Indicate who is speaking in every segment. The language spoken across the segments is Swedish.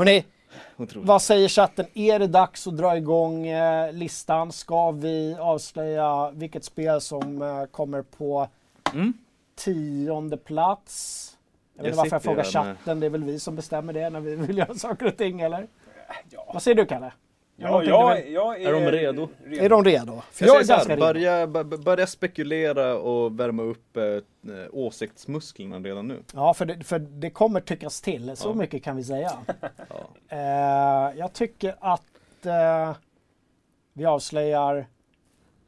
Speaker 1: Hörrni,
Speaker 2: Otroligt.
Speaker 1: vad säger chatten? Är det dags att dra igång eh, listan? Ska vi avslöja vilket spel som eh, kommer på
Speaker 2: Mm.
Speaker 1: tionde plats? Jag vet inte varför jag frågar
Speaker 2: med-
Speaker 1: chatten, det är väl vi som bestämmer det när vi vill göra saker och ting eller?
Speaker 3: Ja,
Speaker 1: Vad säger du Kalle?
Speaker 3: Ja,
Speaker 1: någonting
Speaker 3: ja,
Speaker 1: du vill-
Speaker 3: jag är,
Speaker 2: Är de redo?
Speaker 1: Är de redo? För
Speaker 2: Jag
Speaker 1: jag är ganska redo.
Speaker 2: börja, börja spekulera och värma upp eh, åsiktsmusklerna redan nu.
Speaker 1: Ja, för det, för det kommer tyckas till. Så
Speaker 2: Ja.
Speaker 1: mycket kan vi säga.
Speaker 2: Ja.
Speaker 1: Eh, jag tycker att eh, vi avslöjar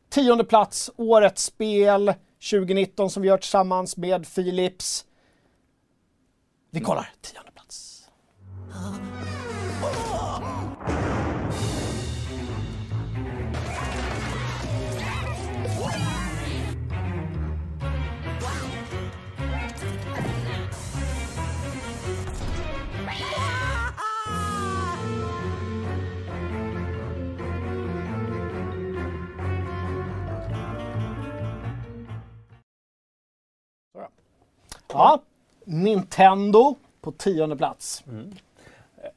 Speaker 1: tionde plats, årets spel 2019 som vi gör tillsammans med Philips. Vi kollar tionde plats. Ja, Nintendo på tionde plats.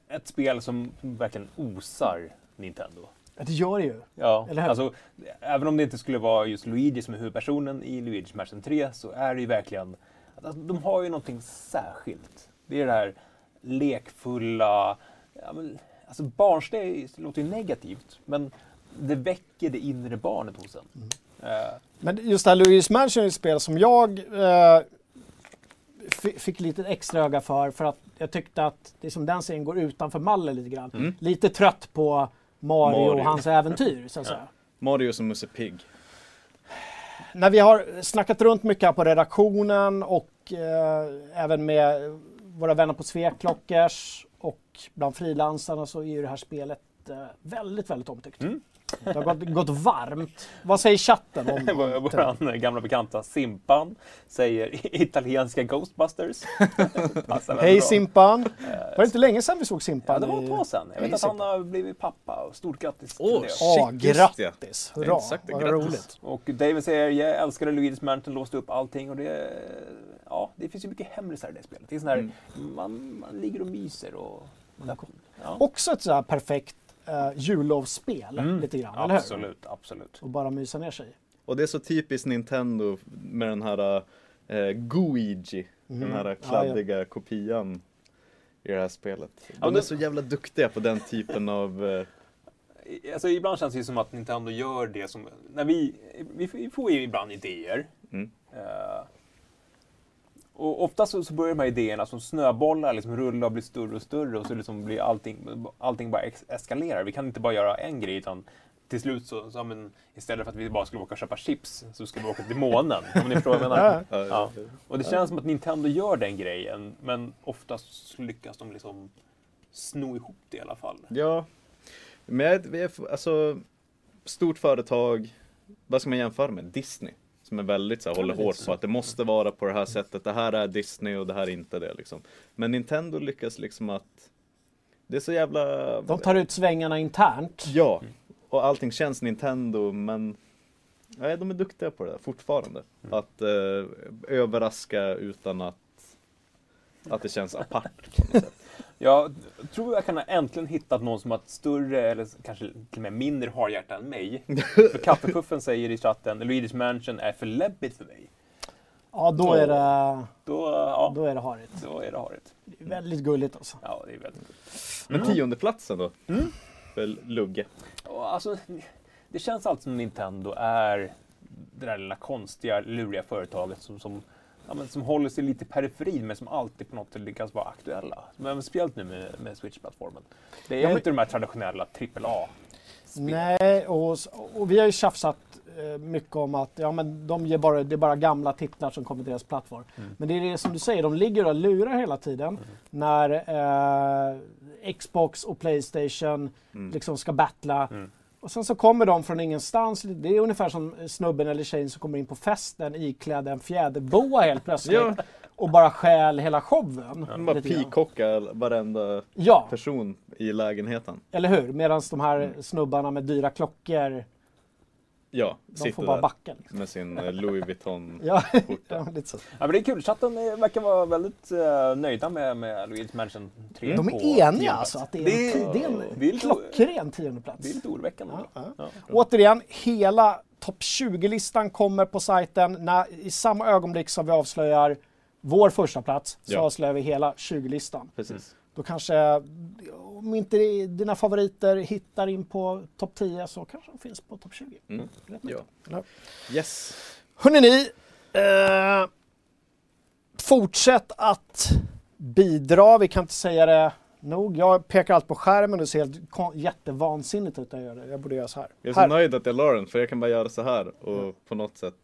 Speaker 3: ett spel som verkligen osar Nintendo.
Speaker 1: Ja, Det gör det ju.
Speaker 3: Ja, alltså, även om det inte skulle vara just Luigi som är huvudpersonen i Luigi's Mansion 3 så är det ju verkligen, alltså, de har ju någonting särskilt. Det är det här lekfulla, ja, men, alltså barnsliga låter ju negativt, men det väcker det inre barnet hos en.
Speaker 1: Mm.
Speaker 3: Eh,
Speaker 1: Men just det här Luigi's Mansion är ett spel som jag eh, fick lite extra öga för, för att jag tyckte att det som den serien går utanför mallen lite grann.
Speaker 2: Mm.
Speaker 1: Lite trött på Mario,
Speaker 2: Mario.
Speaker 1: och hans äventyr, så att säga.
Speaker 2: Mario som Musse Pigg.
Speaker 1: När vi har snackat runt mycket här på redaktionen och eh, även med våra vänner på Sveklockers och bland frilansarna så är ju det här spelet eh, väldigt, väldigt omtyckt.
Speaker 3: Mm.
Speaker 1: Det har gått, gått varmt. Vad säger chatten om
Speaker 3: Vår gamla bekanta Simpan säger italienska Ghostbusters.
Speaker 1: Hej. Simpan! Var det inte länge sedan vi såg
Speaker 3: Ja,
Speaker 1: Simpan?
Speaker 3: det var ett tag sedan. Jag vet att han har blivit pappa och stort grattis
Speaker 2: Åh.
Speaker 1: Ja,
Speaker 2: just ja.
Speaker 1: grattis! Hurra,
Speaker 2: det,
Speaker 1: vad
Speaker 2: grattis.
Speaker 1: roligt.
Speaker 3: Och David säger, jag älskade Luigi's Mansion, låste upp allting och det... Ja, det finns ju mycket hemlisar i det spelet. Det är sån här,
Speaker 2: Mm.
Speaker 3: man, man ligger och myser och... Ja.
Speaker 1: Också ett sådär perfekt uh, jullovsspel,
Speaker 3: Mm.
Speaker 1: lite grann, eller hur?
Speaker 3: Absolut, absolut.
Speaker 1: Och bara mysa ner sig.
Speaker 2: Och det är så typiskt Nintendo med den här eh, Guigi. Den
Speaker 1: Mm.
Speaker 2: här
Speaker 1: Ja,
Speaker 2: kladdiga kopian i det här spelet. De
Speaker 3: men
Speaker 2: är
Speaker 3: det-
Speaker 2: så jävla duktiga på den typen av... Eh,
Speaker 3: Alltså, ibland känns det som att Nintendo gör det som... När vi, vi, vi får ju ibland idéer.
Speaker 2: Mm.
Speaker 3: Eh, och ofta så, så börjar de här idéerna som snöbollar liksom rulla och bli större och större och så liksom blir allting, allting bara ex- eskalerar. Vi kan inte bara göra en grej utan till slut så, så men, istället för att vi bara skulle åka och köpa chips så ska vi åka till månen. Om ni förstår vad jag menar.
Speaker 1: Ja.
Speaker 3: Ja. Och det känns som att Nintendo gör den grejen men oftast lyckas de liksom sno ihop det i alla fall.
Speaker 2: Ja, men alltså, stort företag, vad ska man jämföra med? Disney. Som är väldigt så här, håller hårt på att det måste vara på det här sättet. Det här är Disney och det här är inte det liksom. Men Nintendo lyckas liksom att det är så jävla...
Speaker 1: De tar ut svängarna internt.
Speaker 2: Ja, och allting känns Nintendo men Nej, de är duktiga på det där, fortfarande. Att eh, överraska utan att, att det känns apart på något sätt.
Speaker 3: Jag tror jag kan ha äntligen hittat någon som har ett större, eller kanske till och med mindre harhjärta än mig. För Kaffepuffen säger i chatten, Luigi's Mansion är för läbbigt för mig.
Speaker 1: Ja, då är det,
Speaker 3: Då, ja,
Speaker 1: då är det harigt.
Speaker 3: då är det harigt.
Speaker 1: Det är väldigt gulligt alltså.
Speaker 3: Ja, det är väldigt
Speaker 2: Men tionde platsen då?
Speaker 3: Mm.
Speaker 2: För Lugge.
Speaker 3: Alltså, det känns alltid som Nintendo är det där lilla konstiga, luriga företaget som, som, ja, men som håller sig lite i periferin men som alltid på något sätt lyckas vara aktuella. Även speciellt nu med, med Switch-plattformen. Det är
Speaker 1: Ja, men-
Speaker 3: inte de här traditionella AAA.
Speaker 1: Nej, och, och vi har ju tjafsat eh, mycket om att ja, men de ger bara, det är bara gamla titlar som kommer till deras plattform.
Speaker 3: Mm.
Speaker 1: Men det är det som du säger, de ligger och lurar hela tiden när eh, Xbox och Playstation
Speaker 2: Mm.
Speaker 1: liksom ska battla. Och sen så kommer de från ingenstans. Det är ungefär som snubben eller tjejen som kommer in på festen iklädd en fjäderboa helt plötsligt.
Speaker 2: Ja.
Speaker 1: Och bara stjäl hela showen.
Speaker 2: De bara pikockar varenda
Speaker 1: Ja,
Speaker 2: person i lägenheten.
Speaker 1: eller hur? Medan de här
Speaker 2: Mm.
Speaker 1: snubbarna med dyra klockor
Speaker 2: Ja,
Speaker 1: De får bara backa. Liksom.
Speaker 2: med sin eh, Louis Vuitton
Speaker 1: Ja, lite så.
Speaker 3: Ja, men det är kul. Chatten eh, verkar vara väldigt uh, nöjda med, med Luigi's Mansion 3
Speaker 1: De är eniga alltså att det är,
Speaker 3: Det
Speaker 1: en, det är en
Speaker 3: det är
Speaker 1: klockren tiondeplats.
Speaker 3: Det är lite oroväckande.
Speaker 1: Ja, ja.
Speaker 3: Ja.
Speaker 1: Återigen, hela topp 20-listan kommer på sajten. När, I samma ögonblick som vi avslöjar vår första plats så
Speaker 2: Ja.
Speaker 1: avslöjar vi hela 20-listan.
Speaker 2: Precis.
Speaker 1: Då kanske, om inte dina favoriter hittar in på topp 10 så kanske de finns på topp 20.
Speaker 2: Mm.
Speaker 1: Man
Speaker 2: Ja.
Speaker 1: Eller?
Speaker 2: Yes.
Speaker 1: Hörrni ni, eh, fortsätt att bidra. Vi kan inte säga det nog. Jag pekar allt på skärmen och ser helt jättevansinnigt ut när jag gör det. Jag borde göra så här.
Speaker 2: Jag är så
Speaker 1: här.
Speaker 2: nöjd att jag la den för jag kan bara göra så här och på något sätt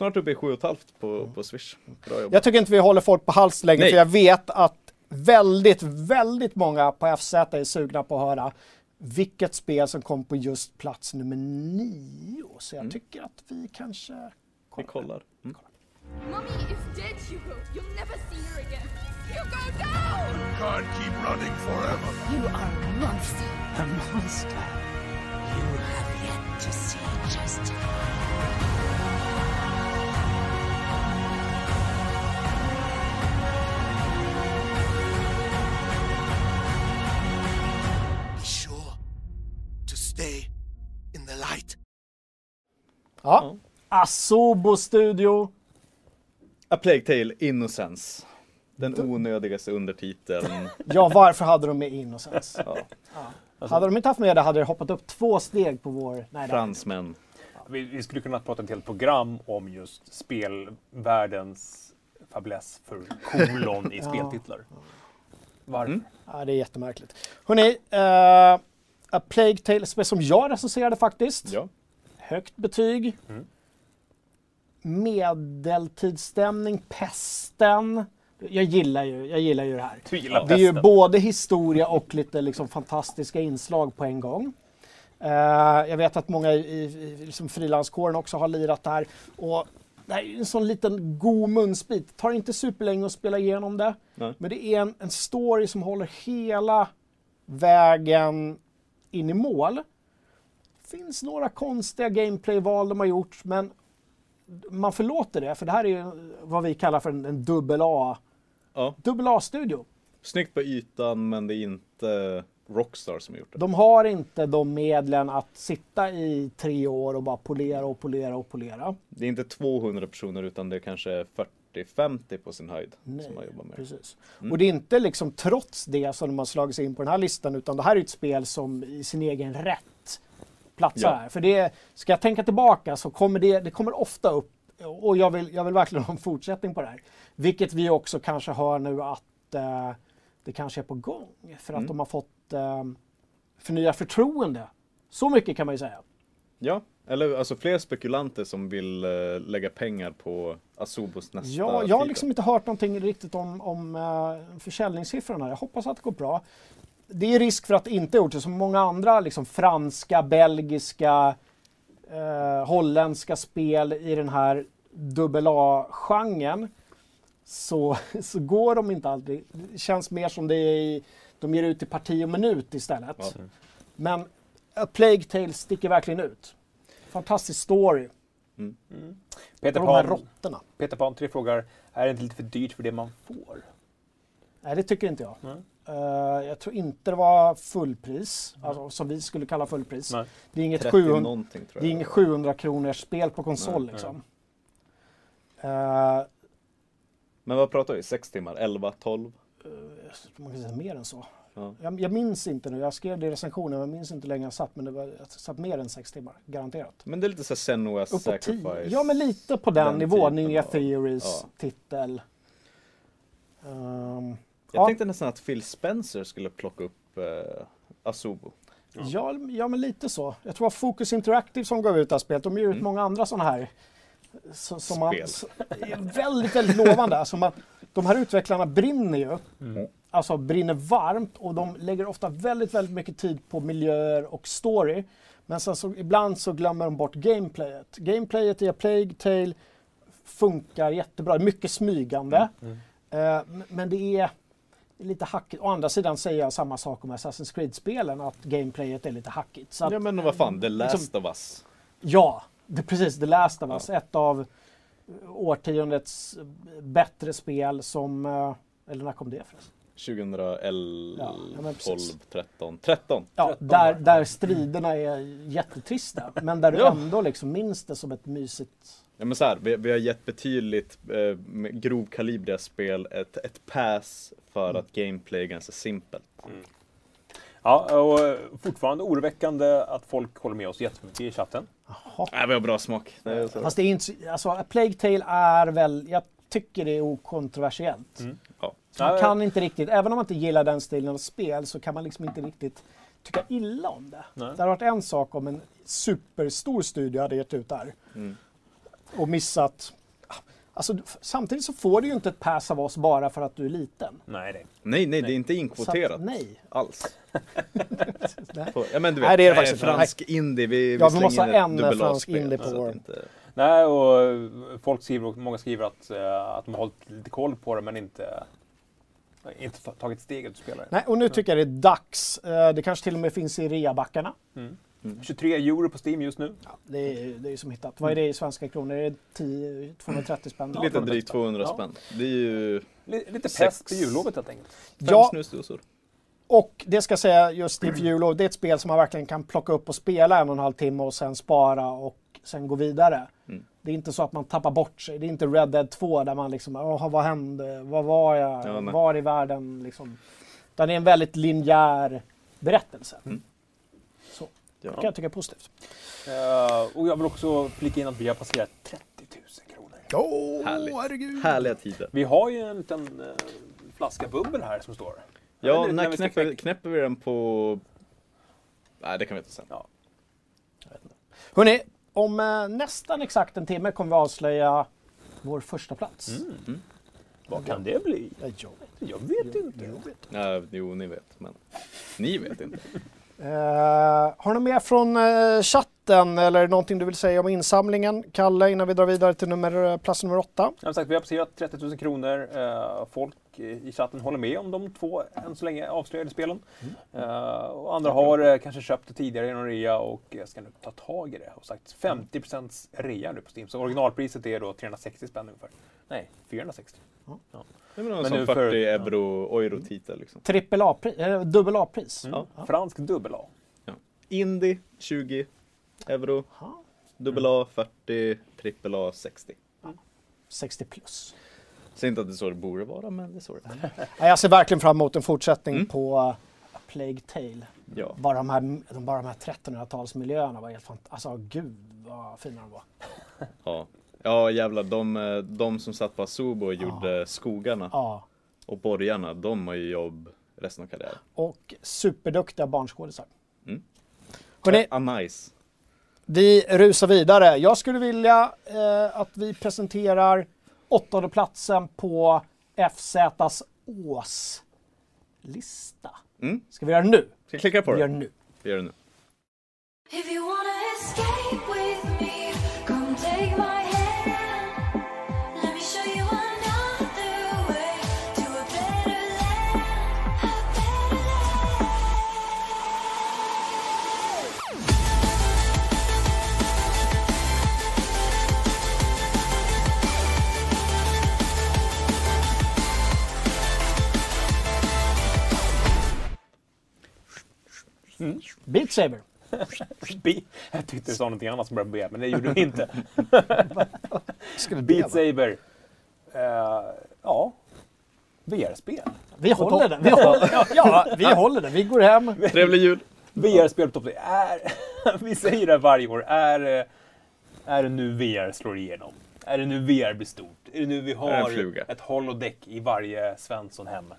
Speaker 2: Snart uppe i 7,5 på, på Swish. Bra jobbat.
Speaker 1: Jag tycker inte vi håller folk på hals längre
Speaker 2: Nej.
Speaker 1: för jag vet att väldigt, väldigt många på FZ är sugna på att höra vilket spel som kom på just plats nummer nio. Så jag
Speaker 2: Mm.
Speaker 1: tycker att vi kanske
Speaker 2: Vi kollar. Mm.
Speaker 4: Mommy is dead, Hugo. You'll never see her again. Hugo, no!
Speaker 5: Can't keep running forever.
Speaker 4: You are a monster.
Speaker 6: A monster. You have yet to see just
Speaker 5: stay in the light.
Speaker 1: Ja. Asobo Studio.
Speaker 2: A Plague Tale Innocence. Den onödigaste undertiteln.
Speaker 1: Ja, varför hade de med Innocence?
Speaker 2: Ja.
Speaker 1: Hade de inte haft med det hade det hoppat upp två steg på vår... Nej,
Speaker 2: Fransmän.
Speaker 3: Vi, vi skulle kunna prata ett helt program om just spelvärldens fäbless för kolon i speltitlar. Varför?
Speaker 2: Mm.
Speaker 1: Ja, det är jättemärkligt. Hörrni, uh, A Plague Tale, spel som jag recenserade faktiskt.
Speaker 2: Ja.
Speaker 1: Högt betyg.
Speaker 3: Mm.
Speaker 1: Medeltidsstämning, pesten. Jag gillar ju, jag gillar ju det här. Det är ju
Speaker 3: pesten.
Speaker 1: både historia och lite liksom fantastiska inslag på en gång. Eh, jag vet att många i, i, liksom frilanskåren också har lirat det här. Och det här är ju en sån liten god munsbit. Det tar inte superlänge att spela igenom det.
Speaker 2: Nej.
Speaker 1: Men det är en, en story som håller hela vägen in i mål. Finns några konstiga gameplayval de har gjort, men man förlåter det, för det här är ju vad vi kallar för en, en dubbel A,
Speaker 2: ja.
Speaker 1: dubbel A-studio.
Speaker 2: Snyggt på ytan men det är inte Rockstar som har gjort det.
Speaker 1: De har inte de medlen att sitta i tre år och bara polera och polera och polera.
Speaker 2: Det är inte 200 personer utan det är kanske 40-50 på sin höjd
Speaker 1: Nej,
Speaker 2: som har jobbat med.
Speaker 1: Precis.
Speaker 2: Mm.
Speaker 1: Och det är inte liksom trots det som de har slagit sig in på den här listan, utan det här är ett spel som i sin egen rätt platsar
Speaker 2: Ja.
Speaker 1: här. För det, ska jag tänka tillbaka så kommer det, det kommer ofta upp, och jag vill, jag vill verkligen ha en fortsättning på det här. Vilket vi också kanske hör nu att eh, det kanske är på gång. För att
Speaker 2: Mm.
Speaker 1: de har fått eh, förnya förtroende. Så mycket kan man ju säga.
Speaker 2: Ja, eller alltså fler spekulanter som vill eh, lägga pengar på Asobos nästa
Speaker 1: Ja, jag har liksom inte hört någonting riktigt om, om uh, försäljningssiffrorna. Jag hoppas att det går bra. Det är risk för att det inte gjort det som många andra liksom franska, belgiska, eh, holländska spel i den här dubbel A-genren. Så, så går de inte alltid. Det känns mer som det är i, de ger ut i parti och minut istället.
Speaker 2: Ja.
Speaker 1: Men A Plague Tale sticker verkligen ut. Fantastisk story.
Speaker 3: Peter
Speaker 1: Och de här
Speaker 3: Pan. Peter Pan 3 frågar, är det inte lite för dyrt för det man får?
Speaker 1: Nej, det tycker inte jag.
Speaker 3: Nej.
Speaker 1: Eh, jag tror inte det var fullpris, alltså, som vi skulle kalla fullpris.
Speaker 3: Nej.
Speaker 1: Det är inget
Speaker 2: 30
Speaker 1: 700,
Speaker 2: någonting tror
Speaker 1: det är
Speaker 2: jag.
Speaker 1: inget 700 kronors spel på konsol
Speaker 2: Nej,
Speaker 1: liksom. Eh,
Speaker 2: Men vad pratar vi? 6 timmar? 11? 12?
Speaker 1: man kan säga mer än så.
Speaker 2: Ja.
Speaker 1: Jag, jag minns inte nu, jag skrev det i recensionen, men jag minns inte hur länge jag satt, men det var, jag satt mer än sex timmar, garanterat.
Speaker 2: Men det är lite så Senua's
Speaker 1: Uppåt tio.
Speaker 2: Sacrifice.
Speaker 1: Ja, men lite på den,
Speaker 2: Den
Speaker 1: nivån. Ninja Theories
Speaker 2: ja.
Speaker 1: titel. Ehm,
Speaker 2: Jag
Speaker 1: ja.
Speaker 2: tänkte nästan att Phil Spencer skulle plocka upp eh, Asobo.
Speaker 1: Ja, ja, men lite så. Jag tror det var Focus Interactive som gav ut det här spelet. De ger ut
Speaker 2: Mm.
Speaker 1: många andra sådana här. Så, som man,
Speaker 2: Spel.
Speaker 1: så, är väldigt, väldigt lovande. Alltså man, de här utvecklarna brinner ju. Alltså brinner varmt och de lägger ofta väldigt, väldigt mycket tid på miljöer och story. Men sen så ibland så glömmer de bort gameplayet. Gameplayet i A Plague Tale funkar jättebra. Mycket smygande.
Speaker 2: Mm.
Speaker 1: Eh, m- men det är, lite hackigt. Å andra sidan säger jag samma sak om Assassin's Creed-spelen, att gameplayet är lite hackigt. Så att,
Speaker 2: Ja men vad fan, The Last
Speaker 1: liksom-
Speaker 2: of Us.
Speaker 1: Ja, det, precis. The Last of Us. Ett av årtiondets bättre spel som... eh, Eller när kom det förresten?
Speaker 2: 2011,
Speaker 1: Ja, ja, men
Speaker 2: 12,
Speaker 1: precis.
Speaker 2: 13. 13!
Speaker 1: Ja,
Speaker 3: 13
Speaker 1: där, där striderna är jättetrista. Men där du
Speaker 2: Ja.
Speaker 1: ändå liksom minns det som ett mysigt...
Speaker 2: Ja men så här, vi, vi har gett betydligt eh, grovkalibriga spel ett, ett pass för att gameplay är ganska simpelt.
Speaker 3: Ja, och eh, fortfarande oroväckande att folk håller med oss jättemycket i chatten.
Speaker 2: Nej, vi har bra smak. Så.
Speaker 1: Fast det är inte... så- Alltså, A Plague Tale är väl... Jag tycker det är okontroversiellt.
Speaker 3: Mm.
Speaker 2: Ja.
Speaker 1: Man kan inte riktigt, även om man inte gillar den stilen av spel, så kan man liksom inte riktigt tycka illa om det.
Speaker 3: Nej.
Speaker 1: Det hade varit en sak om en superstor studio hade gett ut det här.
Speaker 2: Mm.
Speaker 1: Och missat... Alltså, samtidigt så får du ju inte ett pass av oss bara för att du är liten.
Speaker 3: Nej, nej.
Speaker 2: Nej, nej, det är inte inkvoterat
Speaker 1: att, nej.
Speaker 2: alls.
Speaker 1: nej.
Speaker 2: Ja men du vet,
Speaker 1: Nej, det är det faktiskt
Speaker 2: fransk indie, vi,
Speaker 1: Ja, vi
Speaker 2: slänger
Speaker 1: måste ha
Speaker 2: in
Speaker 1: en
Speaker 2: ett dubbel
Speaker 1: fransk indie på vår-
Speaker 2: inte-
Speaker 3: Nej, och folk skriver, många skriver att, eh, att de har hållit lite koll på det men inte, inte ta- tagit steget att spela det.
Speaker 1: nej. Och nu tycker jag det är dags. Eh, Det kanske till och med finns i reabackarna.
Speaker 3: 23 euro på Steam just nu.
Speaker 1: Ja, det är det är ju som hittat. Vad är det i svenska kronor? Är det 10, 230 spänn?
Speaker 2: Lite
Speaker 3: från
Speaker 2: drygt
Speaker 3: bästa.
Speaker 2: 200
Speaker 3: Ja.
Speaker 2: spänn. Det är ju
Speaker 3: Li- Lite pest på jullovet helt enkelt.
Speaker 2: fem
Speaker 1: Ja,
Speaker 2: snusdosor.
Speaker 1: Och det ska jag säga just inför jullov, det är ett spel som man verkligen kan plocka upp och spela en och en halv timme och sen spara och sen gå vidare.
Speaker 2: Mm.
Speaker 1: Det är inte så att man tappar bort sig. Det är inte Red Dead 2 där man liksom, Åh, vad hände? Vad var jag?
Speaker 2: Ja,
Speaker 1: var i världen? Liksom. Utan det är en väldigt linjär berättelse.
Speaker 2: Mm.
Speaker 1: Så,
Speaker 2: Ja.
Speaker 1: det kan jag tycka är positivt.
Speaker 3: Eh, och jag vill också flika in att vi har passerat 30 000 kronor.
Speaker 1: Åh,
Speaker 2: Härligt.
Speaker 1: herregud.
Speaker 2: Härliga tider.
Speaker 3: Vi har ju en liten eh, flaska bubbel här som står.
Speaker 2: Ja,
Speaker 3: inte
Speaker 2: när
Speaker 3: vi
Speaker 2: knäpper,
Speaker 3: knäcka-
Speaker 2: knäpper vi den på... Nej, det kan vi inte sen.
Speaker 3: Ja.
Speaker 1: Hörrni, om eh, nästan exakt en timme kommer vi avslöja vår första plats.
Speaker 3: Mm. Vad kan det bli?
Speaker 1: Ja, jag vet.
Speaker 3: Jag vet inte.
Speaker 2: Ja, jo, ni vet, men ni vet inte.
Speaker 1: Eh, har du mer från eh, chatten eller någonting du vill säga om insamlingen? Kalle, innan vi drar vidare till nummer, eh, plats nummer åtta.
Speaker 3: Som sagt, vi har passerat 30 000 kronor. Eh, folk i chatten håller med om de två än så länge avslöjade spelen. Eh, och andra har kanske köpt det tidigare genom rea och ska nu ta tag i det. Och sagt 50 rea nu på Steam. Så originalpriset är då 360 spänn ungefär. Nej, 460.
Speaker 2: Någon
Speaker 3: Men
Speaker 2: sån
Speaker 3: nu
Speaker 2: 40
Speaker 3: för-
Speaker 2: euro, euro-titel liksom.
Speaker 1: Trippel A-pris, eh, dubbel A-pris.
Speaker 3: Mm.
Speaker 2: Ja.
Speaker 3: Fransk dubbel A.
Speaker 2: Indie 20 euro,
Speaker 1: Jaha.
Speaker 2: dubbel A 40, trippel A 60.
Speaker 1: 60 plus.
Speaker 2: Säg inte att det är så det borde vara, men det är så det är.
Speaker 1: Jag ser verkligen fram emot en fortsättning
Speaker 2: Mm.
Speaker 1: på uh, A Plague Tale.
Speaker 2: Ja.
Speaker 1: Bara de här, de, bara de här 1300-talsmiljöerna var helt fantastiska. Alltså gud vad fina de var.
Speaker 2: Ja, ja jävlar, de, eh, de som satt på Asobo och gjorde skogarna
Speaker 1: Ja.
Speaker 2: och borgarna, de har ju jobb resten av karriären.
Speaker 1: Och superduktiga barnskådisar.
Speaker 2: Mm.
Speaker 1: Hörrni,
Speaker 2: Ah, nice.
Speaker 1: vi rusar vidare. Jag skulle vilja eh, att vi presenterar åttonde platsen på FZs åslista.
Speaker 2: Mm.
Speaker 1: Ska vi göra det nu?
Speaker 2: Ska jag klicka på
Speaker 1: Vi gör
Speaker 2: det?
Speaker 1: det nu.
Speaker 2: Vi gör det nu.
Speaker 1: Beat Saber.
Speaker 3: Jag tyckte du sa någonting annat som började B, men det gjorde du inte. Beat? Saber. Eh, ja, VR-spel.
Speaker 1: Vi håller den. Vi håller, ja, vi håller den. Vi går hem.
Speaker 2: Trevlig jul!
Speaker 3: VR-spel på topp. Är, vi säger det varje år. Är, eh, är det nu VR slår igenom? Är det nu VR blir stort? Är det nu vi har ett holodeck i varje Svensson hem?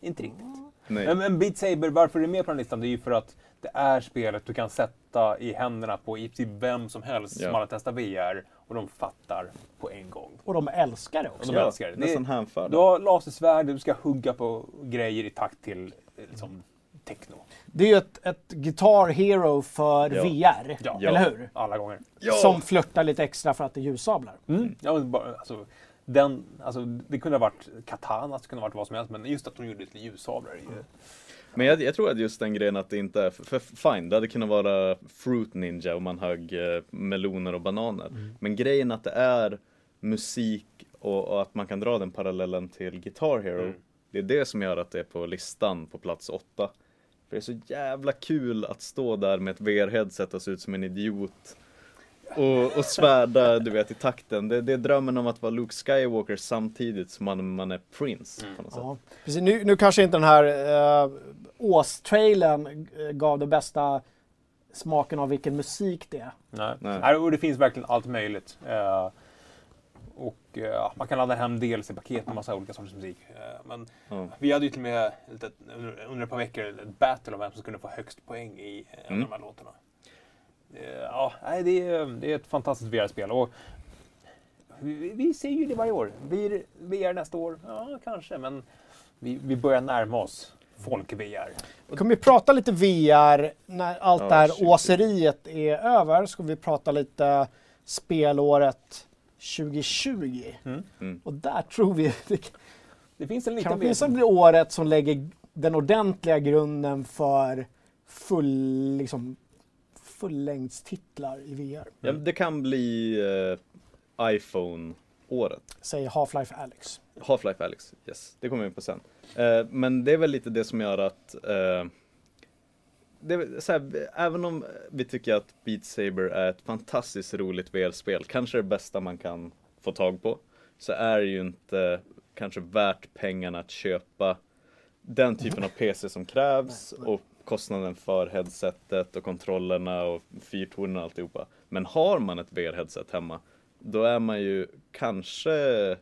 Speaker 3: Inte riktigt.
Speaker 2: Nej.
Speaker 3: Men, Beat Saber, varför är det med på den listan? Det är ju för att det är spelet du kan sätta i händerna på i princip vem som helst
Speaker 2: Ja.
Speaker 3: som har testat VR och de fattar på en gång.
Speaker 1: Och de älskar det
Speaker 3: Och
Speaker 1: också.
Speaker 3: de älskar det.
Speaker 2: Nästan hänförda.
Speaker 3: du har lasersvärd, du ska hugga på grejer i takt till liksom, techno.
Speaker 1: Det är ju ett, ett Guitar Hero för
Speaker 2: Ja.
Speaker 1: VR.
Speaker 3: Ja.
Speaker 1: Eller hur?
Speaker 3: Alla gånger.
Speaker 1: Som flörtar lite extra för att det är ljussablar.
Speaker 3: Mm. Ja, men bara, alltså, den, alltså, det kunde ha varit Katana, det kunde ha varit vad som helst, men just att de gjorde lite ljussablar. är ju-
Speaker 2: Men jag, jag tror att just den grejen att det inte är, för, för fine, det hade kunnat vara Fruit Ninja om man högg eh, meloner och bananer. Men grejen att det är musik och, och att man kan dra den parallellen till Guitar Hero.
Speaker 3: Mm.
Speaker 2: Det är det som gör att det är på listan på plats åtta. För det är så jävla kul att stå där med ett VR-headset och se ut som en idiot. Och, och svärda, du vet, i takten. Det, det är drömmen om att vara Luke Skywalker samtidigt som man, man är Prince på något sätt.
Speaker 1: Ja, precis. Nu, nu kanske inte den här uh, Ås-trailern eh, gav det bästa smaken av vilken musik det är.
Speaker 3: Nej. Och det finns verkligen allt möjligt. Eh, och eh, man kan ladda hem DLC-paket med massa olika sorters musik. Men
Speaker 2: Ja.
Speaker 3: vi hade ju till och med lite, under, under ett par veckor ett battle om vem som kunde få högst poäng i en
Speaker 2: Mm.
Speaker 3: av de här låtarna. Eh, ja, nej, det, är, det är ett fantastiskt VR-spel. Och vi, vi ser ju det varje år. Blir VR nästa år? Ja, kanske. Men vi, vi börjar närma oss folk-VR.
Speaker 1: Vi kommer vi prata lite VR när allt
Speaker 2: Ja,
Speaker 1: det här
Speaker 2: 20.
Speaker 1: åseriet är över. Ska vi prata lite spelåret 2020.
Speaker 3: Mm.
Speaker 2: Mm.
Speaker 1: Och där tror vi det
Speaker 3: Det finns en liten
Speaker 1: kan åtminstone bli året som lägger den ordentliga grunden för full, liksom, fullängdstitlar i VR.
Speaker 2: Ja, det kan bli eh, iPhone-året.
Speaker 1: Säger Half-Life Alyx.
Speaker 2: Half-Life Alyx, yes. Det kommer vi in på sen. Eh, men det är väl lite det som gör att eh, här, även om vi tycker att Beat Saber är ett fantastiskt roligt VR-spel, kanske det bästa man kan få tag på, så är det ju inte kanske värt pengarna att köpa den typen av PC som krävs och kostnaden för headsetet och kontrollerna och fyrtornen och alltihopa. Men har man ett VR-headset hemma, då är man ju kanske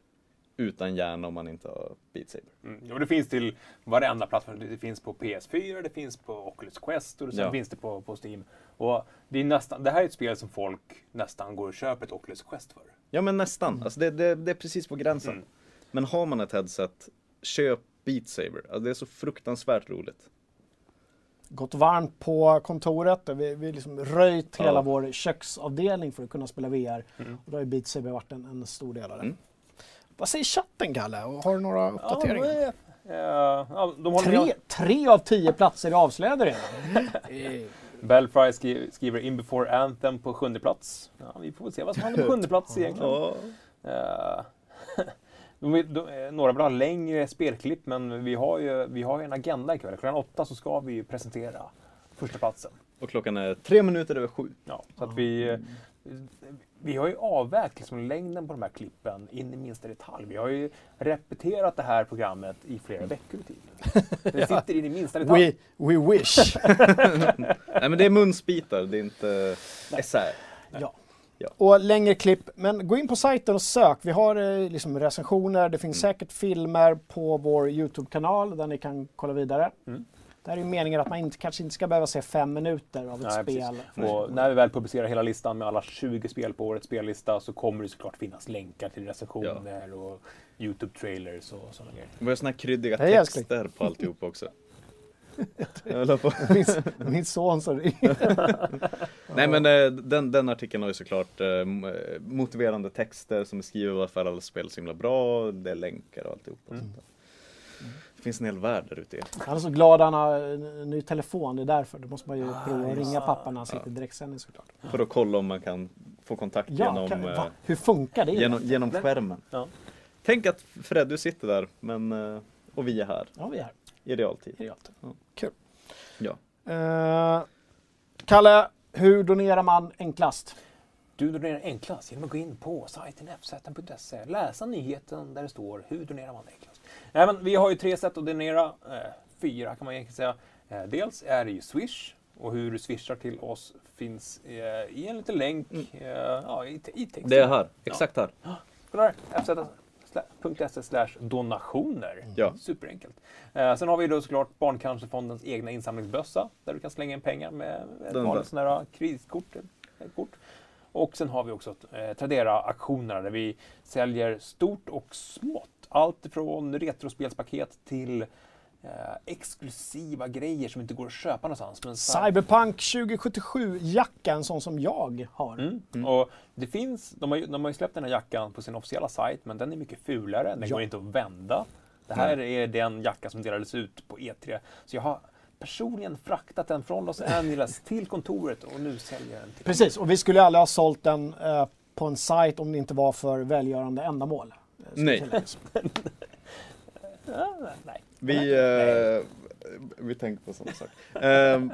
Speaker 2: utan hjärna om man inte har Beat Saber.
Speaker 3: Mm. Ja, det finns till varenda plattform. Det finns på PS4, det finns på Oculus Quest och sen
Speaker 2: Ja.
Speaker 3: finns det på, på Steam. Och det, är nästan, det här är ett spel som folk nästan går och köper ett Oculus Quest för.
Speaker 2: Ja men nästan, alltså det, det, det är precis på gränsen.
Speaker 3: Mm.
Speaker 2: Men har man ett headset, köp Beat Saber. Alltså det är så fruktansvärt roligt.
Speaker 1: Gått varmt på kontoret. Vi vi liksom röjt hela
Speaker 2: Ja.
Speaker 1: vår köksavdelning för att kunna spela VR.
Speaker 3: Mm.
Speaker 1: Och då har ju Beat Saber varit en, en stor del av det.
Speaker 2: Mm.
Speaker 1: Vad säger chatten Kalle? Och Har du några uppdateringar?
Speaker 3: Ja, eh, ja, de håller
Speaker 1: tre, tre av tio platser är avslöjade redan. Eh,
Speaker 3: Bellfry skri- skriver In before Anthem på sjunde plats. Ja, vi får se vad som händer på sjunde plats egentligen.
Speaker 2: Ja.
Speaker 3: De, vill- de, några vill ha längre spelklipp, men vi har ju, vi har ju en agenda ikväll. Klockan åtta så ska vi ju presentera första platsen.
Speaker 2: Och klockan är tre minuter över sju.
Speaker 3: Ja, så att vi, vi har ju avvägt liksom längden på de här klippen in i minsta detalj. Vi har ju repeterat det här programmet i flera veckor i tiden. Det sitter in i minsta detalj.
Speaker 1: we, we wish.
Speaker 2: Nej men det är munsbitar, det är inte esär.
Speaker 1: ja.
Speaker 2: Ja.
Speaker 1: Och längre klipp. Men gå in på sajten och sök. Vi har eh, liksom recensioner. Det finns
Speaker 2: Mm.
Speaker 1: säkert filmer på vår Youtube-kanal där ni kan kolla vidare.
Speaker 3: Mm.
Speaker 1: Det här är ju meningen att man inte, kanske inte ska behöva se fem minuter av ett
Speaker 3: Nej,
Speaker 1: spel.
Speaker 3: Och när vi väl publicerar hela listan med alla 20 spel på årets spellista så kommer det såklart finnas länkar till recensioner och Youtube-trailers och sådana grejer.
Speaker 2: Det var här kryddiga texter på alltihop också.
Speaker 1: Min, min son som
Speaker 2: Nej men eh, den, den artikeln har ju såklart eh, eh, motiverande texter som beskriver varför alla spel är så himla bra, det är länkar och alltihop. Och sånt där. Det finns en hel värld där ute.
Speaker 1: Han är så glad han har en ny telefon, det är därför. Då måste man ju
Speaker 3: Ah,
Speaker 1: prova att ringa
Speaker 3: det.
Speaker 1: pappa när han sitter i direktsändning såklart.
Speaker 2: För att kolla om man kan få kontakt
Speaker 1: Ja,
Speaker 2: genom,
Speaker 1: kan, va? hur funkar det?
Speaker 2: genom, genom skärmen.
Speaker 3: Ja.
Speaker 2: Tänk att Fred, du sitter där men, och vi är här
Speaker 1: Ja, vi är här.
Speaker 2: I realtid.
Speaker 1: i realtid.
Speaker 2: Ja.
Speaker 1: Kul.
Speaker 2: Ja.
Speaker 1: Eh, Kalle, hur donerar man enklast?
Speaker 3: Du donerar enklast genom att gå in på sajten fz.se, läsa nyheten där det står hur donerar man enklast. Nej, men vi har ju tre sätt att donera, eh, fyra kan man egentligen säga. Eh, dels är det ju Swish och hur du swishar till oss finns eh, i en liten länk eh, ja, i, i texten.
Speaker 2: Det är här, exakt här.
Speaker 3: Kolla här, fz.se slash donationer.
Speaker 2: Ja.
Speaker 3: Superenkelt. Eh, sen har vi då såklart Barncancerfondens egna insamlingsbössa där du kan slänga in pengar med ett vanligt
Speaker 2: där.
Speaker 3: sån här kreditkort. ett kort. Och sen har vi också eh, Tradera-aktionerna där vi säljer stort och smått. Allt från retrospelspaket till eh, exklusiva grejer som inte går att köpa någonstans. Men
Speaker 1: Cyberpunk 2077-jacka, en sån som jag har.
Speaker 3: Mm. Och det finns, de har, ju, de har ju släppt den här jackan på sin officiella sajt, men den är mycket fulare. Den
Speaker 1: Ja.
Speaker 3: går inte att vända. Det här är den jacka som delades ut på E3. Så jag har personligen fraktat den från Los Angeles till kontoret och nu säljer jag den till
Speaker 1: Precis, och vi skulle aldrig ha sålt den eh, på en sajt om det inte var för välgörande ändamål. eh,
Speaker 2: Nej.
Speaker 3: nej.
Speaker 2: Vi, eh, vi tänker på samma sak. Ehm,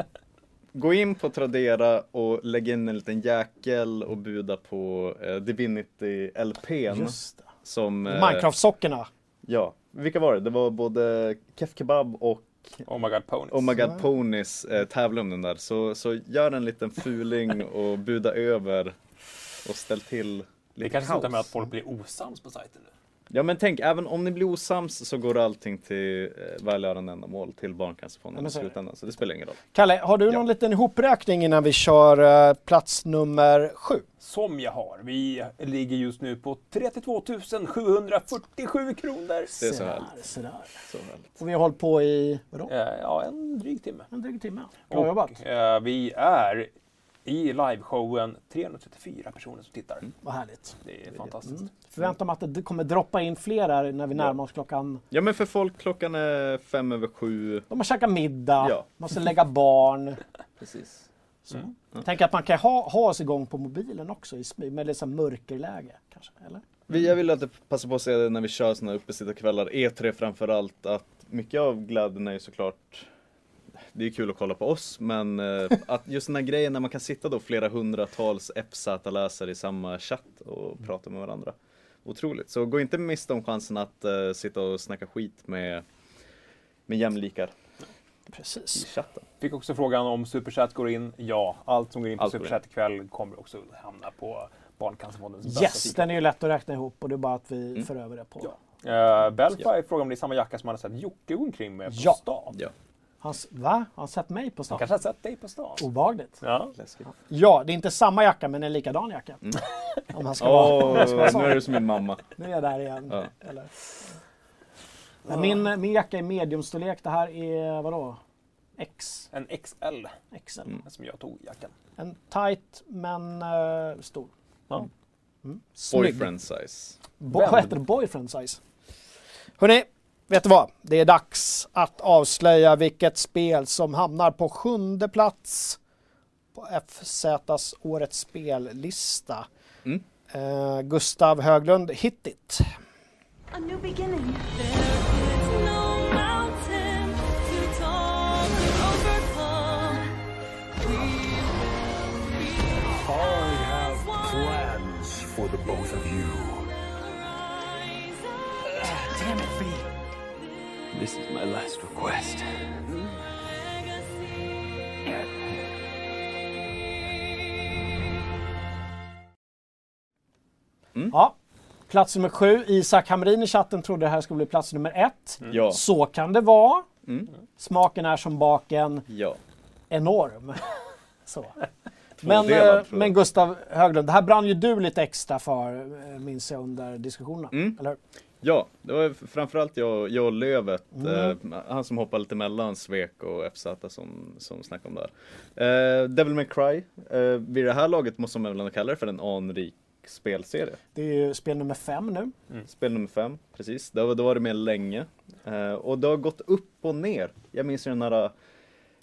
Speaker 2: gå in på Tradera och lägg in en liten jäkel och buda på eh, Divinity LPn.
Speaker 1: Just det.
Speaker 2: Som, eh,
Speaker 1: Minecraft-sockorna.
Speaker 2: Ja, vilka var det? Det var både Kef Kebab och
Speaker 3: Oh my god ponies.
Speaker 2: Oh My
Speaker 1: Så.
Speaker 2: God Ponies eh, tävla om den där. Så, så gör en liten fuling och buda över och ställ till lite
Speaker 3: det kanske
Speaker 2: kaos.
Speaker 3: slutar med att folk blir osams på sajten nu.
Speaker 2: Ja men tänk, även om ni blir osams så går allting till eh, välgörande ändamål till
Speaker 1: Ja,
Speaker 2: Barncancerfonden
Speaker 1: men
Speaker 2: i
Speaker 1: så
Speaker 2: slutändan. Så det spelar ingen roll.
Speaker 1: Kalle, har du någon liten ihopräkning innan vi kör eh, plats nummer sju?
Speaker 3: Som jag har. Vi ligger just nu på 32 747 kronor.
Speaker 2: Det är så härligt.
Speaker 1: sådär.
Speaker 2: Så härligt.
Speaker 1: Och vi har hållit på i, vadå?
Speaker 3: Eh, Ja, en dryg timme.
Speaker 1: En dryg timme. Bra jobbat.
Speaker 3: Och eh, vi är i liveshowen 334 personer som tittar.
Speaker 1: Vad härligt.
Speaker 3: Det är fantastiskt.
Speaker 1: Mm. Förväntar mig att det kommer droppa in fler här när vi närmar oss klockan...
Speaker 2: Ja men för folk klockan är fem över sju.
Speaker 1: De har käkat middag,
Speaker 2: Ja.
Speaker 1: måste lägga barn.
Speaker 2: Precis.
Speaker 1: Så. Tänk att man kan ha, ha oss igång på mobilen också i smy- med lite här mörkerläge. Kanske, eller?
Speaker 2: Vi, jag vill alltid passa på att säga det när vi kör sådana här uppesittarkvällar, E3 framförallt, att mycket av glädjen är ju såklart det är kul att kolla på oss, men eh, att just den här grejen när man kan sitta då flera hundratals FZ-läsare i samma chatt och prata med varandra. Otroligt. Så gå inte miste om chansen att eh, sitta och snacka skit med, med jämlikar i
Speaker 1: Precis.
Speaker 2: chatten.
Speaker 3: Fick också frågan om Superchat går in. Ja, allt som går in på
Speaker 2: Allt.
Speaker 3: Superchat ikväll kommer också hamna på Barncancerfondens bästa
Speaker 1: Yes, den är ju lätt att räkna ihop och det är bara att vi
Speaker 2: Mm.
Speaker 1: för över det på.
Speaker 3: Uh, Belfry frågar om det är samma jacka som han har sett Jocke omkring med på
Speaker 1: Ja.
Speaker 3: stan.
Speaker 2: Ja,
Speaker 1: Han, va? Har han sett mig på
Speaker 3: Han
Speaker 1: stan?
Speaker 3: kanske har sett dig på stan.
Speaker 1: Obehagligt.
Speaker 3: Ja.
Speaker 2: läskigt.
Speaker 1: Ja, det är inte samma jacka men en likadan jacka. Om han ska
Speaker 2: Åh,
Speaker 1: vara, om han ska vara
Speaker 2: nu är du som min mamma.
Speaker 1: Nu är jag där igen.
Speaker 2: Ja.
Speaker 1: Eller? Men min, min jacka är mediumstorlek. Det här är vadå? X.
Speaker 3: En XL
Speaker 1: XL.
Speaker 3: som jag tog jackan.
Speaker 1: En tight men eh, stor.
Speaker 3: Ja.
Speaker 1: Mm.
Speaker 2: Boyfriend size.
Speaker 1: Bo- vad heter det? Boyfriend size. Hörrni, vet du vad? Det är dags att avslöja vilket spel som hamnar på sjunde plats på FZs årets spellista.
Speaker 2: Mm.
Speaker 1: Eh, Gustav Höglund, hit it.
Speaker 4: A new beginning.
Speaker 6: For the both of you.
Speaker 5: Damn it, V.
Speaker 6: This is my last request.
Speaker 1: Ja, plats nummer sju. Isak Hamrin i chatten trodde det här skulle bli plats nummer ett.
Speaker 2: Ja.
Speaker 1: Så kan det vara.
Speaker 2: Mm.
Speaker 1: Smaken är som baken.
Speaker 2: Ja.
Speaker 1: enorm. Så. Men,
Speaker 2: Tvådelad,
Speaker 1: eh, men Gustav Höglund, det här brann ju du lite extra för, eh, minns jag under diskussionerna.
Speaker 2: Mm.
Speaker 1: Eller hur?
Speaker 2: Ja, det var framförallt jag, jag och Lövet,
Speaker 1: Mm.
Speaker 2: eh, han som hoppade lite mellan Svek och FZ som, som snackade om det här. Eh, Devil May Cry, eh, vid det här laget måste man väl ändå kalla det för en anrik spelserie.
Speaker 1: Det är ju spel nummer fem nu.
Speaker 2: Spel nummer fem, precis. Det har varit med länge. Eh, och det har gått upp och ner. Jag minns ju den här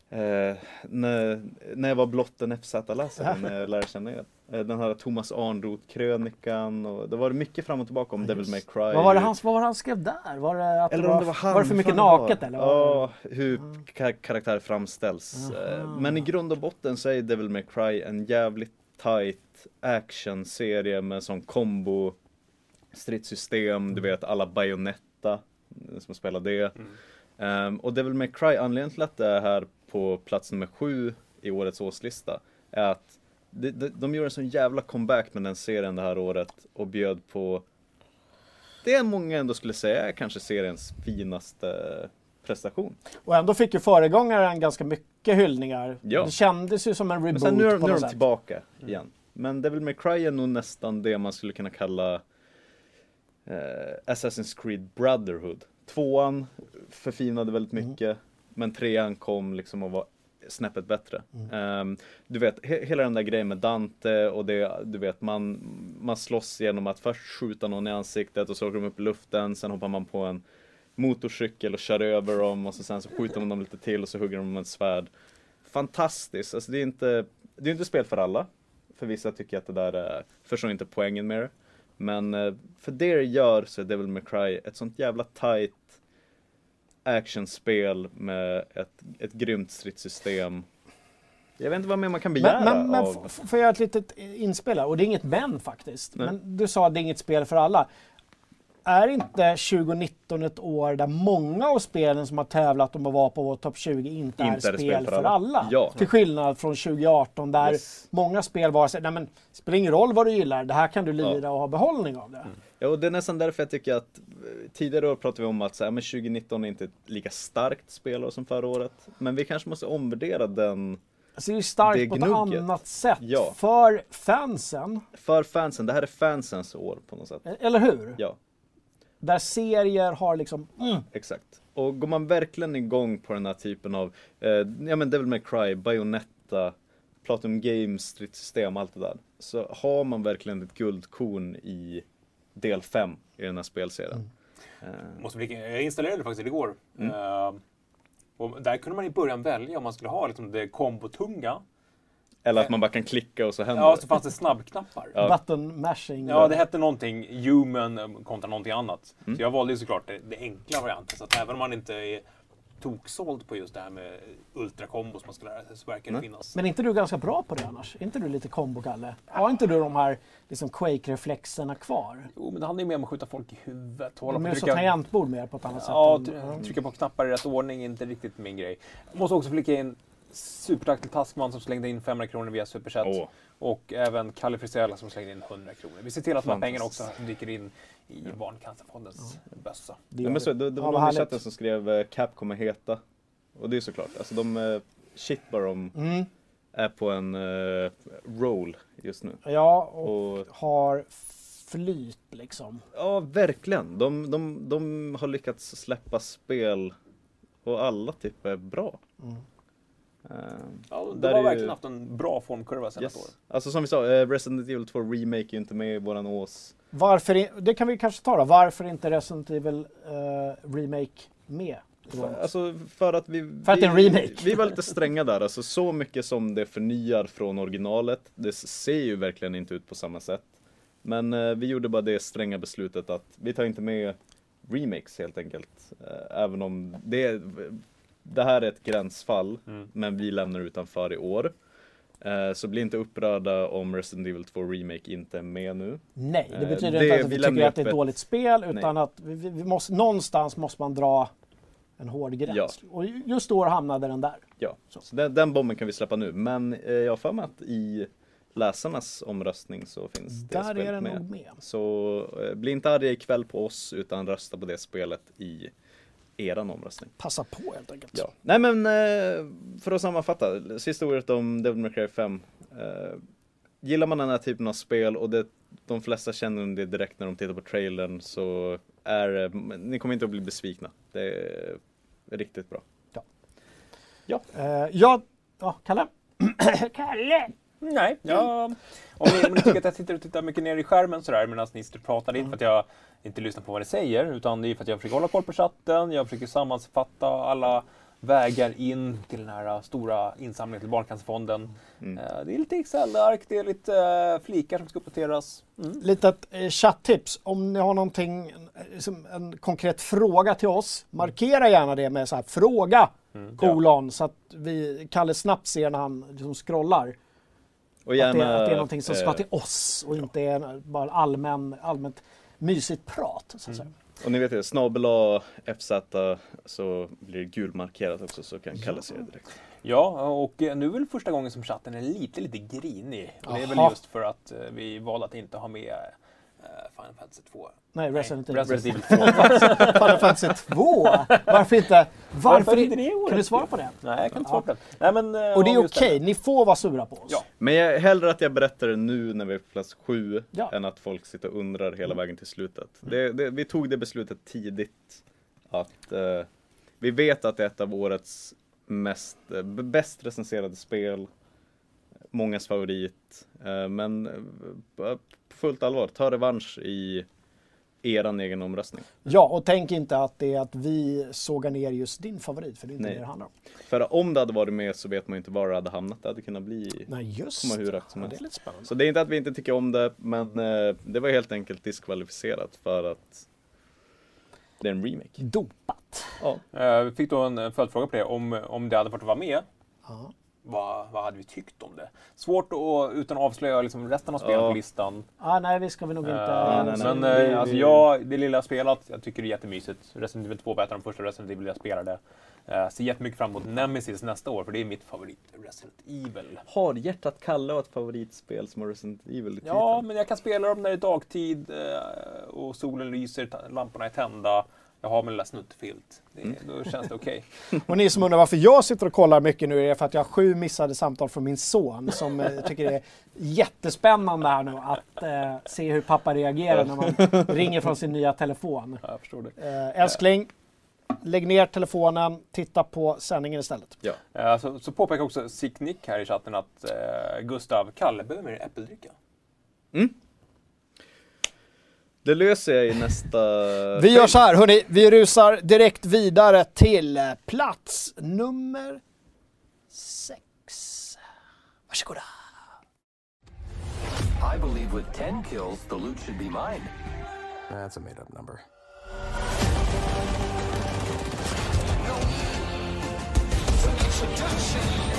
Speaker 2: eh, när, när jag var blott en FZ-läsare, när jag lärde känna er. Eh, den här Thomas Arnroth-krönikan och det var mycket fram och tillbaka om Devil May Cry.
Speaker 1: Vad var det han, vad var det han skrev där? Var det, att
Speaker 2: Eller
Speaker 1: det var,
Speaker 2: om det var han.
Speaker 1: var det för mycket
Speaker 2: fan det var.
Speaker 1: naket eller?
Speaker 2: Ja, hur ka- karaktär framställs. Eh. Men i grund och botten så är Devil May Cry en jävligt tight actionserie med sån kombo stridssystem, du vet alla Bayonetta eh, som spelar det. Ehm, och Devil May Cry, anledningen till att det är här på plats nummer sju i årets årslista är att de, de, de gjorde en sån jävla comeback med den serien det här året och bjöd på det många ändå skulle säga är kanske seriens finaste prestation.
Speaker 1: Och ändå fick ju föregångaren ganska mycket hyllningar.
Speaker 2: Ja.
Speaker 1: Det kändes ju som en
Speaker 2: Men
Speaker 1: reboot
Speaker 2: sen nu, är-
Speaker 1: på
Speaker 2: nu är de tillbaka igen. Men Devil May Cry är nog nästan det man skulle kunna kalla eh, Assassin's Creed Brotherhood Tvåan förfinade väldigt mycket, men trean kom liksom och var snäppet bättre. Ehm, du vet, he- hela den där grejen med Dante och det, du vet, man, man slåss genom att först skjuta någon i ansiktet och så åker de upp i luften, sen hoppar man på en motorcykel och kör över dem och så sen så skjuter man dem lite till och så hugger de med ett svärd. Fantastiskt, alltså det är inte, det är inte spel för alla. För vissa tycker att det där är, förstår inte poängen med det. Men eh, för det det gör så är Devil May Cry ett sånt jävla tight actionspel med ett, ett grymt stridssystem. Jag vet inte vad mer man kan begära
Speaker 1: Men, men,
Speaker 2: av...
Speaker 1: får jag göra ett litet inspel här? Och det är inget men faktiskt.
Speaker 2: Nej.
Speaker 1: Men du sa att det är inget spel för alla. Är inte 2019 ett år där många av spelen som har tävlat om att vara på vår topp 20 inte, är spel, för alla?
Speaker 2: Ja.
Speaker 1: Till skillnad från 2018 där
Speaker 2: Yes.
Speaker 1: många spel var så nej men spelar ingen roll vad du gillar, det här kan du lira och ha behållning av det.
Speaker 2: Ja, och det är nästan därför jag tycker att tidigare år pratade vi om att så här, men 2019 är inte ett lika starkt spelår som förra året. Men vi kanske måste omvärdera den
Speaker 1: Alltså det är starkt
Speaker 2: Det
Speaker 1: på ett annat sätt.
Speaker 2: Ja.
Speaker 1: För fansen,
Speaker 2: för fansen. Det här är fansens år på något sätt.
Speaker 1: eller hur?
Speaker 2: Ja,
Speaker 1: Där serier har liksom, mm,
Speaker 2: exakt. Och går man verkligen igång på den här typen av, eh, ja men Devil May Cry, Bayonetta, Platinum Games, stridssystem, allt det där. Så har man verkligen ett guldkorn i del 5 i den här spelserien. Eh,
Speaker 3: Måste bli, jag installerade det faktiskt igår. Eh, och där kunde man i början välja om man skulle ha liksom det kombotunga.
Speaker 2: eller att man bara kan klicka och så händer
Speaker 3: Ja,
Speaker 2: det.
Speaker 3: så fanns det snabbknappar.
Speaker 2: Ja.
Speaker 1: button mashing.
Speaker 3: Ja, det hette någonting human eh, kontra någonting annat.
Speaker 2: Mm.
Speaker 3: Så jag valde ju såklart det, det enkla varianten. Så att även om man inte är toksåld på just det här med ultrakombo som man ska lära sig så verkar det
Speaker 2: Nej.
Speaker 3: finnas.
Speaker 1: Men är inte du ganska bra på det annars? Är inte du lite kombokalle? Har inte du de här liksom Quake-reflexerna kvar?
Speaker 3: Jo, men det handlar ju mer om att skjuta folk i huvudet. Hålla
Speaker 1: De
Speaker 3: på att
Speaker 1: så
Speaker 3: trycka-
Speaker 1: tangentbord mer på ett annat
Speaker 3: Ja,
Speaker 1: sätt. än-
Speaker 3: try- trycka på knappar i rätt ordning är inte riktigt min grej. Jag måste också flika in supertack till Taskman som slängde in 500 kronor via Superchat.
Speaker 2: Åh.
Speaker 3: Och även Kalle Frisella som slängde in 100 kronor. Vi ser till att de här pengarna också dyker in i Barncancerfondens bössa.
Speaker 1: Det
Speaker 2: Ja, så,
Speaker 1: det.
Speaker 2: det,
Speaker 1: Ja,
Speaker 2: var
Speaker 1: vad
Speaker 2: någon i chatten som skrev eh, Cap kommer heta. Och det är såklart, alltså de, eh, shit vad de
Speaker 1: Mm.
Speaker 2: är på en uh, roll just nu.
Speaker 1: Ja, och
Speaker 2: Och
Speaker 1: har flyt liksom.
Speaker 2: ja, verkligen. De, de, de har lyckats släppa spel och alla typ är bra.
Speaker 1: Mm.
Speaker 2: Eh,
Speaker 3: Ja, de
Speaker 2: Där
Speaker 3: har
Speaker 2: är ju-
Speaker 3: verkligen haft en bra formkurva senaste
Speaker 2: yes.
Speaker 3: året.
Speaker 2: Alltså som vi sa, eh, Resident Evil 2 Remake är ju inte med i våran ås.
Speaker 1: Varför, i- det kan vi kanske ta då. Varför inte Resident Evil eh, Remake med?
Speaker 2: Alltså för att vi...
Speaker 1: För att det är en
Speaker 2: vi,
Speaker 1: remake.
Speaker 2: Vi var lite stränga där, alltså så mycket som det förnyar från originalet. Det ser ju verkligen inte ut på samma sätt. Men eh, vi gjorde bara det stränga beslutet att vi tar inte med remakes helt enkelt. Eh, även om det, det här är ett gränsfall,
Speaker 3: Mm.
Speaker 2: men vi lämnar utanför i år. Eh, så bli inte upprörda om Resident Evil 2 Remake inte är med nu.
Speaker 1: Nej, det
Speaker 2: Eh,
Speaker 1: betyder
Speaker 2: det-
Speaker 1: inte att
Speaker 2: vi
Speaker 1: tycker att det är ett
Speaker 2: ett-
Speaker 1: dåligt spel, utan
Speaker 2: Nej.
Speaker 1: att vi, vi måste, någonstans måste man dra en hård gräns.
Speaker 2: Ja.
Speaker 1: Och just då hamnade den där.
Speaker 2: Ja,
Speaker 1: Så.
Speaker 2: så, den, den bomben kan vi släppa nu. Men eh, jag har för mig att i läsarnas omröstning så finns det
Speaker 1: Där
Speaker 2: spelet
Speaker 1: är den
Speaker 2: med.
Speaker 1: nog med.
Speaker 2: Så eh, bli inte arga ikväll på oss utan rösta på det spelet i eran omröstning.
Speaker 1: Passa på helt enkelt.
Speaker 2: Ja. Nej men eh, för att sammanfatta, sista ordet om Devil May Cry 5. Eh, gillar man den här typen av spel och det, de flesta känner det direkt när de tittar på trailern så är eh, ni kommer inte att bli besvikna. Det är riktigt bra.
Speaker 1: Eh, ja, ja, Kalle? Kalle!
Speaker 3: Nej, jag, om, ni, om ni tycker att jag sitter och tittar mycket ner i skärmen sådär medan ni sitter och pratar, det är inte för att jag inte lyssnar på vad ni säger, utan det är för att jag försöker hålla koll på chatten, jag försöker sammanfatta alla vägar in till den här stora insamlingen till Barncancerfonden.
Speaker 2: Mm.
Speaker 3: Eh, Det är lite Excel-ark, det är lite eh, flikar som ska uppdateras. Mm.
Speaker 1: Litet eh, chatttips. Om ni har någonting, en konkret fråga till oss, markera gärna det med så här fråga,
Speaker 2: Mm.
Speaker 1: kolon, så att vi, Kalle snabbt ser när han liksom scrollar.
Speaker 2: Och
Speaker 1: att,
Speaker 2: gärna,
Speaker 1: det, att det är någonting som ska
Speaker 2: eh,
Speaker 1: till oss och inte är bara allmän, allmänt mysigt prat. Så att säga.
Speaker 2: Och ni vet ju, snabel A, FZ så blir det gulmarkerat också så kan Kalle se det direkt.
Speaker 3: Ja, och nu är väl första gången som chatten är lite, lite grinig. Och det är väl just för att eh, vi valde att inte ha med Final Fantasy 2.
Speaker 1: Nej, Resident Evil.
Speaker 3: Resident Evil 2.
Speaker 1: Final Fantasy 2. Varför inte? Varför,
Speaker 3: Varför inte det året?
Speaker 1: Kan du svara på det?
Speaker 3: Nej, jag kan inte svara på det. Nej, men, eh,
Speaker 1: Och det är okej, ni får vara sura på oss.
Speaker 3: Ja.
Speaker 2: Men jag, hellre att jag berättar det nu när vi är på plats sju
Speaker 1: Ja.
Speaker 2: än att folk sitter och undrar hela vägen till slutet. Det, det, vi tog det beslutet tidigt Att eh, vi vet att det är ett av årets mest, eh, bäst recenserade spel. Mångas favorit. Eh, men eh, på fullt allvar, ta revansch i eran egen omröstning.
Speaker 1: Ja, och tänk inte att det är att vi sågar ner just din favorit, för det är inte
Speaker 2: Nej.
Speaker 1: det det handlar om.
Speaker 2: För om det hade varit med så vet man inte var det hade hamnat. Det hade kunnat bli
Speaker 1: Nej, just
Speaker 2: komma hur
Speaker 1: det.
Speaker 2: rakt som
Speaker 1: Ja,
Speaker 2: helst.
Speaker 1: det är lite spännande.
Speaker 2: Så det är inte att vi inte tycker om det, men eh, det var helt enkelt diskvalificerat för att det är en remake.
Speaker 1: Dopat.
Speaker 2: Ja.
Speaker 3: Vi fick då en följdfråga på det. Om, om det hade fått vara med,
Speaker 1: Ja.
Speaker 3: Vad, vad hade vi tyckt om det? Svårt att, utan att avslöja liksom resten av spelen
Speaker 2: Ja.
Speaker 3: på listan.
Speaker 1: Ah, nej, vi ska vi nog inte...
Speaker 3: Eh,
Speaker 2: nej, nej.
Speaker 3: Men
Speaker 2: Vi-
Speaker 3: eh, alltså jag, det lilla jag spelat, jag tycker det är jättemysigt. Resident Evil 2 var ett av de första Resident Evil jag spelade. Uh, ser jättemycket fram emot Nemesis nästa år, för det är mitt favorit Resident Evil.
Speaker 2: Har hjärtat Kalle och ett favoritspel som har Resident Evil i titeln?
Speaker 3: Ja, men jag kan spela dem när det är dagtid och solen lyser, lamporna är tända. Jag har min lilla
Speaker 2: Mm.
Speaker 3: Då känns det okej.
Speaker 1: Och ni som undrar varför jag sitter och kollar mycket nu är för att jag har sju missade samtal från min son som eh, tycker det är jättespännande här nu att eh, se hur pappa reagerar när man ringer från sin nya telefon.
Speaker 3: Ja, jag förstår det.
Speaker 1: Eh, älskling, lägg ner telefonen, titta på sändningen istället.
Speaker 2: Ja.
Speaker 3: Eh, så, så påpekar också Sicknick här i chatten att eh, Gustav, Kalle behöver mer äppeldricka.
Speaker 2: Det löser jag i nästa...
Speaker 1: Vi gör så här, hörni, vi rusar direkt vidare till eh, plats nummer sex. Varsågoda.
Speaker 7: I believe with 10 kills, the loot should be mine.
Speaker 8: That's a made up number.
Speaker 7: Game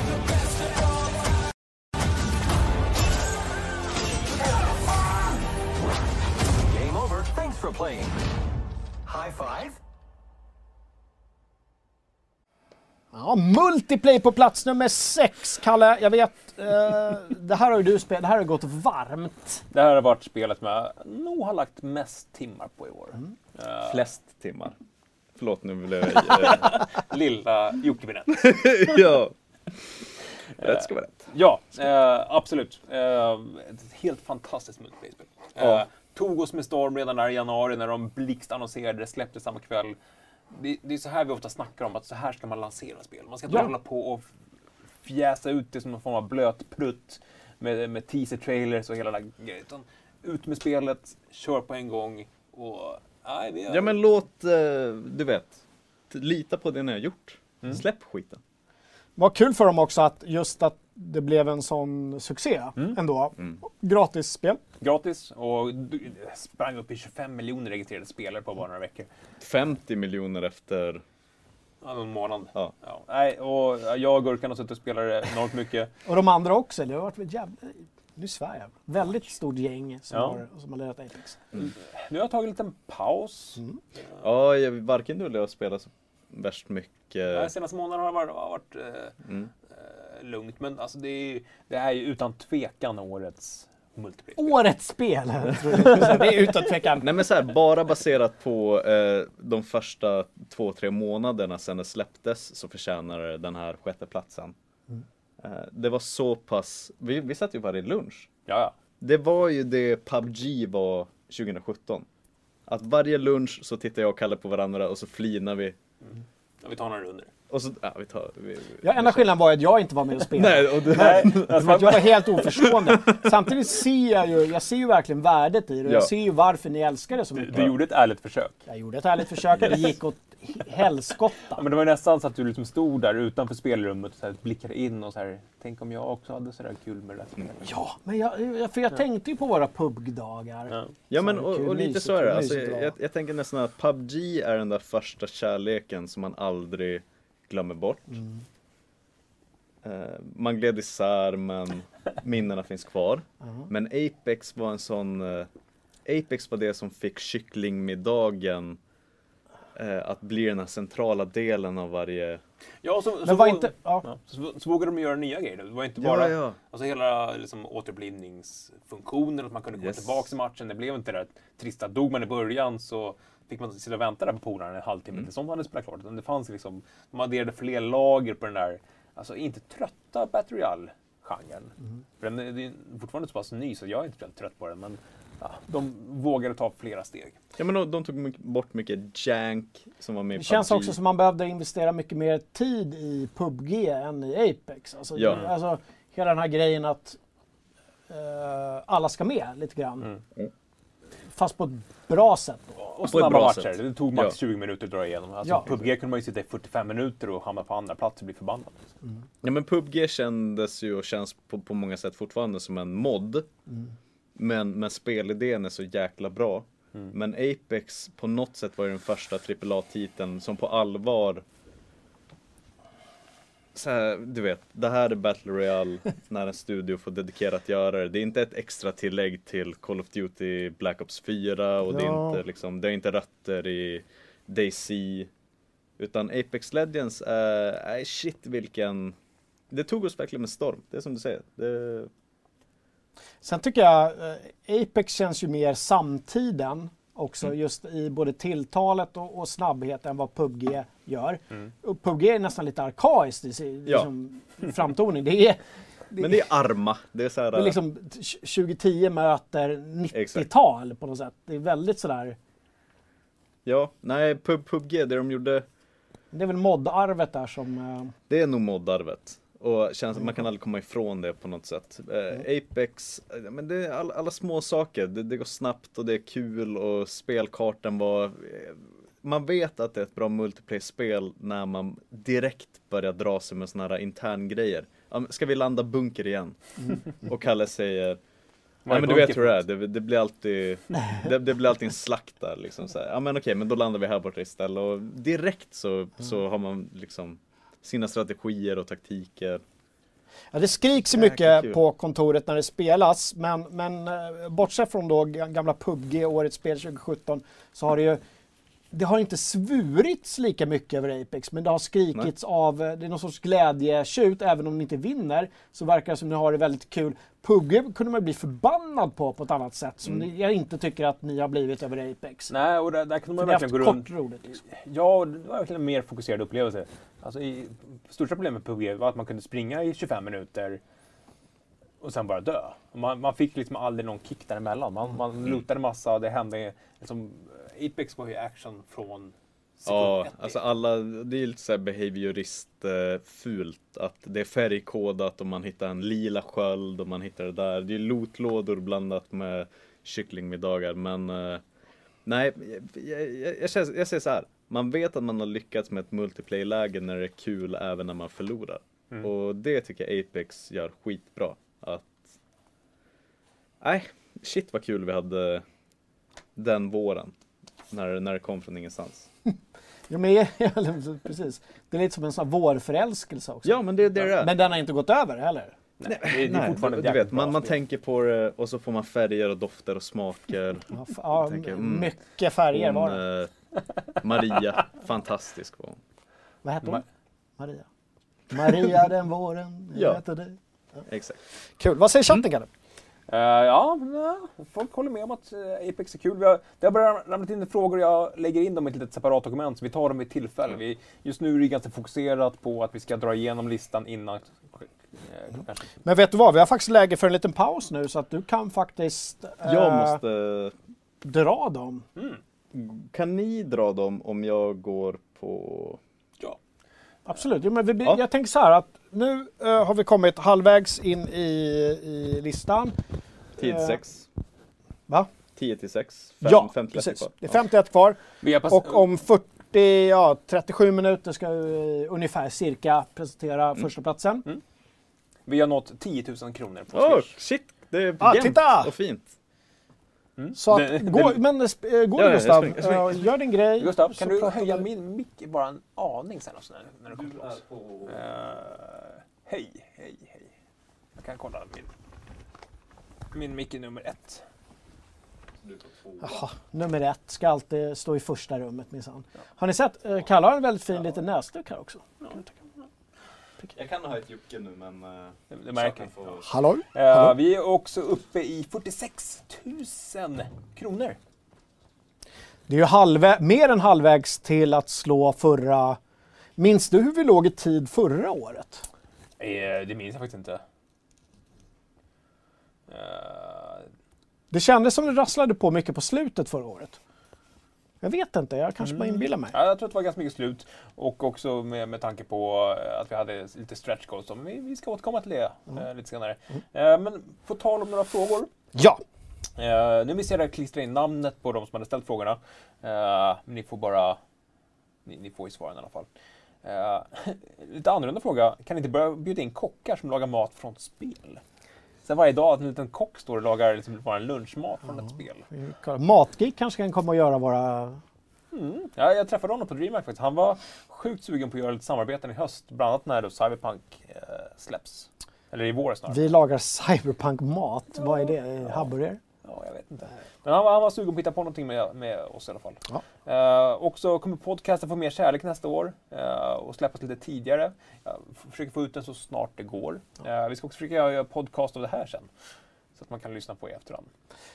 Speaker 7: for playing. High five?
Speaker 1: Ja, multiplay på plats nummer sex, Kalle. Jag vet, eh, det här har ju du spelat, det här har gått varmt.
Speaker 3: Det här har varit spelet som jag nog har lagt mest timmar på i år. Eh,
Speaker 2: Flest timmar. Förlåt, nu blev jag... eh,
Speaker 3: lilla Jocke Binett.
Speaker 2: ja. Rätt ska vara rätt.
Speaker 3: Ja, eh, absolut. Eh, ett helt fantastiskt multiplayer-spel. Eh,
Speaker 2: Ja.
Speaker 3: Tog oss med storm redan där i januari när de blixtannonserade det, släpptes samma kväll. Det, det är så här vi ofta snackar om att så här ska man lansera spel. Man ska inte
Speaker 1: Ja.
Speaker 3: hålla på och fjäsa ut det som någon form av blöt prutt med, med teaser-trailers och hela den grejen. Utan ut med spelet, kör på en gång och... Nej, vi har-
Speaker 2: Ja men låt, eh, du vet, lita på det ni har gjort.
Speaker 3: Mm.
Speaker 2: Släpp skiten.
Speaker 1: Vad kul för dem också att just att det blev en sån succé ändå. Gratis spel.
Speaker 3: Gratis och sprang upp i 25 miljoner registrerade spelare på bara några veckor.
Speaker 2: 50 miljoner efter,
Speaker 3: Ja, någon månad.
Speaker 2: ja.
Speaker 3: Ja, nej, och jag och Gurkan har suttit och spelat enormt mycket.
Speaker 1: Och de andra också. Det har varit ett jävla... Nu svär jag. Väldigt stort gäng som,
Speaker 3: Ja.
Speaker 1: har, som har lirat Apex.
Speaker 3: Nu har jag tagit en liten paus.
Speaker 2: Ja, jag, varken du eller jag spelar så värst mycket.
Speaker 3: senaste månaderna har det varit, har varit eh,
Speaker 2: Mm.
Speaker 3: eh, lugnt, men alltså det, är, det är ju utan tvekan årets multiplayer.
Speaker 1: Årets spel! tror jag. det är utan tvekan.
Speaker 2: Nej men så här, bara baserat på eh, de första två, tre månaderna sedan det släpptes så förtjänar det den här sjätteplatsen. Eh, det var så pass, vi, vi satt ju varje lunch.
Speaker 3: Ja.
Speaker 2: Det var ju det PubG var 2017. Att varje lunch så tittar jag och Kalle på varandra och så flinar vi.
Speaker 3: Ja, vi tar några runder.
Speaker 2: Och så, ja vi tar... Vi,
Speaker 1: Ja, enda skillnaden var att jag inte var med och spelade.
Speaker 2: Nej, och det,
Speaker 1: För att jag var helt oförstående. Samtidigt ser jag ju, jag ser ju verkligen värdet i det. och
Speaker 2: Ja.
Speaker 1: Jag ser ju varför ni älskar det så
Speaker 3: Du,
Speaker 1: mycket.
Speaker 3: du gjorde ett ärligt försök.
Speaker 1: Jag gjorde ett ärligt försök, det gick åt helskotta.
Speaker 3: Ja, men det var ju nästan så att du liksom stod där utanför spelrummet och så här blickade in och så här, tänk om jag också hade så där kul med det där.
Speaker 1: Ja, men jag, för jag tänkte ju på våra pubgdagar.
Speaker 3: Ja.
Speaker 2: Ja men och, och lite så är det. Alltså, jag, jag tänker nästan att PubG är den där första kärleken som man aldrig glömmer bort.
Speaker 1: Mm.
Speaker 2: Eh, man gled isär men minnena finns kvar. Men Apex var en sån eh, Apex var det som fick kycklingmiddagen att bli den här centrala delen av varje...
Speaker 3: Ja, så, så,
Speaker 1: var inte... Ja.
Speaker 3: ja, så, så vågade de göra nya grejer. Det var inte bara
Speaker 2: Ja, ja.
Speaker 3: Alltså hela liksom, återupplivningsfunktionen, att man kunde komma
Speaker 2: Yes.
Speaker 3: tillbaka i matchen. Det blev inte det där trista. Dog man i början så fick man sitta och vänta där på polaren en halvtimme
Speaker 2: Mm.
Speaker 3: tills de hade spelat klart. Utan det fanns liksom, de adderade fler lager på den där, alltså inte trötta Battle Royale-genren.
Speaker 2: Mm.
Speaker 3: För den är, det är fortfarande så pass ny så jag är inte speciellt trött på den. Men ja, de vågade ta flera steg.
Speaker 2: Ja men de, de tog mycket- bort mycket jank som var med i
Speaker 1: Det känns
Speaker 2: PUBG.
Speaker 1: också som man behövde investera mycket mer tid i PubG än i Apex. Alltså,
Speaker 2: Ja.
Speaker 1: det, alltså hela den här grejen att eh, alla ska med lite grann.
Speaker 2: Mm.
Speaker 1: Fast på ett bra sätt. Då.
Speaker 3: Och
Speaker 2: ett
Speaker 3: snabba
Speaker 2: bra
Speaker 3: matcher.
Speaker 2: sätt.
Speaker 3: Det tog max
Speaker 2: Ja.
Speaker 3: 20 minuter att dra igenom. Alltså,
Speaker 1: Ja.
Speaker 3: PubG kunde man ju sitta i 45 minuter och hamna på andra plats och bli förbannad.
Speaker 2: Ja men PubG kändes ju och känns på, på många sätt fortfarande som en mod. Men, men spelidén är så jäkla bra. Men Apex på något sätt var ju den första AAA-titeln som på allvar så här, du vet, det här är Battle Royale när en studio får dedikerat göra det. Det är inte ett extra tillägg till Call of Duty Black Ops 4 och det är
Speaker 1: Ja.
Speaker 2: inte liksom, det är inte rötter i DayZ. Utan Apex Legends är, är shit vilken Det tog oss verkligen med storm, det är som du säger. Det,
Speaker 1: Sen tycker jag eh, Apex känns ju mer samtiden också
Speaker 2: Mm.
Speaker 1: just i både tilltalet och, och snabbhet än vad PubG gör.
Speaker 3: Mm.
Speaker 1: PubG är nästan lite arkaiskt i sin
Speaker 2: Ja.
Speaker 1: liksom, framtoning. Det är,
Speaker 2: men det är arma, det är så här,
Speaker 1: det är liksom t- 2010 möter
Speaker 2: Exakt.
Speaker 1: 90-tal på något sätt. Det är väldigt sådär,
Speaker 2: Ja, nej Pub, PubG, det de gjorde
Speaker 1: det är väl modarvet där som... eh,
Speaker 2: Det är nog moddarvet. Och känns man kan aldrig komma ifrån det på något sätt. Eh, Apex, eh, men det är all, alla små saker. Det, det går snabbt och det är kul och spelkartan var... eh, Man vet att det är ett bra multiplayer-spel när man direkt börjar dra sig med såna här interngrejer. Ska vi landa bunker igen? Och Kalle säger Ja men du vet hur det är, det, det blir alltid det, det blir alltid en slakt där liksom så här. Ja men okej, men då landar vi här borta istället och direkt så, så har man liksom sina strategier och taktiker.
Speaker 1: Ja, det skriks ju mycket på kontoret när det spelas, men, men eh, bortsett från då ga- gamla PubG, årets spel 2017, så har det ju det har inte svurits lika mycket över Apex, men det har skrikits av, eh, det är någon sorts glädjetjut, även om ni inte vinner, så verkar det som ni har det väldigt kul. PubG kunde man bli förbannad på på ett annat sätt, som
Speaker 2: Mm.
Speaker 1: jag inte tycker att ni har blivit över Apex.
Speaker 3: Nej, och där, där kunde man verkligen gå runt.
Speaker 1: kort roligt. Liksom.
Speaker 3: Ja, och det var verkligen en mer fokuserad upplevelse. Alltså, i, största problemet med PubG var att man kunde springa i 25 minuter och sen bara dö. Man, man fick liksom aldrig någon kick däremellan. Man, man lootade massa och det hände liksom, Apex var ju action från
Speaker 2: Ja, alltså alla, det är lite såhär behaviorist eh, fult att det är färgkodat och man hittar en lila sköld och man hittar det där. Det är lootlådor blandat med kycklingmiddagar men eh, nej, jag, jag, jag, jag säger så här. Man vet att man har lyckats med ett multiplayer-läge när det är kul även när man förlorar.
Speaker 3: Mm.
Speaker 2: Och det tycker jag Apex gör skitbra. Att Nej, shit vad kul vi hade den våren. När, när det kom från ingenstans.
Speaker 1: Ja, men, precis. Det är lite som en sån här vårförälskelse också.
Speaker 2: Ja men det är det det är.
Speaker 1: Men den har inte gått över heller.
Speaker 3: Nej, det, det är fortfarande
Speaker 2: du, vet, man, man tänker på det och så får man färger och dofter och smaker.
Speaker 1: Ja, ja,
Speaker 2: tänker, mm.
Speaker 1: Mycket färger var det.
Speaker 2: Eh, Maria, fantastisk var hon.
Speaker 1: Vad hette hon?
Speaker 3: Ma-
Speaker 1: Maria. Maria den våren.
Speaker 2: Ja.
Speaker 1: jag heter det.
Speaker 2: Exakt.
Speaker 1: Kul. Vad säger chatten Kalle?
Speaker 3: Eh, ja, ja, folk håller med om att eh, Apex är kul. Vi har, det har börjat ramlat in frågor jag lägger in dem i ett litet separat dokument, så vi tar dem vid tillfälle. Vi, just nu är det ganska fokuserat på att vi ska dra igenom listan innan eh, klockan
Speaker 1: Men vet du vad? Vi har faktiskt läge för en liten paus nu så att du kan faktiskt eh,
Speaker 2: Jag måste...
Speaker 1: dra dem.
Speaker 2: Kan ni dra dem om jag går på...
Speaker 3: Ja.
Speaker 1: Absolut. Jo, men vi,
Speaker 2: Ja.
Speaker 1: Jag tänker så här att nu eh, har vi kommit halvvägs in i, i listan.
Speaker 2: 10 till
Speaker 1: Eh,
Speaker 2: 6.
Speaker 1: Va?
Speaker 2: 10 till 6.
Speaker 1: ja,
Speaker 2: 50
Speaker 1: precis.
Speaker 2: kvar.
Speaker 1: Det är 51 kvar.
Speaker 3: Vi har pass-
Speaker 1: Och om 40, ja 37 minuter ska vi ungefär cirka presentera
Speaker 2: Mm.
Speaker 1: första platsen.
Speaker 3: Vi har nått 10 000 kronor på
Speaker 2: Åh,
Speaker 3: Swish.
Speaker 2: shit! Det är
Speaker 1: Ah,
Speaker 2: jämnt
Speaker 1: titta!
Speaker 2: och fint.
Speaker 1: Så att,
Speaker 3: Det-
Speaker 1: gå,
Speaker 3: det-
Speaker 1: men äh, gå
Speaker 2: Ja, ja, jag
Speaker 1: Gustav,
Speaker 2: springer, jag springer.
Speaker 1: Gör din grej.
Speaker 3: Gustav, kan du höja min mick bara en aning sen också när, när du kommer till oss? Eh, hej, hej, hej. Jag kan kolla min, min mick är nummer ett.
Speaker 1: Jaha, nummer ett ska alltid stå i första rummet minsann. Har ni sett? eh, Kalle har en väldigt fin liten näsduk här också.
Speaker 2: Jag kan ha ett Jocke nu men... Uh,
Speaker 3: Det, det märker
Speaker 1: Hallå?
Speaker 3: Eh, Vi är också uppe i 46 000 kronor.
Speaker 1: Det är ju halvvä- mer än halvvägs till att slå förra... Minns du hur vi låg i tid förra året?
Speaker 3: Eh, det minns jag faktiskt inte. Eh,
Speaker 1: Det kändes som det rasslade på mycket på slutet förra året. Jag vet inte, jag kanske bara inbillar mig.
Speaker 3: Ja, jag tror att det var ganska mycket slut. Och också med, med tanke på eh, att vi hade lite stretch goals. Men vi, vi ska återkomma till det eh, lite senare. Eh, men på tal om några frågor.
Speaker 1: Ja,
Speaker 3: Eh, nu vill jag klistra in namnet på de som hade ställt frågorna. Eh, men ni får bara... Ni, ni får ju svaren i alla fall. Eh, lite annorlunda fråga. Kan ni inte börja bjuda in kockar som lagar mat från spel? Så varje dag att en liten kock står och lagar liksom bara en lunchmat från ett spel.
Speaker 1: Matgeek kanske kan komma och göra våra...
Speaker 3: Ja, jag träffade honom på DreamHack faktiskt. Han var sjukt sugen på att göra lite samarbeten i höst. Bland annat när då Cyberpunk eh, släpps. Eller i vår snarare.
Speaker 1: Vi lagar cyberpunk-mat. Vad är det? Hamburgare?
Speaker 3: Ja, jag vet inte. Men han var, han var sugen på att hitta på någonting med, med oss i alla fall.
Speaker 1: Ja.
Speaker 3: Eh, och så kommer podcasten få mer kärlek nästa år eh, och släppas lite tidigare. Jag försöker få ut den så snart det går. Eh, vi ska också försöka göra podcast av det här sen. Så att man kan lyssna på i efterhand.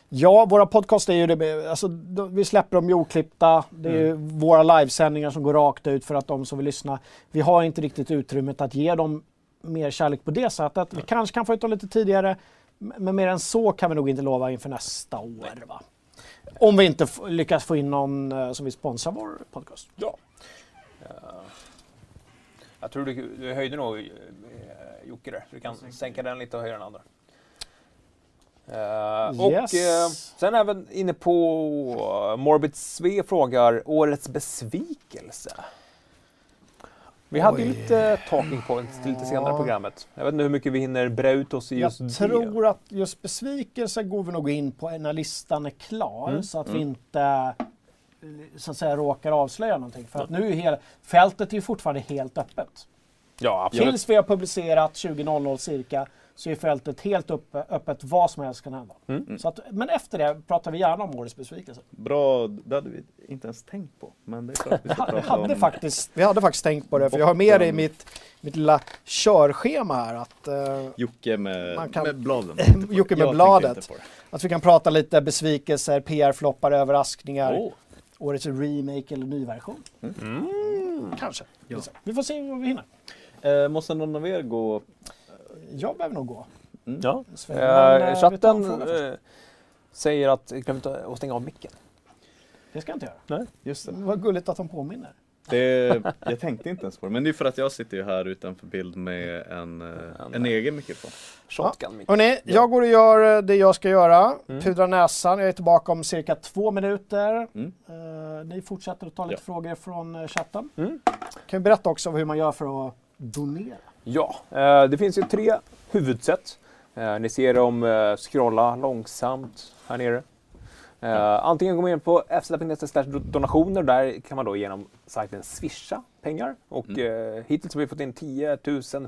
Speaker 1: Ja, våra podcast är ju det, alltså, vi släpper dem ju oklippta. Det är ju våra livesändningar som går rakt ut för att de som vill lyssna. Vi har inte riktigt utrymmet att ge dem mer kärlek på det sättet. Vi kanske kan få ut dem lite tidigare, men mer än så kan vi nog inte lova inför nästa år. Va? Om vi inte lyckas få in någon eh, som vill sponsra vår podcast.
Speaker 3: Ja. jag tror du, du höjde nog eh, Jocke där. Du kan sänka den lite och höja den andra. Eh, och
Speaker 1: Yes.
Speaker 3: eh, sen även inne på uh, Morbid Sve frågar årets besvikelse. Vi hade ju lite talking points till lite senare i programmet. Jag vet inte hur mycket vi hinner bre ut oss i just
Speaker 1: Jag
Speaker 3: det.
Speaker 1: tror att just besvikelse går vi nog in på när listan är klar
Speaker 3: Mm.
Speaker 1: så att vi inte eh, så att säga råkar avslöja någonting. För att nu är hela, fältet är ju fortfarande helt öppet.
Speaker 3: Ja, absolut.
Speaker 1: Tills vi har publicerat 20.00 cirka så är fältet helt uppe, öppet. Vad som helst kan hända.
Speaker 3: Mm.
Speaker 1: Så att, men efter det pratar vi gärna om årets besvikelse.
Speaker 2: Bra, det hade vi inte ens tänkt på. Men det är klart vi ska
Speaker 1: Vi
Speaker 2: prata
Speaker 1: hade,
Speaker 2: om
Speaker 1: faktiskt, vi hade faktiskt tänkt på det, för jag har med det i mitt, mitt lilla körschema här. Att, eh,
Speaker 2: Jocke med,
Speaker 1: kan-
Speaker 2: med bladen.
Speaker 1: Jocke med
Speaker 2: Jag
Speaker 1: bladet. att vi kan prata lite besvikelser, PR-floppar, överraskningar.
Speaker 2: Åh,
Speaker 1: Årets remake eller nyversion.
Speaker 3: Mm.
Speaker 1: Kanske.
Speaker 2: Ja.
Speaker 1: Vi får se vad vi hinner.
Speaker 2: eh, måste någon av er gå?
Speaker 1: Jag behöver nog gå.
Speaker 3: Ja.
Speaker 1: Sven, men, eh,
Speaker 3: Eh,
Speaker 1: en
Speaker 3: chatten eh, säger att glöm inte att stänga av micken.
Speaker 1: Det ska jag inte göra.
Speaker 2: Just det.
Speaker 1: Det var gulligt att de påminner.
Speaker 2: det. Jag tänkte inte ens på det. Men det är för att jag sitter ju här utanför bild med en, eh, en egen mikrofon.
Speaker 3: Shotgun mick.
Speaker 1: Hörrni, jag går och gör det jag ska göra.
Speaker 3: Mm.
Speaker 1: Pudrar näsan. Jag är tillbaka om cirka två minuter.
Speaker 2: Mm.
Speaker 1: Eh, ni fortsätter att ta lite
Speaker 2: Ja.
Speaker 1: frågor från chatten.
Speaker 3: Mm.
Speaker 1: Kan vi berätta också hur man gör för att donera?
Speaker 3: Ja, eh, det finns ju tre huvudsätt. Eh, ni ser dem eh, scrolla långsamt här nere. Antingen går man in på fz.se slash donationer. Där kan man då genom sajten swisha pengar. Och eh, hittills har vi fått in 10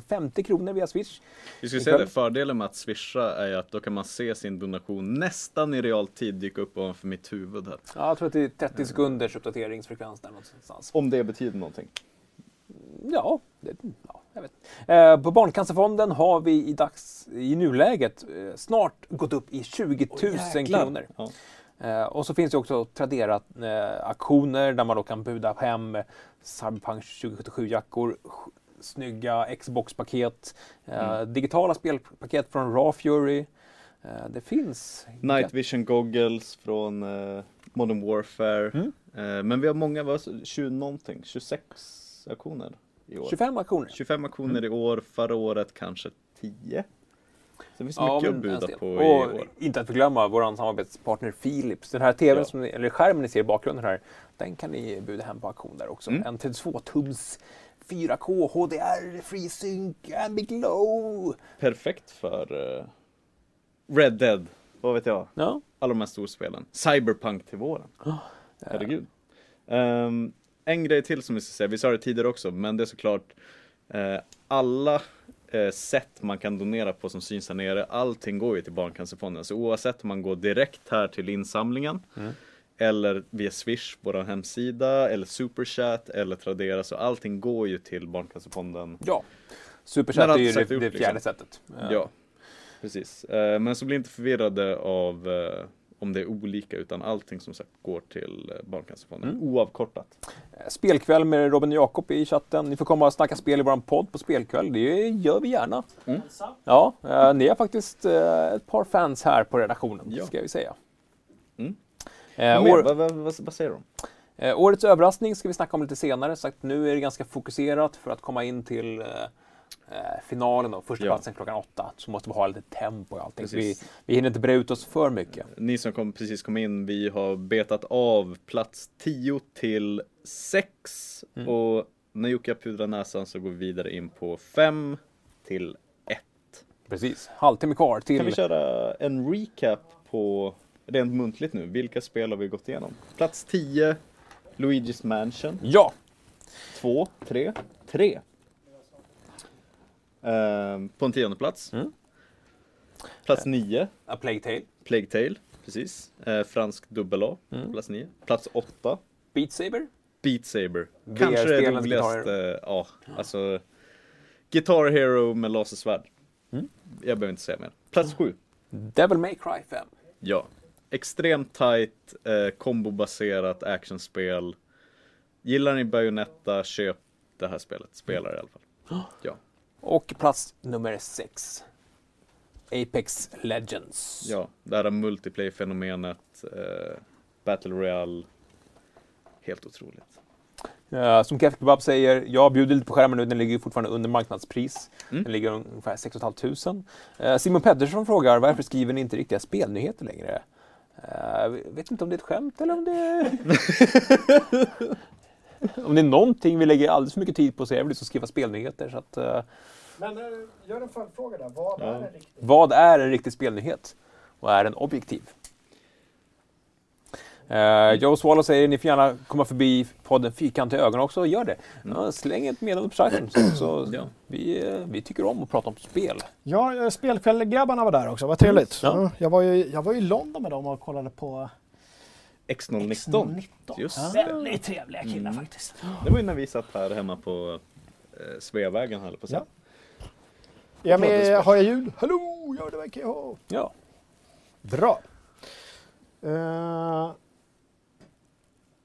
Speaker 3: 050 kronor via swish.
Speaker 2: Vi ska säga det, fördelen med att swisha är att då kan man se sin donation nästan i realtid dyka upp ovanför mitt huvud här.
Speaker 3: Ja, jag tror att det är 30 sekunders uppdateringsfrekvens där någonstans.
Speaker 2: Om det betyder någonting.
Speaker 3: Ja, det, ja på Barncancerfonden har vi i, dags, i nuläget eh, snart gått upp i 20 000 kronor.
Speaker 2: Ja.
Speaker 3: Eh, och så finns det också Tradera-aktioner där man då kan buda hem Cyberpunk 2077-jackor, snygga Xbox-paket, eh, digitala spelpaket från Raw Fury. Eh, det finns...
Speaker 2: Night Vision Goggles från eh, Modern Warfare.
Speaker 3: Mm.
Speaker 2: Eh, men vi har många, vad, 20 någonting, 26 auktioner i år.
Speaker 3: 25 aktioner.
Speaker 2: 25 auktioner i år, förra året kanske 10. Så det finns
Speaker 3: Ja,
Speaker 2: mycket att buda på i
Speaker 3: Och
Speaker 2: år.
Speaker 3: inte att förglömma vår samarbetspartner Philips. Den här TVn,
Speaker 2: Ja.
Speaker 3: som eller skärmen ni ser i bakgrunden här, den kan ni buda hem på auktion där också.
Speaker 2: Mm.
Speaker 3: En 32-tums 4K HDR, FreeSync, Ambient Glow.
Speaker 2: Perfekt för eh, Red Dead, vad vet jag.
Speaker 3: Ja.
Speaker 2: Alla de här storspelen. Cyberpunk till våren. Herregud. Ehm, en grej till som vi ska säga, vi sa det tidigare också, men det är såklart eh, alla eh, sätt man kan donera på som syns här nere, allting går ju till Barncancerfonden. Så oavsett om man går direkt här till insamlingen eller via Swish, vår hemsida, eller Superchat eller Tradera, så allting går ju till Barncancerfonden.
Speaker 3: ja. Superchat är ju det, det fjärde
Speaker 2: liksom.
Speaker 3: sättet. Eh,
Speaker 2: Ja, precis. Eh, men så bli inte förvirrade av eh, om det är olika utan allting som sagt går till eh, Barncancerfonden
Speaker 3: Mm.
Speaker 2: oavkortat.
Speaker 3: Spelkväll med Robin och Jakob i chatten. Ni får komma och snacka spel i vår podd på spelkväll. Det gör vi gärna. Ja, eh, ni har faktiskt eh, ett par fans här på redaktionen,
Speaker 2: Ja.
Speaker 3: ska vi säga.
Speaker 2: Mm.
Speaker 3: Eh, år,
Speaker 2: Vad, vad, vad, vad säger de?
Speaker 3: eh, årets överraskning ska vi snacka om lite senare. Sagt, nu är det ganska fokuserat för att komma in till eh, eh, finalen och första
Speaker 2: Ja.
Speaker 3: platsen klockan åtta. Så måste vi ha lite tempo och allting. Vi, vi hinner inte bre ut oss för mycket.
Speaker 2: Ni som kom, precis kom in, vi har betat av plats 10 till 6
Speaker 3: Mm.
Speaker 2: och när Jocke har pudrat näsan så går vi vidare in på 5 till 1.
Speaker 3: Precis. Halvtimme kvar till...
Speaker 2: Kan vi köra en recap på, rent muntligt nu, vilka spel har vi gått igenom? Plats 10, Luigi's Mansion.
Speaker 3: Ja!
Speaker 2: 2, 3, 3. Ehm, på en tionde plats.
Speaker 3: Mm.
Speaker 2: Plats 9,
Speaker 3: A Plague Tale.
Speaker 2: Plague Tale. Precis. Eh, fransk dubbel A,
Speaker 3: Mm.
Speaker 2: plats 9. Plats 8,
Speaker 3: Beat Saber.
Speaker 2: Beat Saber. Kanske det roligaste, ja, alltså Guitar Hero med lasersvärd.
Speaker 3: Mm.
Speaker 2: Jag behöver inte säga mer. Plats 7,
Speaker 3: Devil May Cry 5.
Speaker 2: ja. Extremt tight, eh, kombobaserat actionspel. Gillar ni Bayonetta, köp det här spelet. Spelar i alla fall. Ja.
Speaker 3: Och plats nummer 6. Apex Legends.
Speaker 2: Ja, det här multiplayer-fenomenet, eh, Battle Royale. Helt otroligt.
Speaker 3: Eh, som Kev Kebab säger, jag bjuder lite på skärmen nu, den ligger fortfarande under marknadspris.
Speaker 2: Mm.
Speaker 3: Den ligger ungefär 6 500. Uh, Simon Pettersson frågar, varför skriver ni inte riktiga spelnyheter längre? Uh, vet inte om det är ett skämt eller om det är... om det är någonting vi lägger alldeles för mycket tid på så är det att skriva spelnyheter. Så att, eh,
Speaker 1: Men eh, gör en följdfråga där. Vad
Speaker 2: Ja.
Speaker 1: är en riktig?
Speaker 3: vad är en riktig spelnyhet? Och är den objektiv? Uh, Joe Swallow säger ni får gärna komma förbi podden Fyrkantiga ögon också. Gör det. Ja, släng ett meddelande på sajten. Så, så
Speaker 2: Ja.
Speaker 3: vi, eh, vi tycker om att prata om spel.
Speaker 1: Ja, spelkväll-grabbarna var där också. Vad trevligt.
Speaker 3: Ja.
Speaker 1: Ja, jag, var ju, jag var ju i London med dem och kollade på
Speaker 2: X019.
Speaker 1: X19.
Speaker 2: Just det.
Speaker 1: Väldigt trevliga killar
Speaker 2: Mm.
Speaker 1: faktiskt.
Speaker 2: Det var ju när vi satt här hemma på eh, Sveavägen höll på att.
Speaker 1: Ja. Jag med, har jag ljud? Hallå, ja det verkar jag ha.
Speaker 3: Ja.
Speaker 1: Bra. Eh,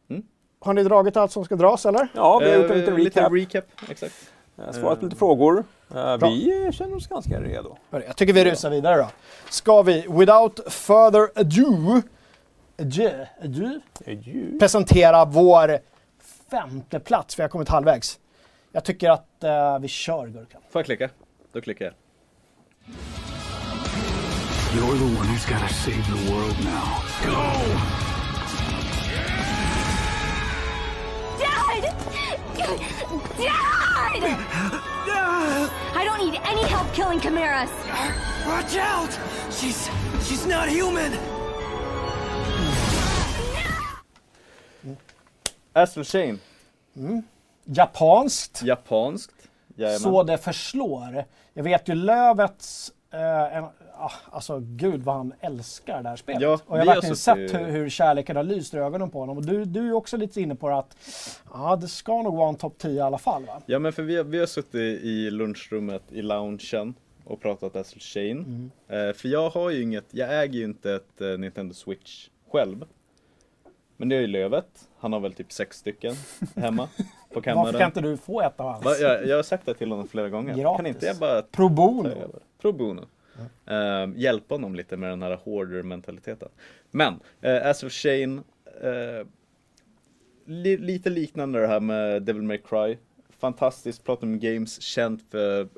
Speaker 2: Mm.
Speaker 1: Har ni dragit allt som ska dras eller?
Speaker 3: Ja, vi har gjort en
Speaker 2: Eh,
Speaker 3: liten recap.
Speaker 2: recap. Exakt.
Speaker 3: Eh, Svarat på lite frågor. Eh,
Speaker 1: Bra.
Speaker 3: vi eh, känner oss ganska redo.
Speaker 1: Jag tycker vi rusar vidare då. Ska vi, without further ado, ado, ado
Speaker 3: Ju.
Speaker 1: presentera vår femte plats, för jag har kommit halvvägs. Jag tycker att eh, vi kör Gurkan.
Speaker 2: Får jag klicka? Då klickar jag.
Speaker 9: You're the one who's got to save the world now. Go!
Speaker 4: Dad! Dad! I don't need any help killing chimeras.
Speaker 5: Watch out! She's she's not human.
Speaker 2: Astral Chain.
Speaker 1: Japanskt,
Speaker 2: Japanskt. Jajamän.
Speaker 1: så det förslår. Jag vet ju Lövets, eh, en, ah, alltså gud vad han älskar det här spelet.
Speaker 2: Ja,
Speaker 1: och jag har verkligen
Speaker 2: suttit-
Speaker 1: sett hur, hur kärleken har lyst i ögonen på honom. Och du, du är också lite inne på det att ja, det ska nog vara en topp 10 i alla fall va?
Speaker 2: Ja men för vi har, vi har suttit i lunchrummet i loungen och pratat Astral Chain.
Speaker 1: Mm.
Speaker 2: Eh, för jag har ju inget, jag äger ju inte ett eh, Nintendo Switch själv. Men det är ju Lövet. Han har väl typ sex stycken hemma på kammaren.
Speaker 1: Varför kan inte du få ett av hans?
Speaker 2: Va? Jag, jag har sagt det till honom flera gånger.
Speaker 1: Gratis.
Speaker 2: Kan inte jag bara
Speaker 1: Pro bono.
Speaker 2: Pro bono. Eh, hjälpa honom lite med den här hoarder mentaliteten. Men, uh, Astral Chain, eh, li, lite liknande det här med Devil May Cry. Fantastiskt Platinum Games, känt för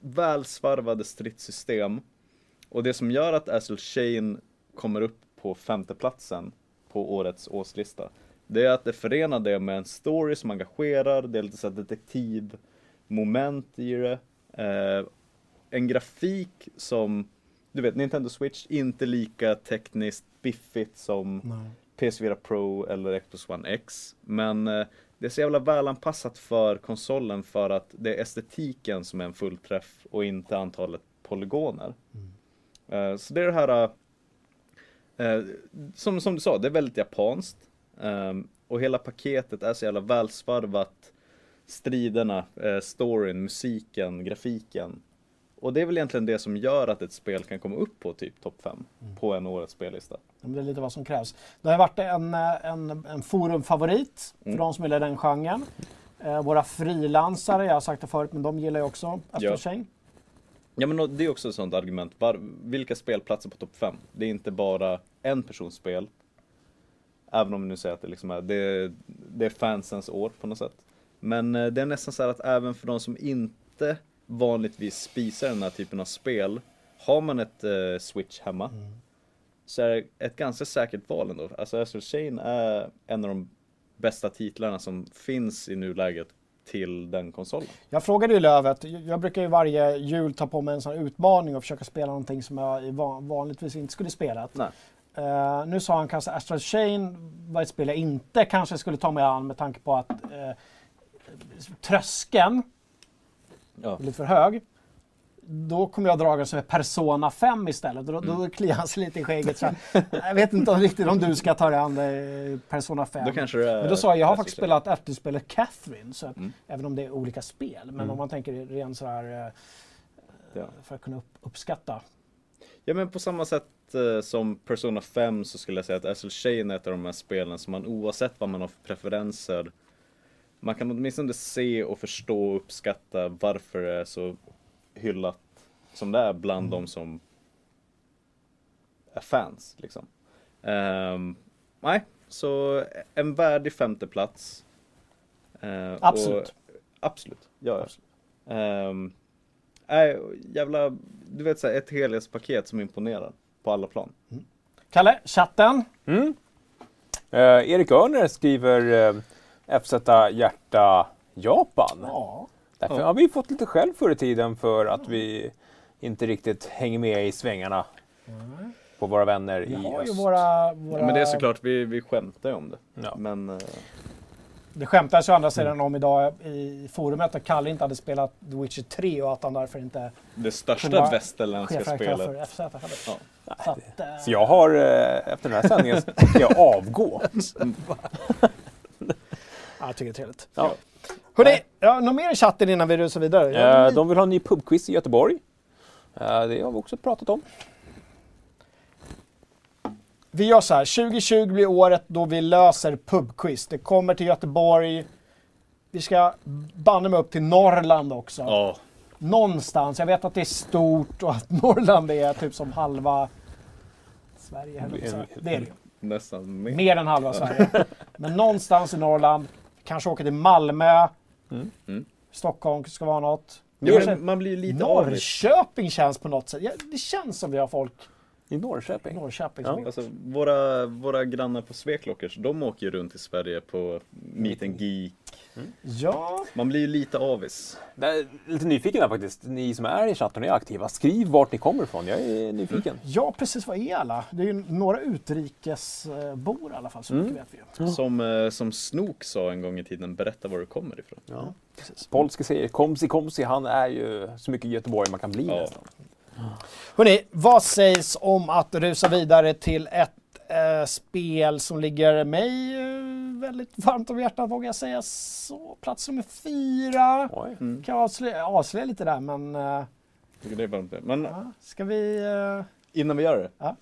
Speaker 2: välsvarvade stridssystem. Och det som gör att Astral Chain kommer upp på femteplatsen på årets årslista. Det är att det förenar det med en story som engagerar, det är lite så här detektivmoment i det. Eh, en grafik som, du vet, Nintendo Switch, inte lika tekniskt biffigt som PS4 Pro eller Xbox One X. Men eh, det är så jävla välanpassat för konsolen för att det är estetiken som är en fullträff och inte antalet polygoner. Eh, så det är det här, eh, som, som du sa, det är väldigt japanskt. Ehm, och hela paketet är så jävla välsvarvat. Striderna, eh, storyn, musiken, grafiken. Och det är väl egentligen det som gör att ett spel kan komma upp på typ topp 5 på en årets spellista.
Speaker 1: Det är lite vad som krävs. Det har varit en, eh, en, en forumfavorit för
Speaker 2: Mm.
Speaker 1: de som gillar den genren. Eh, våra frilansare, jag har sagt det förut, men de gillar ju också Astral
Speaker 2: Ja. Ja men det är också ett sånt argument. Var, vilka spelplatser på topp 5? Det är inte bara en persons spel. Även om vi nu säger att det, liksom är, det, det är fansens år på något sätt. Men eh, det är nästan så här att även för de som inte vanligtvis spisar den här typen av spel. Har man ett eh, switch hemma. Så är det ett ganska säkert val ändå. Alltså Astral Chain är en av de bästa titlarna som finns i nuläget till den konsolen.
Speaker 1: Jag frågade ju Lövet, jag brukar ju varje jul ta på mig en sån utmaning och försöka spela någonting som jag vanligtvis inte skulle spela.
Speaker 2: Nej.
Speaker 1: Eh, nu sa han kanske Astral Chain var ett spel jag inte kanske skulle ta mig an med tanke på att uh, tröskeln
Speaker 2: Ja.
Speaker 1: är lite för hög. Då kommer jag draga som är Persona 5 istället. Då, då kliar han sig lite i skägget. Så jag vet inte om, riktigt om du ska ta dig an Persona 5.
Speaker 2: Då kanske det är
Speaker 1: Men då sa jag, jag har faktiskt spelat efterspelet Catherine. Så att,
Speaker 2: Mm.
Speaker 1: Även om det är olika spel. Men om man tänker rent så här eh,
Speaker 2: Ja.
Speaker 1: för att kunna upp, uppskatta.
Speaker 2: Ja men på samma sätt eh, som Persona 5 så skulle jag säga att Astral Chain är ett av de här spelen som man oavsett vad man har för preferenser Man kan åtminstone se och förstå och uppskatta varför det är så hyllat som det är bland de som är fans liksom. Ehm, nej, så en värdig femte plats. Eh, och-
Speaker 1: Absolut.
Speaker 2: absolut, ja. Ehm, Nej, jävla, du vet såhär, ett helhetspaket som imponerar på alla plan.
Speaker 1: Kalle, chatten.
Speaker 3: Mm. Eh, Erik Örner skriver eh, FZ hjärta Japan.
Speaker 1: Ja.
Speaker 3: Därför har vi fått lite skäll förr i tiden för att vi inte riktigt hänger med i svängarna på våra vänner
Speaker 1: Vi
Speaker 3: i öst.
Speaker 1: våra... våra...
Speaker 2: Ja, men det är såklart, vi, vi skämtar ju om det.
Speaker 3: Ja.
Speaker 2: Men eh,
Speaker 1: Det skämtas ju andra sidan om idag i forumet att Kalle inte hade spelat The Witcher 3 och att han därför inte
Speaker 2: det största västerländska spelet.
Speaker 1: för FZ heller.
Speaker 2: Ja.
Speaker 1: Så att, eh,
Speaker 3: Så jag har, eh, efter den här sändningen, ska jag avgå.
Speaker 1: ja, jag tycker det är trevligt.
Speaker 3: Ja.
Speaker 1: Hörrni, ja, något mer i chatten innan vi rusar vidare?
Speaker 3: Eh, de vill ha en ny pubquiz i Göteborg. Eh, det har vi också pratat om.
Speaker 1: Vi gör så här, 2020 blir året då vi löser pubquiz. Det kommer till Göteborg. Vi ska banne mig upp till Norrland också.
Speaker 2: Ja,
Speaker 1: Någonstans. Jag vet att det är stort och att Norrland är typ som halva Sverige. Det är det
Speaker 2: nästan mer.
Speaker 1: Mer än halva Sverige. Men någonstans i Norrland. Kanske åka till Malmö.
Speaker 2: Mm.
Speaker 1: Stockholm ska vara något.
Speaker 2: Men man blir lite.
Speaker 1: Norrköping känns på något sätt. Ja, det känns som vi har folk
Speaker 3: I Norrköping.
Speaker 1: Norrköping.
Speaker 3: Ja.
Speaker 2: Alltså, våra, våra grannar på Sveklockers, de åker ju runt i Sverige på Meet and Geek.
Speaker 1: Ja,
Speaker 2: Man blir ju lite avis.
Speaker 3: Är lite nyfiken här faktiskt. Ni som är i chatten och är aktiva, skriv vart ni kommer ifrån. Jag är nyfiken.
Speaker 1: ja, precis. Vad är alla? Det är ju några utrikesbor i alla fall, så mycket vet vi ju.
Speaker 2: Som, eh, som Snook sa en gång i tiden, berätta var du kommer ifrån.
Speaker 3: Ja.
Speaker 1: Precis.
Speaker 3: Polske säger Komsi Komsi, han är ju så mycket Göteborg man kan bli
Speaker 2: Ja.
Speaker 3: nästan.
Speaker 1: Hörrni, vad sägs om att rusa vidare till ett eh, spel som ligger mig eh, väldigt varmt om hjärtat, vågar jag säga. Så, plats nummer fyra.
Speaker 3: Oj.
Speaker 2: Mm.
Speaker 1: Kan jag avslöja, avslöja lite där, men eh,
Speaker 2: Tycker det är varmt det. Men
Speaker 1: ja, ska vi... Eh,
Speaker 2: innan vi gör det.
Speaker 1: Ja.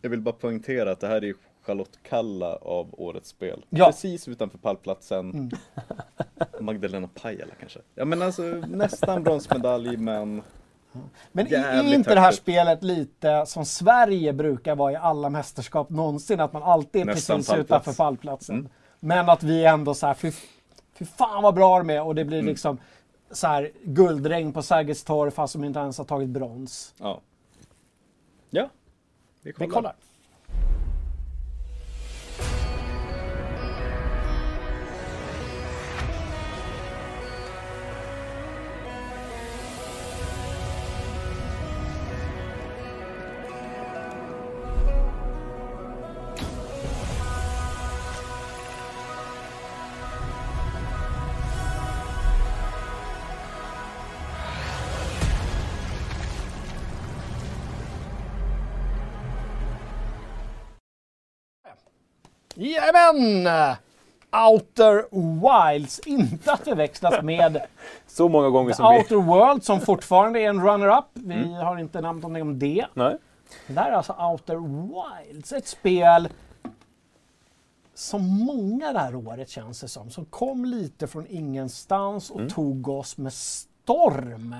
Speaker 2: Jag vill bara poängtera att det här är Charlotte Kalla av årets spel.
Speaker 1: Ja. Mm.
Speaker 2: Precis utanför pallplatsen. Magdalena Pajala kanske. Ja men alltså nästan bronsmedalj men
Speaker 1: Men är
Speaker 2: Jävligt
Speaker 1: inte det här
Speaker 2: högt
Speaker 1: spelet lite som Sverige brukar vara i alla mästerskap någonsin? Att man alltid är
Speaker 2: Nästan
Speaker 1: precis
Speaker 2: pallplats.
Speaker 1: utanför pallplatsen.
Speaker 2: Mm.
Speaker 1: Men att vi ändå så här, fy, fy fan vad bra de är och det blir
Speaker 2: Mm.
Speaker 1: liksom så här guldregn på Sergels torg fast de inte ens har tagit brons.
Speaker 2: ja. Ja, vi kollar.
Speaker 1: Vi kollar. Jajamän! Outer Wilds, inte att förväxlas med
Speaker 3: Så många gånger som vi...
Speaker 1: Outer World som fortfarande är en runner-up. Vi har inte nämnt någonting om det.
Speaker 3: Nej.
Speaker 1: Det där är alltså Outer Wilds, ett spel som många det här året känns det som, som kom lite från ingenstans och tog oss med storm.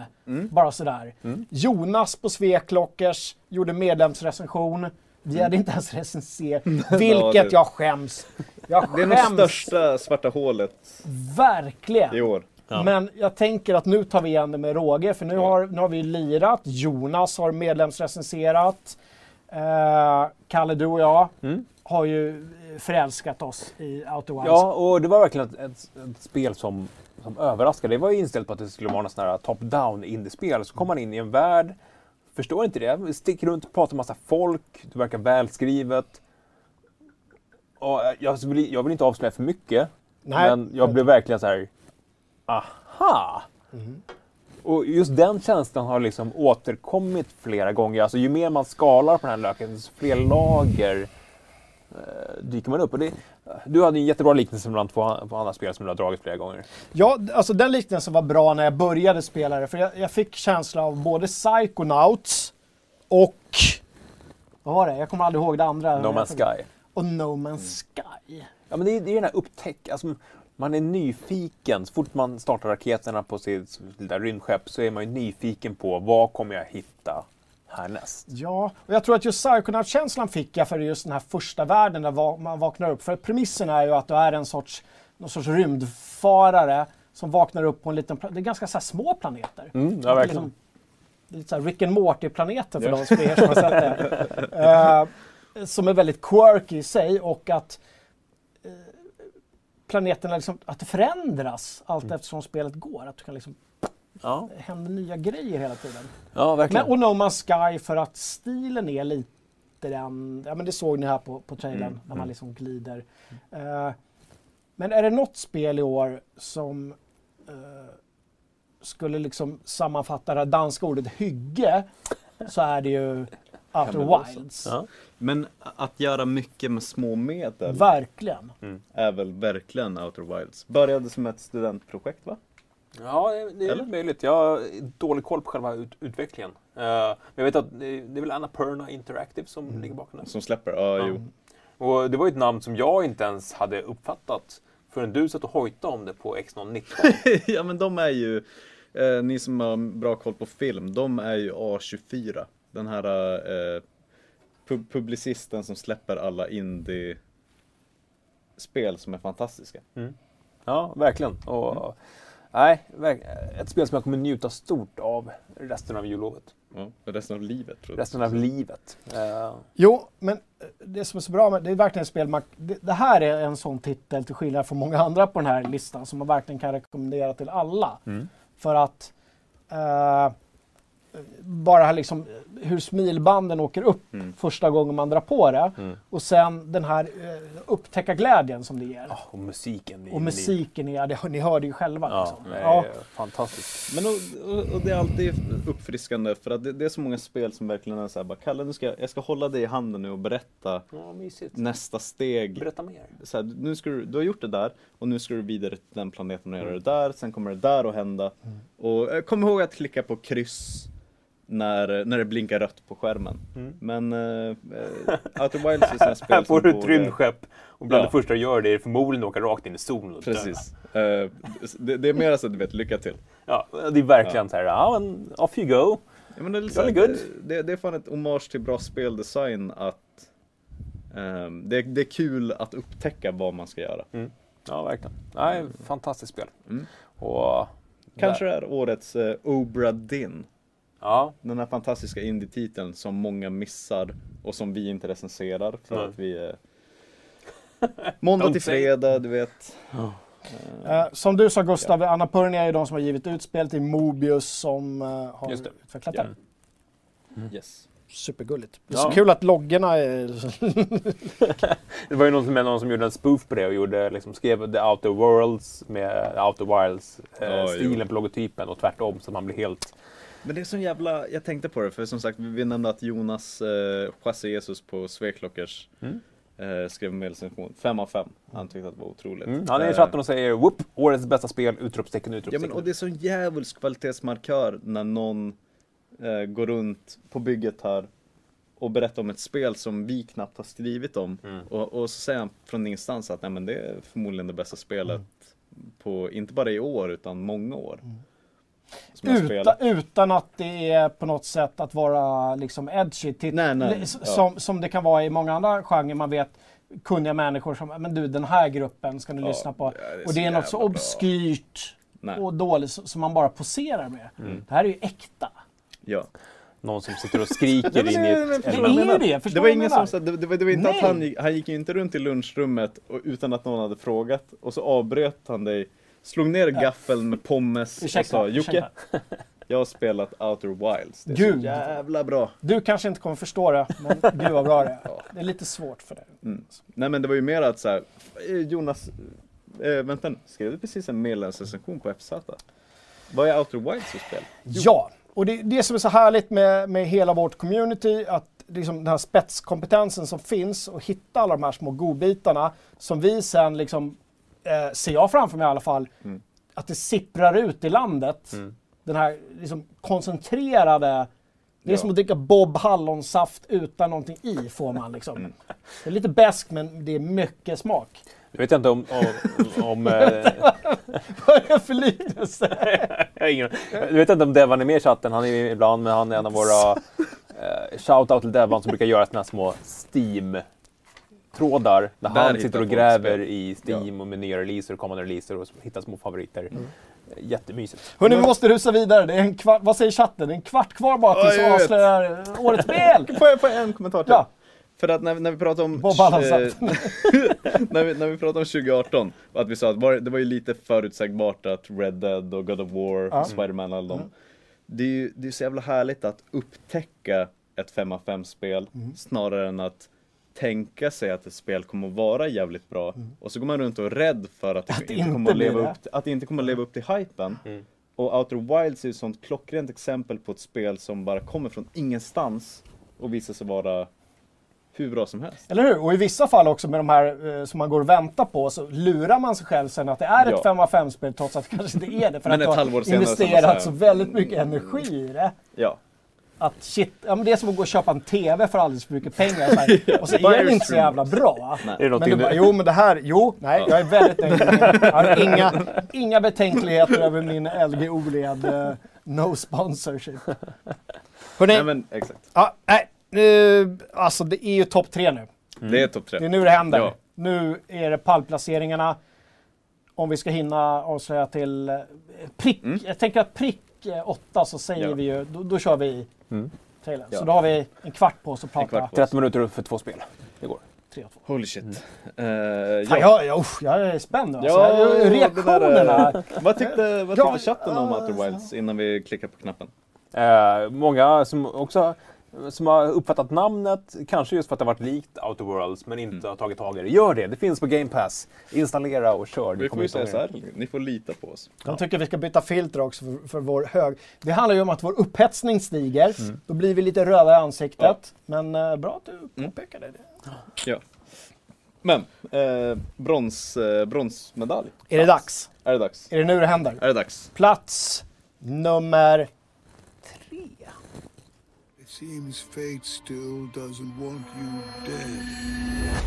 Speaker 1: Bara sådär. Jonas på Sveklockers gjorde medlemsrecension. Vi hade inte ens recenserat, vilket
Speaker 2: det-
Speaker 1: jag skäms. Jag
Speaker 2: Det är nog
Speaker 1: skäms
Speaker 2: största svarta hålet
Speaker 1: verkligen.
Speaker 2: i år.
Speaker 1: Men jag tänker att nu tar vi igen det med råge, för nu har, nu har vi lirat. Jonas har medlemsrecenserat. Eh, Kalle, du och jag har ju förälskat oss i Outer Wilds.
Speaker 3: Ja, och det var verkligen ett, ett, ett spel som, som överraskade. Det var ju inställt på att det skulle vara något sån här top-down indiespel. Så kom man in i en värld, förstår inte det, sticker runt och pratar med massa folk, det verkar välskrivet. Och jag vill, jag vill inte avslöja för mycket,
Speaker 1: Nej.
Speaker 3: men jag blev verkligen så här, aha! Och just den känslan har liksom återkommit flera gånger. Alltså ju mer man skalar på den här löken, desto fler lager eh, dyker man upp. Och det, du hade en jättebra liknelse mellan två andra spel som du har dragit flera gånger.
Speaker 1: Ja, alltså den liknelsen var bra när jag började spela det, för jag, jag fick känsla av både Psychonauts och... Vad var det? Jag kommer aldrig ihåg det andra.
Speaker 3: No Man's Sky.
Speaker 1: Och No Man's Sky.
Speaker 3: Ja, men det är, det är den här upptäck... Alltså, man är nyfiken. Så fort man startar raketerna på sitt lilla rymdskepp så är man ju nyfiken på vad kommer jag hitta härnäst.
Speaker 1: Ja, och jag tror att just Psychonaut-känslan fick jag för just den här första världen där man vaknar upp. För premissen är ju att du är en sorts, någon sorts rymdfarare som vaknar upp på en liten planet. Det är ganska så små planeter.
Speaker 3: Mm, ja,
Speaker 1: är
Speaker 3: verkligen.
Speaker 1: liksom- lite så här Rick and Morty-planeter för
Speaker 3: Ja.
Speaker 1: de som har sett det. Eh, som är väldigt quirky i sig och att eh, planeterna liksom, att det förändras allt
Speaker 3: Mm.
Speaker 1: eftersom spelet går. Att du kan liksom,
Speaker 3: Ja,
Speaker 1: det händer nya grejer hela tiden.
Speaker 3: ja verkligen.
Speaker 1: Men, och No Man's Sky för att stilen är lite den, ja men det såg ni här på, på trailern
Speaker 3: Mm,
Speaker 1: när man liksom glider. Eh, men är det något spel i år som eh, skulle liksom sammanfatta det danska ordet hygge så är det ju Outer. Wilds.
Speaker 3: Ja.
Speaker 2: Men att göra mycket med små medel
Speaker 1: Verkligen.
Speaker 2: är väl verkligen Outer Wilds. Började som ett studentprojekt va?
Speaker 3: Ja, det, är
Speaker 2: Eller?
Speaker 3: möjligt. Jag har dålig koll på själva ut, utvecklingen. Eh, men jag vet att det, det är väl Annapurna Interactive som ligger bakom det.
Speaker 2: Som släpper, ja, jo.
Speaker 3: Och det var ju ett namn som jag inte ens hade uppfattat förrän du satt och hojtade om det på X019.
Speaker 2: ja men de är ju, eh, ni som har bra koll på film, de är ju A24. Den här eh, pub- publicisten som släpper alla indie spel som är fantastiska.
Speaker 3: Ja, verkligen. Och, Nej, ett spel som jag kommer njuta stort av resten av jullovet.
Speaker 2: Ja, resten av livet tror jag.
Speaker 3: Resten av livet. Eh,
Speaker 1: Jo, men eh, det som är så bra med det är verkligen ett spel man, det, det här är en sån titel till skillnad från många andra på den här listan som man verkligen kan rekommendera till alla. För att eh, bara här liksom hur smilbanden åker upp första gången man drar på det och sen den här eh, upptäcka glädjen som det ger.
Speaker 3: och musiken.
Speaker 1: och musiken, är, det, ni hörde ju själva.
Speaker 3: Ja,
Speaker 1: liksom.
Speaker 3: är
Speaker 1: Ja.
Speaker 3: fantastiskt.
Speaker 2: Men och, och, och det är alltid uppfriskande för att det, det är så många spel som verkligen är såhär bara Kalle nu ska, jag ska hålla dig i handen nu och berätta
Speaker 3: Ja,
Speaker 2: nästa steg.
Speaker 3: Berätta mer.
Speaker 2: Så här, nu ska du, du har gjort det där och nu ska du vidare till den planeten och göra det där, sen kommer det där att hända. Och eh, kom ihåg att klicka på kryss när, när det blinkar rött på skärmen. Men uh, Outer Wilds är sådana spel
Speaker 3: Här får du ett rymdskepp och bland
Speaker 2: Ja.
Speaker 3: det första du gör det är förmodligen att åka rakt in i solen och.
Speaker 2: Precis. Eh, det, det är mer så att du vet, lycka till.
Speaker 3: Ja, det är verkligen så här, ja men off you go.
Speaker 2: Ja, men det, är här,
Speaker 3: good.
Speaker 2: det, det är fan ett hommage till bra speldesign att ehm, det, det är kul att upptäcka vad man ska göra.
Speaker 3: Ja, verkligen. Nej, fantastiskt spel.
Speaker 2: Mm.
Speaker 3: Och
Speaker 2: Kanske det är årets uh, Obra Dinn.
Speaker 3: Ja,
Speaker 2: Den här fantastiska indie-titeln som många missar och som vi inte recenserar för
Speaker 3: Nej.
Speaker 2: att vi är Måndag till fredag, du vet.
Speaker 1: Eh, som du sa Gustav, Annapurna är ju de som har givit ut spelet. Är Mobius som eh, har
Speaker 3: Just det.
Speaker 1: utvecklat
Speaker 3: Ja.
Speaker 1: det.
Speaker 2: Yes.
Speaker 1: Supergulligt. Det är
Speaker 3: Ja.
Speaker 1: så kul att loggarna är...
Speaker 3: det var ju någon som, någon som gjorde en spoof på det och gjorde, liksom, skrev The Outer Worlds med Outer Wilds eh,
Speaker 2: jo.
Speaker 3: på logotypen och tvärtom så man blir helt...
Speaker 2: Men det är så jävla, jag tänkte på det för som sagt vi nämnde att Jonas eh, José Jesus på Sveklockers
Speaker 3: Mm.
Speaker 2: eh, skrev en medlemsinformation. 5 av 5. Han tyckte att det var otroligt.
Speaker 3: Mm, han är i
Speaker 2: Eh,
Speaker 3: chatten och säger whoop, årets bästa spel, utropstecken,
Speaker 2: Ja
Speaker 3: utropstecken.
Speaker 2: men och det är sån djävulsk kvalitetsmarkör när någon eh, går runt på bygget här och berättar om ett spel som vi knappt har skrivit om.
Speaker 3: Mm.
Speaker 2: Och, och så säger han från ingenstans att nej, men det är förmodligen det bästa spelet på, inte bara i år utan många år. Som jag
Speaker 1: Utan, att det är på något sätt att vara liksom edgy. Till,
Speaker 2: Nej, nej,
Speaker 1: s-
Speaker 2: ja.
Speaker 1: som, som det kan vara i många andra genrer. Man vet kunniga människor som, men du den här gruppen ska du
Speaker 2: Ja,
Speaker 1: lyssna på.
Speaker 2: ja, det
Speaker 1: och det är något så obskyrt
Speaker 2: Nej.
Speaker 1: och dåligt som som man bara poserar med.
Speaker 2: Mm.
Speaker 1: Det här är ju äkta.
Speaker 2: Ja.
Speaker 3: Någon som sitter och skriker in
Speaker 2: det-
Speaker 3: i
Speaker 2: men
Speaker 3: ett...
Speaker 2: förstår
Speaker 1: Det är det, förstår
Speaker 2: Det var ingen som sa, det, det, var, det var inte
Speaker 1: Nej.
Speaker 2: att han gick, han gick ju inte runt i lunchrummet och, utan att någon hade frågat och så avbröt han dig, slog ner gaffeln med pommes och
Speaker 1: Ursäkta,
Speaker 2: sa Jocke, jag har spelat Outer Wilds. Det är
Speaker 1: Gud.
Speaker 2: så jävla bra.
Speaker 1: Du kanske inte kommer förstå det, men gud vad bra det är. Det är lite svårt för dig.
Speaker 2: Nej men det var ju mer att så här, eh, Jonas, eh, vänta nu, skrev du precis en medlemsrecension på FZ? Vad är Outer Wilds för spel?
Speaker 1: Ja, och det, det som är så härligt med, med hela vårt community, att liksom den här spetskompetensen som finns och hitta alla de här små godbitarna som vi sen liksom, eh, ser jag framför mig i alla fall,
Speaker 2: Mm.
Speaker 1: att det sipprar ut i landet. Den här liksom koncentrerade, det är
Speaker 2: Ja.
Speaker 1: som att dricka Bob hallonsaft utan någonting i får man liksom.
Speaker 2: Mm.
Speaker 1: Det är lite bäst men det är mycket smak.
Speaker 3: Jag vet inte om... om, om
Speaker 1: Vad är det för liknelse?
Speaker 3: jag, vet inte om Devan är med i chatten, han är ju ibland, men han är en av våra... Eh, Shoutout till Devan som brukar göra såna här små Steam-trådar. Där
Speaker 2: Där
Speaker 3: han sitter och gräver i Steam och med nya releaser och kommande releaser och hittar små favoriter.
Speaker 2: Mm.
Speaker 3: Eh, Jättemysigt.
Speaker 1: Hörni, vi måste rusa vidare. Det är en kvart, vad säger chatten? Det är en kvart kvar bara tills
Speaker 2: Ja,
Speaker 1: vi avslöjar årets spel.
Speaker 2: Får jag, får jag en kommentar till?
Speaker 1: Ja.
Speaker 2: För att när, när vi pratar om... Eh, när, vi, när vi pratar om 2018, och att vi sa att var, det var ju lite förutsägbart att Red Dead och God of War,
Speaker 1: Ja.
Speaker 2: och Spider-Man och alla dem. Det är ju det är så jävla härligt att upptäcka ett 5 av 5 spel snarare än att tänka sig att ett spel kommer att vara jävligt bra och så går man runt och är rädd för att det
Speaker 1: Att det
Speaker 2: inte kommer att leva upp, att det inte kommer att leva upp till hypen. Och Outer Wilds är ett sånt klockrent exempel på ett spel som bara kommer från ingenstans och visar sig vara hur bra som helst.
Speaker 1: Eller hur? Och i vissa fall också med de här eh, som man går och väntar på så lurar man sig själv sen att det är
Speaker 2: Ja.
Speaker 1: ett 5 av 5 spel trots att det kanske inte är det. För
Speaker 2: Men
Speaker 1: att
Speaker 2: ett
Speaker 1: du har
Speaker 2: halvår senare
Speaker 1: investerat
Speaker 2: så
Speaker 1: så väldigt mycket energi i det.
Speaker 2: Ja.
Speaker 1: Att shit, ja, men det är som att gå och köpa en TV för alldeles för mycket pengar. Så här. Och så är den inte så jävla bra.
Speaker 2: Nej.
Speaker 3: Är det
Speaker 1: Men du bara, jo men det här, jo, nej, jag är väldigt nöjd. Jag har inga, inga betänkligheter över min LG OLED eh, no sponsorship. Hörrni,
Speaker 2: Nej men exakt.
Speaker 1: ja, nej, nu, alltså det är ju topp tre nu.
Speaker 2: Det är topp tre.
Speaker 1: Det är nu det händer.
Speaker 2: Ja.
Speaker 1: Nu är det pallplaceringarna. Om vi ska hinna avslöja till eh, prick, jag tänker att prick åtta så säger
Speaker 2: Mm. Ja.
Speaker 1: vi ju, då, då kör vi
Speaker 3: Mm.
Speaker 1: trailern.
Speaker 2: Ja.
Speaker 1: Så då har vi en kvart på oss att prata.
Speaker 2: kvart på
Speaker 3: 30 minuter för två spel. Det går.
Speaker 2: Holy shit. Eh,
Speaker 1: Fan,
Speaker 2: ja.
Speaker 1: jag, usch, jag är spänd nu. Alltså.
Speaker 2: Ja,
Speaker 1: Reaktionerna.
Speaker 2: där, eh, vad tyckte, vad
Speaker 1: Ja,
Speaker 2: tyckte chatten om Outer Wilds innan vi klickar på knappen?
Speaker 3: Eh, många som också som har uppfattat namnet, kanske just för att det har varit likt Outer Worlds, men inte har tagit tag i det. Gör det! Det finns på Game Pass. Installera och kör.
Speaker 2: Vi får ju
Speaker 3: inte
Speaker 2: säga så här, ni får lita på oss.
Speaker 1: De tycker vi ska byta filter också för, för vår hög. Det handlar ju om att vår upphetsning stiger. Då blir vi lite röda i ansiktet. Men eh, bra att du påpekade det.
Speaker 2: Ja. Men, eh, brons, eh, bronsmedalj.
Speaker 1: Är det dags?
Speaker 2: Är det dags?
Speaker 1: Är det nu det händer?
Speaker 2: Är det dags?
Speaker 1: Plats nummer
Speaker 5: seems fate still doesn't want you dead.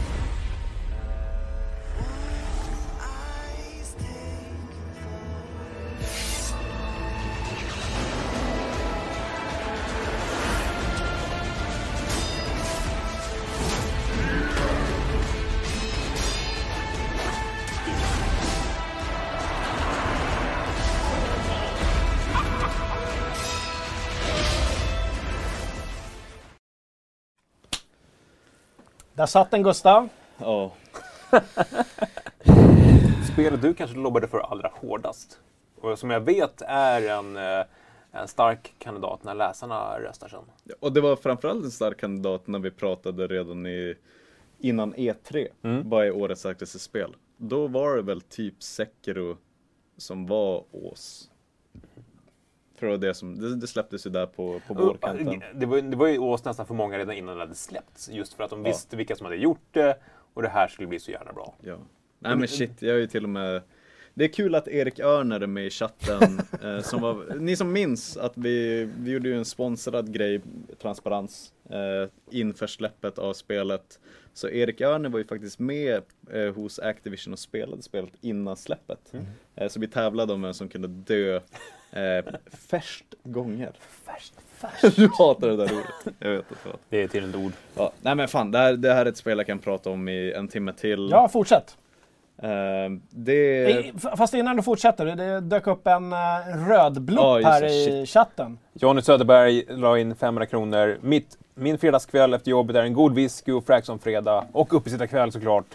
Speaker 1: Där satt den Gustav.
Speaker 2: Ja.
Speaker 3: Spelet du kanske lobbade för allra hårdast. Och som jag vet är en, eh, en stark kandidat när läsarna röstar sen.
Speaker 2: Och det var framförallt en stark kandidat när vi pratade redan i, innan E3. Vad är årets starkaste spel? Då var det väl typ Sekiro som var ås. För det, som, det, det släpptes ju där på, på vårkanten.
Speaker 3: Det var, det var ju ås nästan för många redan innan det hade släppts. Just för att de visste vilka som hade gjort det Och det här skulle bli så gärna bra.
Speaker 2: Ja. Nej men shit, jag är ju till och med Det är kul att Erik Örner är med i chatten. eh, som var, ni som minns att vi, vi gjorde ju en sponsrad grej, transparens, eh, inför släppet av spelet. Så Erik Örner var ju faktiskt med eh, hos Activision och spelade spelet innan släppet. Eh, så vi tävlade om vem som kunde dö eh, färst gånger.
Speaker 1: Färskt, färskt.
Speaker 2: Du hatar det där ordet. Jag vet inte vad.
Speaker 3: Det är till ett ord.
Speaker 2: Ja, nej men fan, det här, det här är ett spel jag kan prata om i en timme till.
Speaker 1: Ja, fortsätt.
Speaker 2: Eh, det...
Speaker 1: Eh, Fast innan du fortsätter, det dök upp en uh, röd blupp
Speaker 2: Ja, just
Speaker 1: här i chatten.
Speaker 3: Johnny Söderberg la in 500 kronor. Mitt, min fredagskväll efter jobbet är en god whisky och Fraxon-fredag. Och uppesittarkväll såklart.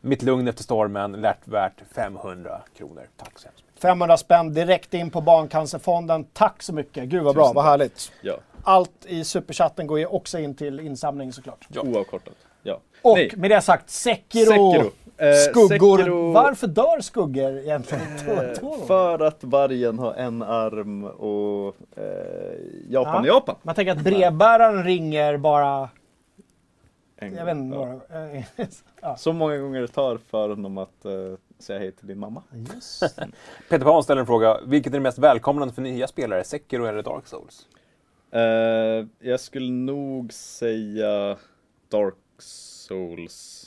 Speaker 3: Mitt lugn efter stormen, lärt värt 500 kronor. Tack så hemskt mycket.
Speaker 1: 500 spänn direkt in på Barncancerfonden. Tack så mycket. Gud vad bra,
Speaker 2: Tusen
Speaker 1: vad
Speaker 2: tack.
Speaker 1: härligt.
Speaker 2: Ja,
Speaker 1: Allt i superchatten går ju också in till insamling såklart.
Speaker 2: oavkortat. Ja.
Speaker 1: Och
Speaker 2: Nej.
Speaker 1: med det sagt, Sekiro,
Speaker 2: Sekiro. Eh,
Speaker 1: skuggor.
Speaker 2: Sekiro-
Speaker 1: Varför dör skuggor egentligen?
Speaker 2: Eh. För att vargen har en arm och eh, Japan är
Speaker 1: Ja.
Speaker 2: Japan.
Speaker 1: Man tänker att brevbäraren ringer bara,
Speaker 2: En
Speaker 1: jag vet
Speaker 2: gång.
Speaker 1: inte,
Speaker 2: Ja.
Speaker 1: några, ja.
Speaker 2: Så många gånger det tar för honom att eh, säga hej till din mamma.
Speaker 1: Just.
Speaker 3: Peter Pan ställer en fråga. Vilket är det mest välkomnande för nya spelare? Sekiro eller Dark Souls?
Speaker 2: Eh, jag skulle nog säga Dark Souls.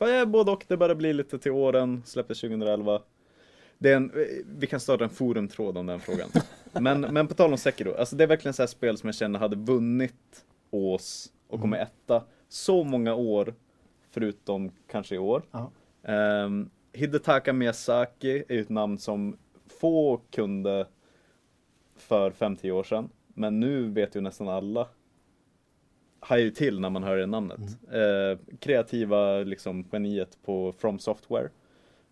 Speaker 2: Jag är både och, det börjar bli lite till åren, släpptes 2011. Det är en, vi kan starta en forumtråd om den frågan. men, men på tal om Sekiro, alltså det är verkligen så här spel som jag känner hade vunnit Ås och kommit etta så många år, förutom kanske i år.
Speaker 1: Ja.
Speaker 2: Um, Hidetaka Miyazaki är ju ett namn som få kunde för 5-10 år sedan. Men nu vet ju nästan alla hajar ju till när man hör det namnet. Eh, kreativa liksom geniet på From Software.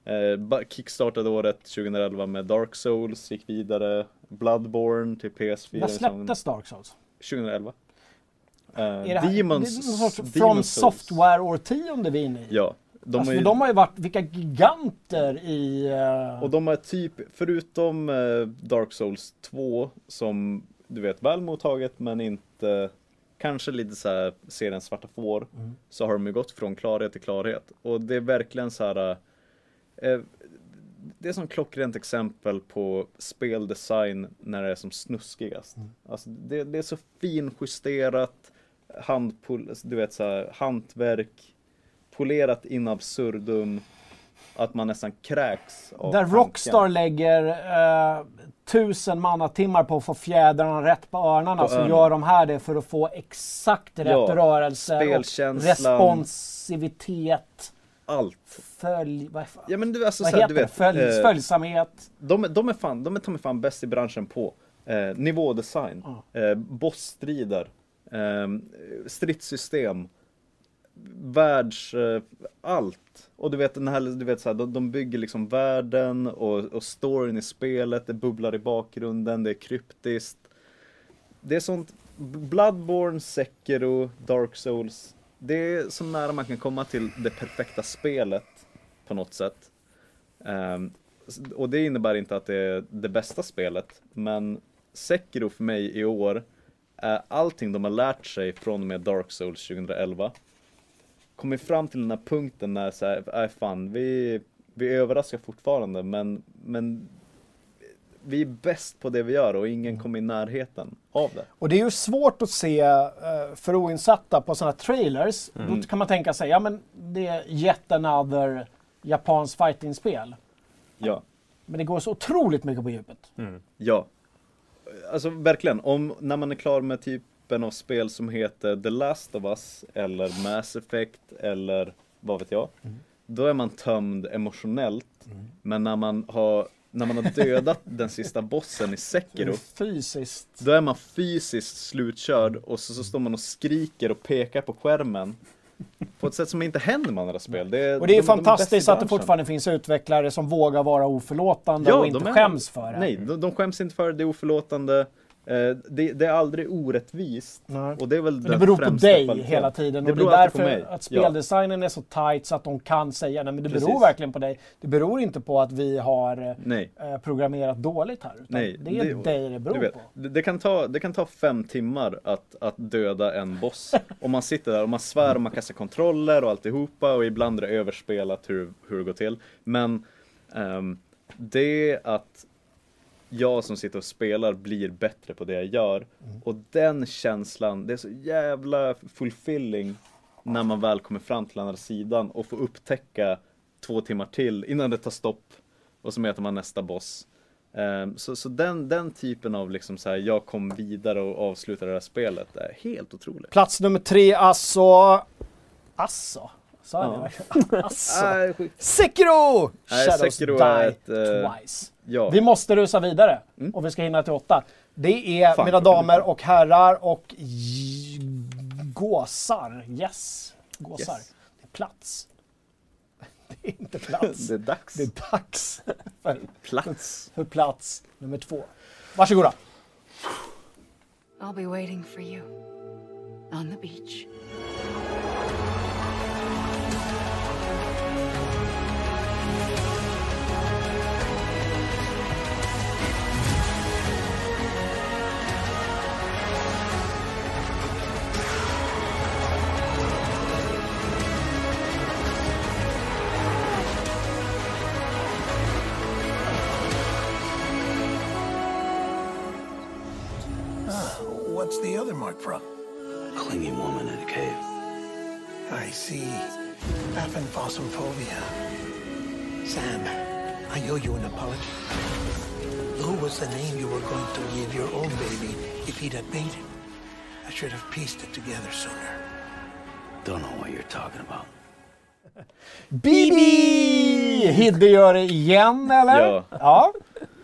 Speaker 2: Eh, kickstartade året 2011 med Dark Souls, gick vidare. Bloodborne till PS4.
Speaker 1: När släpptes Dark Souls?
Speaker 2: 2011. Eh,
Speaker 1: Är det här,
Speaker 2: Demons,
Speaker 1: det är någon sorts
Speaker 2: Demon's
Speaker 1: From
Speaker 2: Souls.
Speaker 1: Software-årtionde vi är inne i.
Speaker 2: Ja. De
Speaker 1: alltså,
Speaker 2: ju,
Speaker 1: de har ju varit, vilka giganter i... eh,
Speaker 2: Och de har typ, förutom eh, Dark Souls 2 som du vet väl mottaget men inte kanske lite så här serien svarta får så har de ju gått från klarhet till klarhet. Och det är verkligen så här eh, det är som klockrent exempel på speldesign när det är som snuskigast. Alltså det, det är så finjusterat handpol, du vet så här, hantverk polerat in absurdum att man nästan kräks av
Speaker 1: Där
Speaker 2: tanken.
Speaker 1: Rockstar lägger eh, tusen mannatimmar på att få fjädrarna rätt på örnarna
Speaker 2: På
Speaker 1: så
Speaker 2: örnen.
Speaker 1: gör de här det för att få exakt rätt
Speaker 2: Ja,
Speaker 1: rörelse responsivitet,
Speaker 2: allt.
Speaker 1: följ... Vad, fan-
Speaker 2: Ja men du, alltså,
Speaker 1: vad heter
Speaker 2: du vet,
Speaker 1: Följ,
Speaker 2: eh,
Speaker 1: följsamhet.
Speaker 2: de, de är fan, de är ta mig fan bäst i branschen på eh, nivådesign, eh, bossstrider, eh, stridssystem, världs, eh, allt. Och du vet, den här, du vet så här, de, de bygger liksom världen och, och storyn i spelet, det bubblar i bakgrunden, det är kryptiskt. Det är sånt, Bloodborne, Sekiro, Dark Souls, det är så nära man kan komma till det perfekta spelet på något sätt. Um, och det innebär inte att det är det bästa spelet, men Sekiro för mig i år är allting de har lärt sig från och med Dark Souls 2011. Kommit fram till den här punkten när så här, äh, fan, vi, vi överraskar fortfarande, men, men vi är bäst på det vi gör och ingen kommer i närheten av det.
Speaker 1: Och det är ju svårt att se eh, för oinsatta på sådana trailers.
Speaker 2: Mm.
Speaker 1: Då kan man tänka sig, ja men det är yet another japans fighting-spel.
Speaker 2: Ja.
Speaker 1: Men det går så otroligt mycket på djupet.
Speaker 2: Ja. Alltså verkligen, om, när man är klar med typen av spel som heter The Last of Us eller Mass Effect eller vad vet jag. Då är man tömd emotionellt. Men när man har, när man har dödat den sista bossen i Sekiro.
Speaker 1: Fysiskt.
Speaker 2: Då är man fysiskt slutkörd och så, så står man och skriker och pekar på skärmen. På ett sätt som inte händer med andra spel. Det är,
Speaker 1: Och det är
Speaker 2: de- de
Speaker 1: fantastiskt att det fortfarande finns utvecklare som vågar vara oförlåtande och inte
Speaker 2: de är-
Speaker 1: skäms för det.
Speaker 2: Nej, de, de skäms inte för det, det är oförlåtande. Eh, det, det är aldrig orättvist.
Speaker 1: Nej.
Speaker 2: Och det är väl
Speaker 1: det beror på dig
Speaker 2: kvaliteten.
Speaker 1: hela tiden
Speaker 2: Det
Speaker 1: och det är
Speaker 2: beror
Speaker 1: därför
Speaker 2: mig.
Speaker 1: att
Speaker 2: Ja.
Speaker 1: speldesignen är så tight så att de kan säga nej men det beror
Speaker 2: Precis.
Speaker 1: verkligen på dig. Det beror inte på att vi har
Speaker 2: Nej.
Speaker 1: eh, programmerat dåligt här. Utan
Speaker 2: Nej,
Speaker 1: det är dig det beror på.
Speaker 2: Det, det, kan ta, det kan ta fem timmar att, att döda en boss. och man sitter där och man svär och man kastar kontroller och alltihopa och ibland är det överspelat hur, hur det går till. Men ehm, det att jag som sitter och spelar blir bättre på det jag gör. Och den känslan, det är så jävla fulfilling när man väl kommer fram till andra sidan och får upptäcka två timmar till innan det tar stopp. Och så möter man nästa boss. Ehm, så så den, den typen av liksom så här, jag kom vidare och avslutade det här spelet är helt otroligt.
Speaker 1: Plats nummer tre, alltså... Alltså? Sa jag det? Alltså.
Speaker 2: Nej, sjukt.
Speaker 1: Sekiro!
Speaker 2: Nej,
Speaker 1: Shadows
Speaker 2: Sekiro
Speaker 1: Die
Speaker 2: ett, eh,
Speaker 1: Twice.
Speaker 2: Ja,
Speaker 1: Vi måste rusa vidare
Speaker 2: Mm.
Speaker 1: och vi ska hinna till åtta. Det är,
Speaker 2: Fan,
Speaker 1: mina
Speaker 2: vad
Speaker 1: damer och herrar och j- gåsar. Yes, gåsar.
Speaker 2: Yes.
Speaker 1: Det är plats. Det är inte plats.
Speaker 2: det är dags.
Speaker 1: Det är dags för,
Speaker 2: Plats.
Speaker 1: för plats nummer två. Varsågoda.
Speaker 10: I'll be waiting for you on the beach.
Speaker 5: What's the other mark from?
Speaker 9: Clingy woman in a cave.
Speaker 5: I see. Aphanphosmphobia. Sam, I owe you an apology. Lou was the name you were going to give your own baby if he'd have made it. I should have pieced it together sooner.
Speaker 9: Don't know what you're talking about.
Speaker 1: Bibi! Hidde gör det igen, eller?
Speaker 2: Ja.
Speaker 1: ja.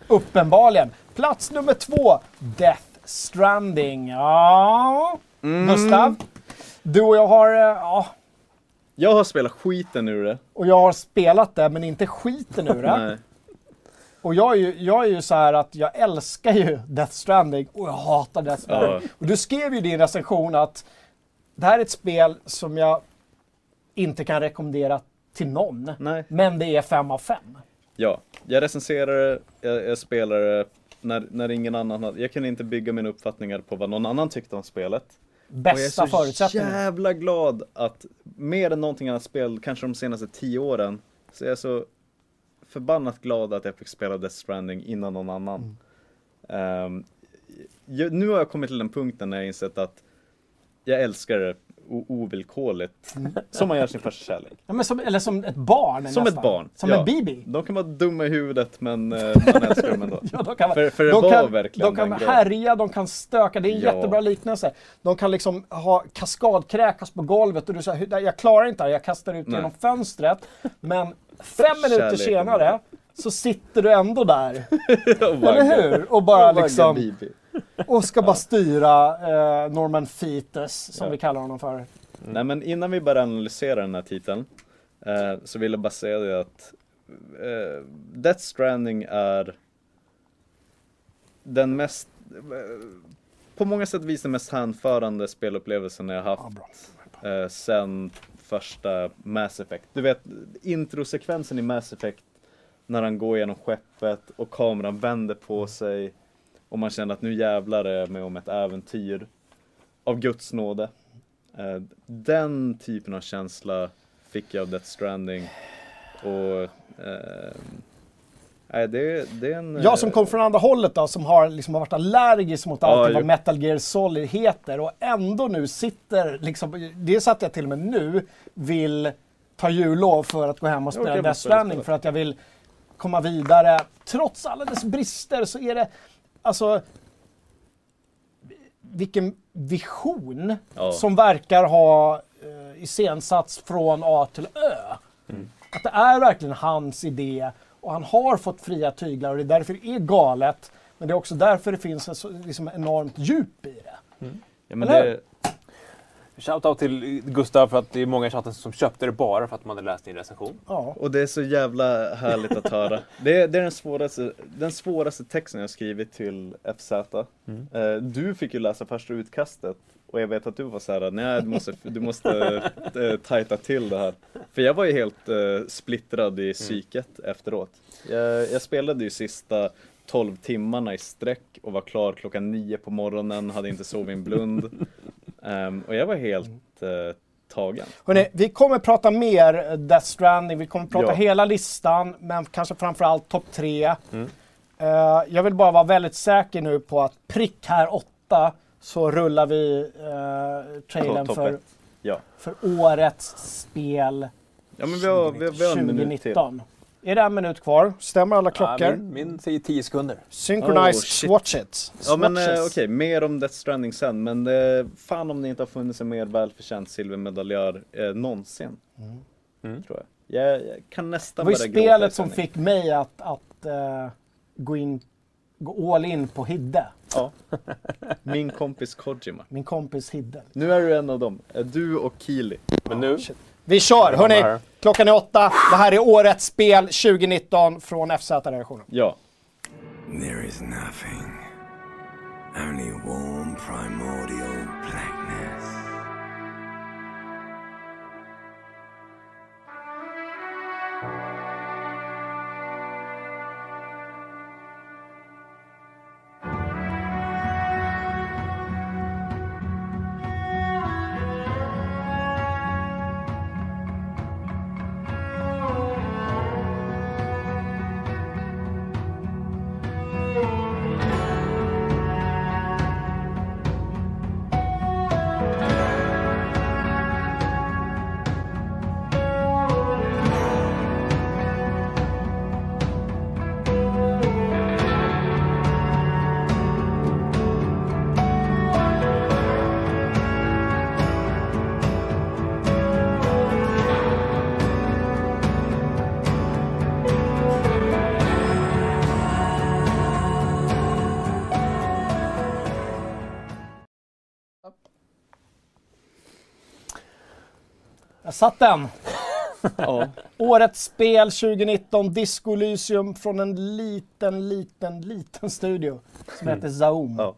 Speaker 1: Uppenbarligen. Plats nummer två, Death Stranding. Ja.
Speaker 2: Mm.
Speaker 1: Gustav, du och jag har... eh, Ja,
Speaker 2: Jag har spelat skiten ur det.
Speaker 1: och jag har spelat det, men inte skiten ur det.
Speaker 2: Nej.
Speaker 1: Och jag är, ju, jag är ju så här att jag älskar ju Death Stranding och jag hatar Death Stranding.
Speaker 2: Ja.
Speaker 1: Och du skrev ju i din recension att det här är ett spel som jag inte kan rekommendera till någon.
Speaker 2: Nej.
Speaker 1: Men det är fem av fem.
Speaker 2: Ja, jag recenserar det, jag, jag spelar det när, när ingen annan hade, jag kunde inte bygga mina uppfattningar på vad någon annan tyckte om spelet. Och jag är
Speaker 1: Bästa
Speaker 2: så
Speaker 1: förutsättningar.
Speaker 2: jävla glad att mer än någonting annat spel, kanske de senaste tio åren, så är jag så förbannat glad att jag fick spela Death Stranding innan någon annan. Ehm, jag, nu har jag kommit till den punkten när jag insett att jag älskar det ovillkorligt. Som man gör sin första kärlek.
Speaker 1: Ja, men som, eller som ett barn
Speaker 2: Som
Speaker 1: nästan.
Speaker 2: ett barn.
Speaker 1: Som
Speaker 2: ja.
Speaker 1: en bibi.
Speaker 2: De kan vara dumma i huvudet men eh, man älskar dem ändå.
Speaker 1: Ja, de kan,
Speaker 2: För- för det
Speaker 1: de
Speaker 2: var
Speaker 1: kan,
Speaker 2: verkligen
Speaker 1: de kan härja, de kan stöka. Det är en
Speaker 2: Ja.
Speaker 1: jättebra liknelse. De kan liksom ha kaskadkräkas på golvet och du säger "Hur- jag klarar inte det här, jag kastar ut
Speaker 2: Nej.
Speaker 1: genom fönstret. Men fem minuter
Speaker 2: Kärleken.
Speaker 1: senare så sitter du ändå där. Eller hur? Och bara liksom. Och ska bara styra eh, Norman Fetus, som
Speaker 2: Ja.
Speaker 1: vi kallar honom för.
Speaker 2: Nej men innan vi börjar analysera den här titeln eh, så vill jag bara säga det att eh, Death Stranding är den mest, eh, på många sätt vis den mest hänförande spelupplevelsen jag haft eh, sen första Mass Effect. Du vet introsekvensen i Mass Effect när han går genom skeppet och kameran vänder på sig och man känner att nu jävlar är jag med om ett äventyr av Guds nåde. Eh, den typen av känsla fick jag av Death Stranding. Och eh, nej, det, det en...
Speaker 1: Jag som kom från andra hållet då, som har liksom varit allergisk mot
Speaker 2: Ja,
Speaker 1: allt vad
Speaker 2: jo.
Speaker 1: Metal Gear Solid heter och ändå nu sitter, liksom, det är så att jag till och med nu vill ta jullov för att gå hem och
Speaker 2: Ja,
Speaker 1: spela Death Stranding för att jag vill komma vidare. Trots alla dess brister så är det, alltså, vilken vision
Speaker 2: Ja.
Speaker 1: som verkar ha uh, iscensatts från A till Ö. Att det är verkligen hans idé och han har fått fria tyglar och det är därför det är galet. Men det är också därför det finns ett liksom enormt djup i det.
Speaker 2: ja, men
Speaker 1: eller
Speaker 2: det,
Speaker 3: Shoutout till Gustav för att det är många i chatten som köpte det bara för att man hade läst din recension.
Speaker 1: Ja.
Speaker 2: Och det är så jävla härligt att höra. Det är, det är den, svåraste, den svåraste texten jag skrivit till FZ.
Speaker 3: Mm.
Speaker 2: Eh, du fick ju läsa första utkastet och jag vet att du var såhär, nej du måste, du måste eh, tajta till det här. För jag var ju helt eh, splittrad i psyket efteråt. Jag, jag spelade ju sista 12 timmarna i sträck och var klar klockan 9 på morgonen, hade inte sovit en blund. Ehm, och jag var helt eh, tagen.
Speaker 1: Hörrni, vi kommer prata mer Death Stranding, vi kommer prata
Speaker 2: Ja.
Speaker 1: hela listan, men kanske framförallt topp tre.
Speaker 3: Mm.
Speaker 1: Eh, jag vill bara vara väldigt säker nu på att prick här åtta så rullar vi uh, trailern för.
Speaker 2: Ja.
Speaker 1: för årets spel
Speaker 2: Ja men vi har, vi har, vi har en minut till.
Speaker 1: 2019. Är det en minut kvar? Stämmer alla klockor?
Speaker 3: Ja, min, min säger 10 sekunder.
Speaker 1: Synchronize,
Speaker 2: Oh, shit.
Speaker 1: swatch it.
Speaker 2: Ja men eh, okej, mer om Death Stranding sen. Men eh, fan om det inte har funnits en mer välförtjänt silvermedaljör eh, någonsin.
Speaker 3: Mm.
Speaker 2: Tror jag. jag. Jag kan
Speaker 1: Det
Speaker 2: nästan
Speaker 1: var ju
Speaker 2: börja gråta i
Speaker 1: spelet som fick mig att, att eh, gå in, gå all in på Hidde.
Speaker 2: Ja. Min kompis Kojima.
Speaker 1: Min kompis Hidde.
Speaker 2: Nu är du en av dem. Eh, Du och Keely.
Speaker 3: Men nu,
Speaker 1: Vi kör! Hörni, klockan är åtta. Det här är årets spel 2019 från FZ-redaktionen.
Speaker 2: Ja.
Speaker 11: There is nothing. Only warm primordial blackness.
Speaker 1: Satt den.
Speaker 2: ja.
Speaker 1: Årets spel 2019, Disco Elysium från en liten, liten, liten studio som heter Zaum.
Speaker 2: ja.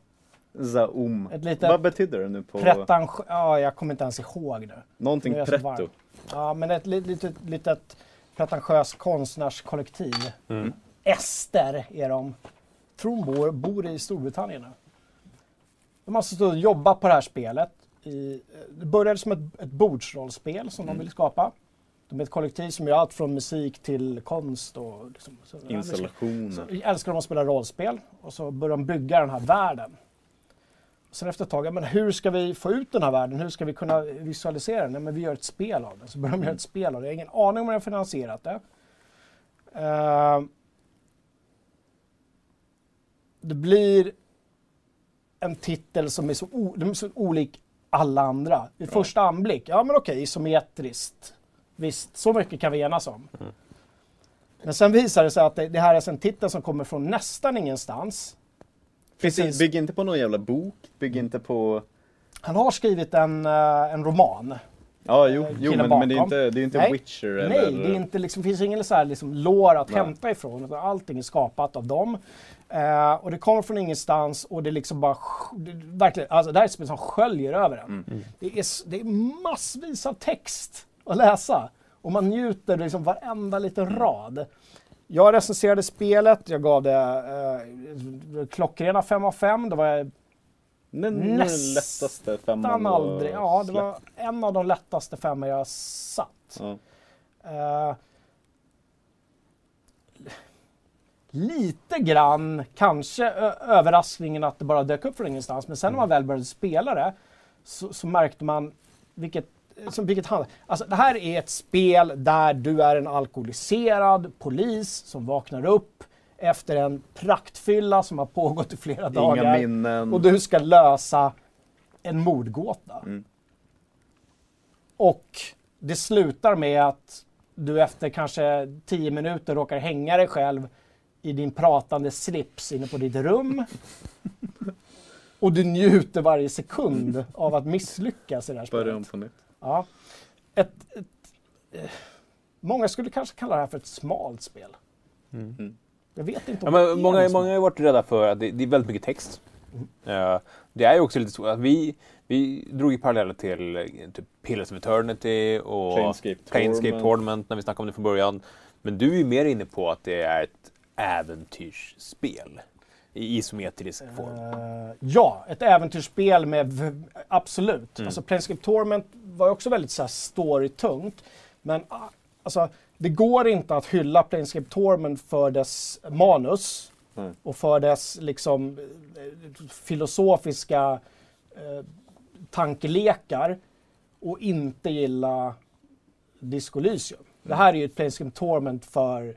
Speaker 2: Zaum. Vad betyder det nu på...
Speaker 1: Pretentiös... Ja, jag kommer inte ens ihåg det.
Speaker 2: Någonting
Speaker 1: så
Speaker 2: pretto.
Speaker 1: Ja, men ett litet, litet, litet pretentiöst konstnärskollektiv.
Speaker 3: Mm.
Speaker 1: Ester är de. Tror de bor, bor i Storbritannien nu. De har alltså stått och jobbat på det här spelet. I, det började som ett, ett bordsrollspel som
Speaker 2: Mm.
Speaker 1: de ville skapa. De är ett kollektiv som gör allt från musik till konst och liksom,
Speaker 2: Installationer.
Speaker 1: älskar de att spela rollspel och så börjar de bygga den här världen. Sen efter ett tag, ja, men hur ska vi få ut den här världen? Hur ska vi kunna visualisera den? Nej, men vi gör ett spel av den. Så börjar de göra ett spel av det. Jag har ingen aning om hur de har finansierat det. Eh, det blir en titel som är så, o, är så olik alla andra. Vid första anblick, ja men okej, isometriskt. Visst, så mycket kan vi enas om. Men sen visar det sig att det, det här är en titel som kommer från nästan ingenstans. Precis.
Speaker 2: bygg inte på någon jävla bok. Bygg inte på...
Speaker 1: Han har skrivit en, eh, en roman.
Speaker 2: Ja, jo, jo men, men det är inte, det är inte
Speaker 1: Nej.
Speaker 2: Witcher
Speaker 1: Nej,
Speaker 2: eller...
Speaker 1: det är inte, liksom, finns ingen så här, liksom, lår att
Speaker 2: Nej.
Speaker 1: hämta ifrån. Utan allting är skapat av dem. Eh, och det kommer från ingenstans och det liksom bara... Det, verkligen, alltså, det här är ett spel som sköljer över en.
Speaker 2: Mm.
Speaker 1: Det, är, det är massvis av text att läsa. Och man njuter liksom varenda liten rad. Jag recenserade spelet, jag gav det eh, klockrena 5 av 5. Det var
Speaker 2: Den, lättaste femman du
Speaker 1: aldrig. Ja, det var en av de lättaste femmor jag satt.
Speaker 2: Ja.
Speaker 1: Eh, lite grann kanske överraskningen att det bara dök upp från ingenstans. Men sen när man väl började spela det så, så märkte man vilket som vilket hand. Alltså det här är ett spel där du är en alkoholiserad polis som vaknar upp efter en praktfylla som har pågått i flera
Speaker 2: Inga
Speaker 1: dagar.
Speaker 2: minnen.
Speaker 1: Och du ska lösa en mordgåta.
Speaker 2: Mm.
Speaker 1: Och det slutar med att du efter kanske tio minuter råkar hänga dig själv i din pratande slips inne på ditt rum. Och du njuter varje sekund av att misslyckas i det här spelet.
Speaker 2: Börja om på nytt.
Speaker 1: Ja. Ett, ett, eh, många skulle kanske kalla det här för ett smalt spel.
Speaker 2: Mm.
Speaker 1: Jag vet inte
Speaker 3: Ja,
Speaker 1: om
Speaker 3: men
Speaker 1: det är
Speaker 3: många,
Speaker 1: något
Speaker 3: många har varit rädda för att det, det är väldigt mycket text. Eh, det är ju också lite så att vi, vi drog ju paralleller till eh, typ Pillars of Eternity och
Speaker 2: Planescape. Torment
Speaker 3: när vi snackade om det från början. Men du är ju mer inne på att det är ett äventyrsspel i isometrisk form.
Speaker 1: Eh, ja, ett äventyrsspel med, v- absolut.
Speaker 3: Mm.
Speaker 1: Alltså Planescape Torment var ju också väldigt så här storytungt. Men ah, alltså, det går inte att hylla Planescape Torment för dess manus
Speaker 2: Nej.
Speaker 1: och för dess liksom eh, filosofiska eh, tankelekar och inte gilla Disco Elysium. Det här är ju ett Planescape Torment för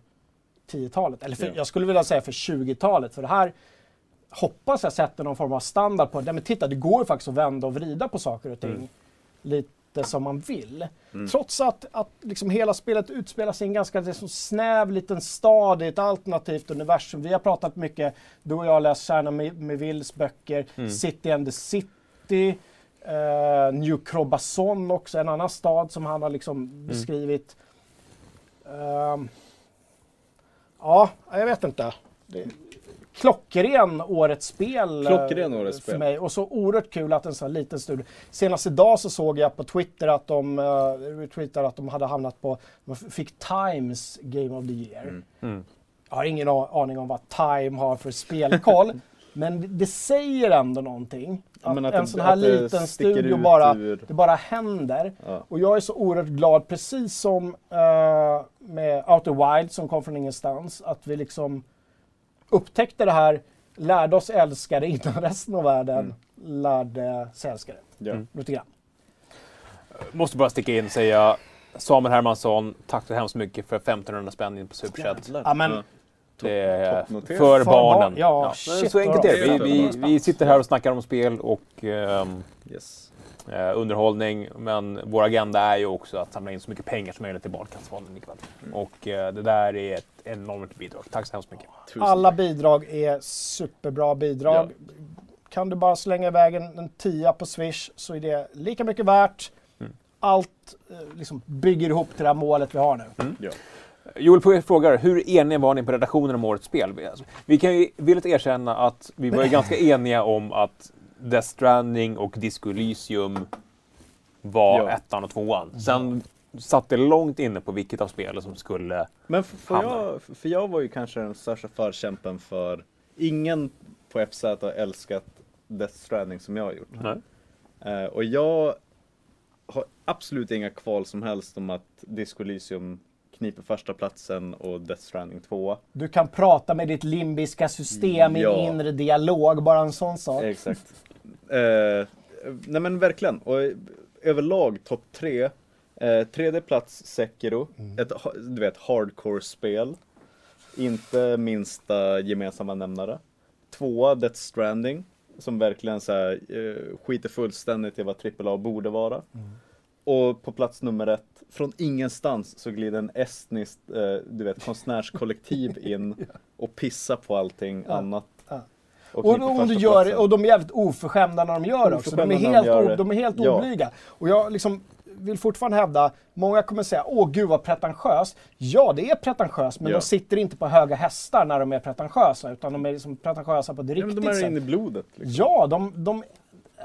Speaker 1: 10-talet, eller för,
Speaker 2: Ja.
Speaker 1: jag skulle vilja säga för 20-talet. För det här hoppas jag sätter någon form av standard på. Nej, men titta, det går ju faktiskt att vända och vrida på saker och ting
Speaker 2: Mm.
Speaker 1: lite som man vill.
Speaker 2: Mm.
Speaker 1: Trots att, att liksom hela spelet utspelar sig i en ganska liksom snäv liten stad i ett alternativt universum. Vi har pratat mycket, du och jag har läst Kärna med, med Wills böcker,
Speaker 3: Mm.
Speaker 1: City and the City, eh, New Crobazon också, en annan stad som han har liksom beskrivit. Ehm, ja, jag vet inte. Det, klockren årets spel. eh,
Speaker 2: Klockren årets
Speaker 1: för
Speaker 2: spel.
Speaker 1: mig. Och så oerhört kul att en sån här liten studio. Senast idag så såg jag på Twitter att de uh, retweetade att de hade hamnat på, de fick Times Game of the Year.
Speaker 2: Mm.
Speaker 3: Mm.
Speaker 1: Jag har ingen aning om vad Time har för spelkoll. men det- säger ändå någonting. Att,
Speaker 2: att
Speaker 1: en
Speaker 2: det-
Speaker 1: sån här liten studio bara,
Speaker 2: ur-
Speaker 1: det bara händer.
Speaker 2: Ja.
Speaker 1: Och jag är så oerhört glad, precis som eh, med Outer Wild som kom från ingenstans, att vi liksom upptäckte det här, lärde oss älska det innan resten av världen
Speaker 2: Mm.
Speaker 1: lärde sig älska det.
Speaker 2: Ja.
Speaker 1: Lite grann.
Speaker 3: Måste bara sticka in och säga Samuel Hermansson, tack så hemskt mycket för 1500 spänn in på Superchat.
Speaker 1: Ja,
Speaker 2: Ja.
Speaker 3: Det är för
Speaker 1: För
Speaker 3: barnen.
Speaker 1: barn, ja,
Speaker 3: men
Speaker 1: shit,
Speaker 3: så enkelt är det. Vi, vi, vi sitter här och snackar om spel och ehm,
Speaker 2: Yes.
Speaker 3: Eh, underhållning. Men vår agenda är ju också att samla in så mycket pengar som möjligt till Barncancerfonden ikväll.
Speaker 2: Mm.
Speaker 3: Och eh, det där är ett enormt bidrag. Tack så hemskt mycket.
Speaker 2: Tusen
Speaker 1: alla bidrag är superbra bidrag. Kan du bara slänga iväg en, en tia på Swish så är det lika mycket värt.
Speaker 3: Mm.
Speaker 1: Allt eh, liksom bygger ihop till det här målet vi har nu.
Speaker 2: Ja.
Speaker 3: Joel frågar, hur eniga var ni på redaktionen om årets spel? Vi- vi kan ju villigt erkänna att vi var ju ganska eniga om att Death Stranding och Disco Elysium var
Speaker 2: Ja.
Speaker 3: ettan och tvåan. Sen satt det långt inne på vilket av spelen som skulle...
Speaker 2: Men för, för, jag, för jag var ju kanske den största förkämpen för Ingen på FZ har älskat Death Stranding som jag har gjort.
Speaker 3: Nej.
Speaker 2: Eh, och jag har absolut inga kval som helst om att Disco Elysium kniper första platsen och Death Stranding tvåa.
Speaker 1: Du kan prata med ditt limbiska system i
Speaker 2: Ja.
Speaker 1: inre dialog, bara en sån sak.
Speaker 2: Exakt. Eh, nej men verkligen. Och överlag topp tre. Eh, tredje plats Sekiro. Ett ha- du vet hardcore-spel. Inte minsta gemensamma nämnare. Tvåa Death Stranding. Som verkligen så här, eh, skiter fullständigt i vad AAA borde vara. Och på plats nummer ett, från ingenstans så glider en estniskt, eh, du vet, konstnärskollektiv in och pissar på allting
Speaker 1: Ja,
Speaker 2: annat.
Speaker 1: ja.
Speaker 2: Och,
Speaker 1: Och, du
Speaker 2: första
Speaker 1: gör, och de är jävligt oförskämda när de gör det också. De är
Speaker 2: de
Speaker 1: helt, o,
Speaker 2: det.
Speaker 1: de är helt
Speaker 2: Ja.
Speaker 1: oblyga. Och jag liksom vill fortfarande hävda, många kommer säga åh gud vad pretentiöst. Ja, det är pretentiöst, men
Speaker 2: Ja.
Speaker 1: de sitter inte på höga hästar när de är pretentiösa, utan de är liksom pretentiösa på
Speaker 2: Ja,
Speaker 1: riktigt
Speaker 2: men de är
Speaker 1: sätt.
Speaker 2: inne i blodet. Liksom.
Speaker 1: Ja, de, de,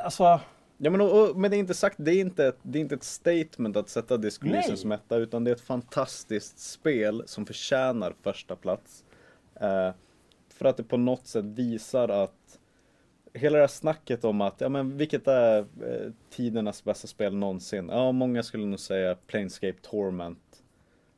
Speaker 1: alltså,
Speaker 2: Ja, men, och, och, men det är inte sagt, det är inte, ett- det är inte ett statement att sätta
Speaker 1: Nej.
Speaker 2: som etta, utan det är ett fantastiskt spel som förtjänar första plats. Eh, för att det på något sätt visar att hela det här snacket om att, ja men vilket är eh, tidernas bästa spel någonsin? Ja, många skulle nog säga Planescape Torment.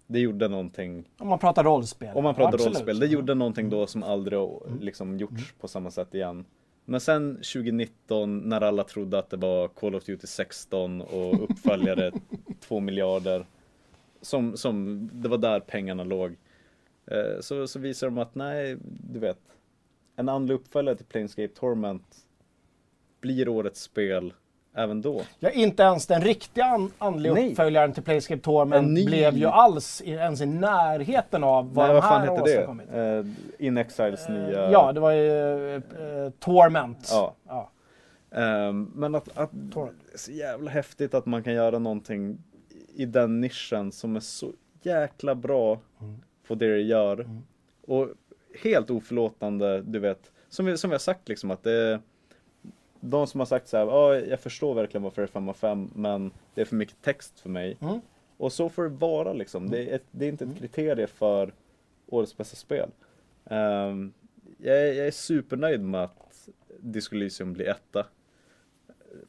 Speaker 2: Det gjorde någonting
Speaker 1: om man pratar rollspel.
Speaker 2: om man pratar
Speaker 1: Absolut.
Speaker 2: rollspel, det gjorde någonting då som aldrig har liksom gjorts på samma sätt igen. Men sen 2019 när alla trodde att det var Call of Duty 16 och uppföljare 2 miljarder. Som, som, det var där pengarna låg. Eh, så, så visar de att nej, du vet. En andlig uppföljare till Planescape Torment blir årets spel även då.
Speaker 1: Ja, inte ens den riktiga an- andliga
Speaker 2: Nej.
Speaker 1: uppföljaren till Playscape
Speaker 2: En
Speaker 1: Torment
Speaker 2: ny-
Speaker 1: blev ju alls i, ens i närheten av vad
Speaker 2: nej,
Speaker 1: de
Speaker 2: vad fan
Speaker 1: här
Speaker 2: hette det? Eh, In Exiles nya...
Speaker 1: Ja, det var ju eh, Torment.
Speaker 2: Ja.
Speaker 1: Ja.
Speaker 2: Ehm, men att, att det är så jävla häftigt att man kan göra någonting i den nischen som är så jäkla bra på det det gör. Och helt oförlåtande, du vet. Som vi, som vi har sagt liksom att det är de som har sagt så här, ja jag förstår verkligen varför det är 5 av 5 men det är för mycket text för mig.
Speaker 1: Mm.
Speaker 2: Och så får det vara liksom. Det, är ett, det är inte ett kriterie för årets bästa spel. Ehm, jag, är, jag är supernöjd med att Disco Elysium blir etta.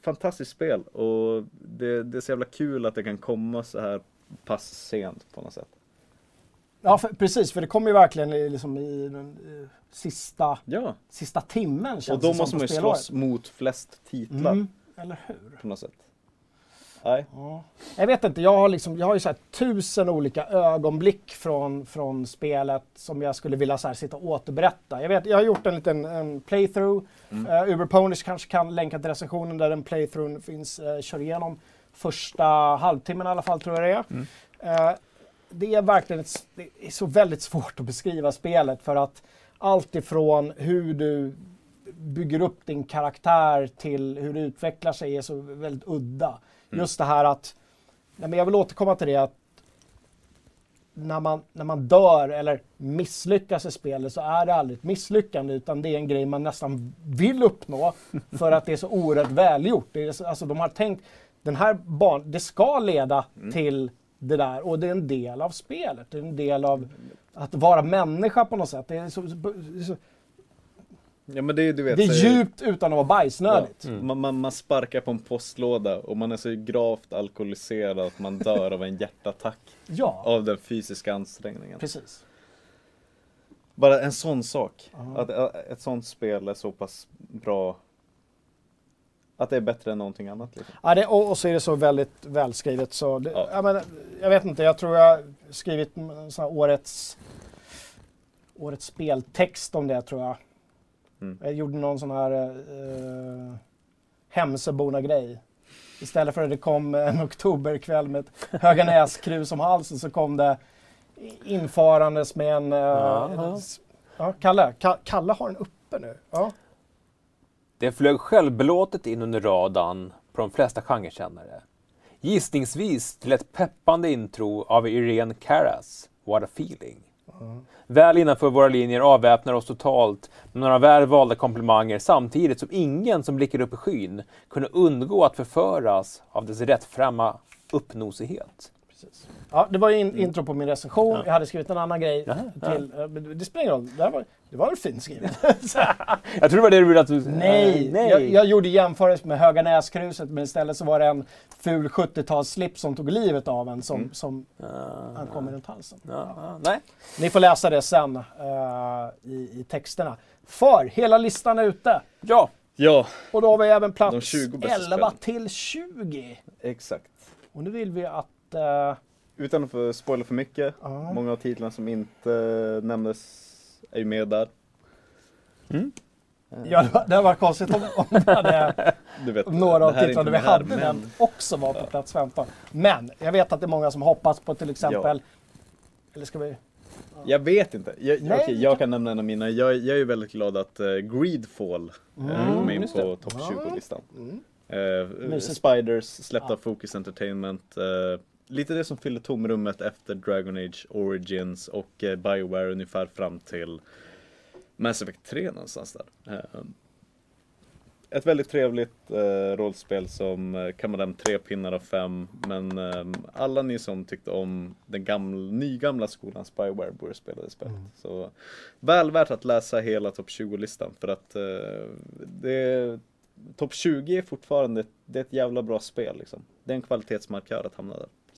Speaker 2: Fantastiskt spel och det, det är så jävla kul att det kan komma så här pass sent på något sätt.
Speaker 1: Ja, för, precis, för det kommer ju verkligen i, liksom, i den eh, sista,
Speaker 2: Ja.
Speaker 1: sista timmen
Speaker 2: Och då måste man ju slåss mot flest titlar
Speaker 1: Mm, eller hur?
Speaker 2: på något sätt. Nej.
Speaker 1: Jag vet inte, jag har, liksom, jag har ju så tusen olika ögonblick från, från spelet som jag skulle vilja så sitta och återberätta. Jag, vet, jag har gjort en liten en playthrough.
Speaker 2: Mm.
Speaker 1: Uh, Uber Ponish kanske kan länka till recensionen där den playthroughen finns. Uh, kör igenom första halvtimmen i alla fall tror jag det är.
Speaker 2: Mm.
Speaker 1: Eh, det är verkligen ett, det är så väldigt svårt att beskriva spelet för att allt ifrån hur du bygger upp din karaktär till hur det utvecklar sig är så väldigt udda.
Speaker 2: Mm.
Speaker 1: Just det här att, nej men jag vill återkomma till det att när man, när man dör eller misslyckas i spelet så är det aldrig ett misslyckande utan det är en grej man nästan vill uppnå för att det är så oerhört välgjort. Det är så, alltså de har tänkt, den här banan, det ska leda till det där och det är en del av spelet. Det är en del av att vara människa på något sätt. Det är, så, så,
Speaker 2: Ja men det du vet.
Speaker 1: det är djupt utan att vara bajsnödigt.
Speaker 2: Ja. Man, man, man sparkar på en postlåda och man är så gravt alkoholiserad att man dör av en hjärtattack.
Speaker 1: Ja.
Speaker 2: Av den fysiska ansträngningen.
Speaker 1: Precis.
Speaker 2: Bara en sån sak.
Speaker 1: Ja.
Speaker 2: Att ä, ett sånt spel är så pass bra. Att det är bättre än någonting annat. Liksom.
Speaker 1: Ja, det, och, och så är det så väldigt välskrivet så det, ja. men, jag vet inte, jag tror jag har skrivit sån här årets årets speltext om det tror jag.
Speaker 2: Mm.
Speaker 1: Jag gjorde någon sån här eh, Hemsöborna-grej. Istället för att det kom en oktoberkväll med ett Höganäskrus om halsen så kom det infarandes med en... eh,
Speaker 3: Ja.
Speaker 1: Kalle. Ka, Kalle har den uppe nu. Ja.
Speaker 3: Det flög självbelåtet in under radarn på de flesta genrekännare. Gissningsvis till ett peppande intro av Irene Caras What a feeling. Väl innanför våra linjer avväpnar oss totalt med några väl valda komplimanger samtidigt som ingen som blickar upp i skyn kunde undgå att förföras av dess rättframma uppnosighet.
Speaker 1: Ja, det var ju in, intro på min recension. Jag hade skrivit en annan grej
Speaker 3: Jaha,
Speaker 1: till. eh, men Det spelar ingen roll. Det, här var, det var väl fint skrivet.
Speaker 3: Jag tror det var det du ville att du...
Speaker 1: Nej,
Speaker 3: nej.
Speaker 1: Jag, jag gjorde jämförelse med Höga Näskruset men istället så var det en ful 70-talsslip som tog livet av en som, som han kom runt halsen.
Speaker 3: nej.
Speaker 1: Ni får läsa det sen eh, i, i texterna. För hela listan är ute.
Speaker 3: Ja.
Speaker 2: Ja.
Speaker 1: Och då har vi även plats
Speaker 2: 20 bästa
Speaker 1: 11
Speaker 2: spelen.
Speaker 1: till 20.
Speaker 2: Exakt.
Speaker 1: Och nu vill vi att... eh,
Speaker 2: Utan att spoila för mycket.
Speaker 1: Ja.
Speaker 2: Många av titlarna som inte nämndes är ju med där.
Speaker 3: Mm.
Speaker 1: Ja, det var- det var konstigt om, om hade
Speaker 2: Du vet,
Speaker 1: några av titlarna
Speaker 2: inte
Speaker 1: vi hade
Speaker 2: men-
Speaker 1: den också var på plats 15. Men jag vet att det är många som hoppas på till exempel... Eller ska vi...
Speaker 2: Jag vet inte. Jag,
Speaker 1: Nej,
Speaker 2: okej,
Speaker 1: vi
Speaker 2: jag kan nämna en av mina. Jag, jag är ju väldigt glad att uh, Greedfall eh,
Speaker 1: Mm,
Speaker 2: kom in på topp
Speaker 1: Ja.
Speaker 2: 20-listan.
Speaker 1: Mm. Mysigt.
Speaker 2: Spiders släppta av Focus Entertainment. Lite det som fyllde tomrummet efter Dragon Age Origins och uh, Bioware ungefär fram till Mass Effect 3 någonstans där. Eh, ett väldigt trevligt eh, rollspel som uh, kammade hem tre pinnar av fem. Men eh, alla ni som tyckte om den gamla, nygamla skolans Bioware borde spela det spelet. Så väl värt att läsa hela topp 20-listan för att eh, det Topp 20 är fortfarande det är ett jävla bra spel liksom. Det är en kvalitetsmarkör att hamna där.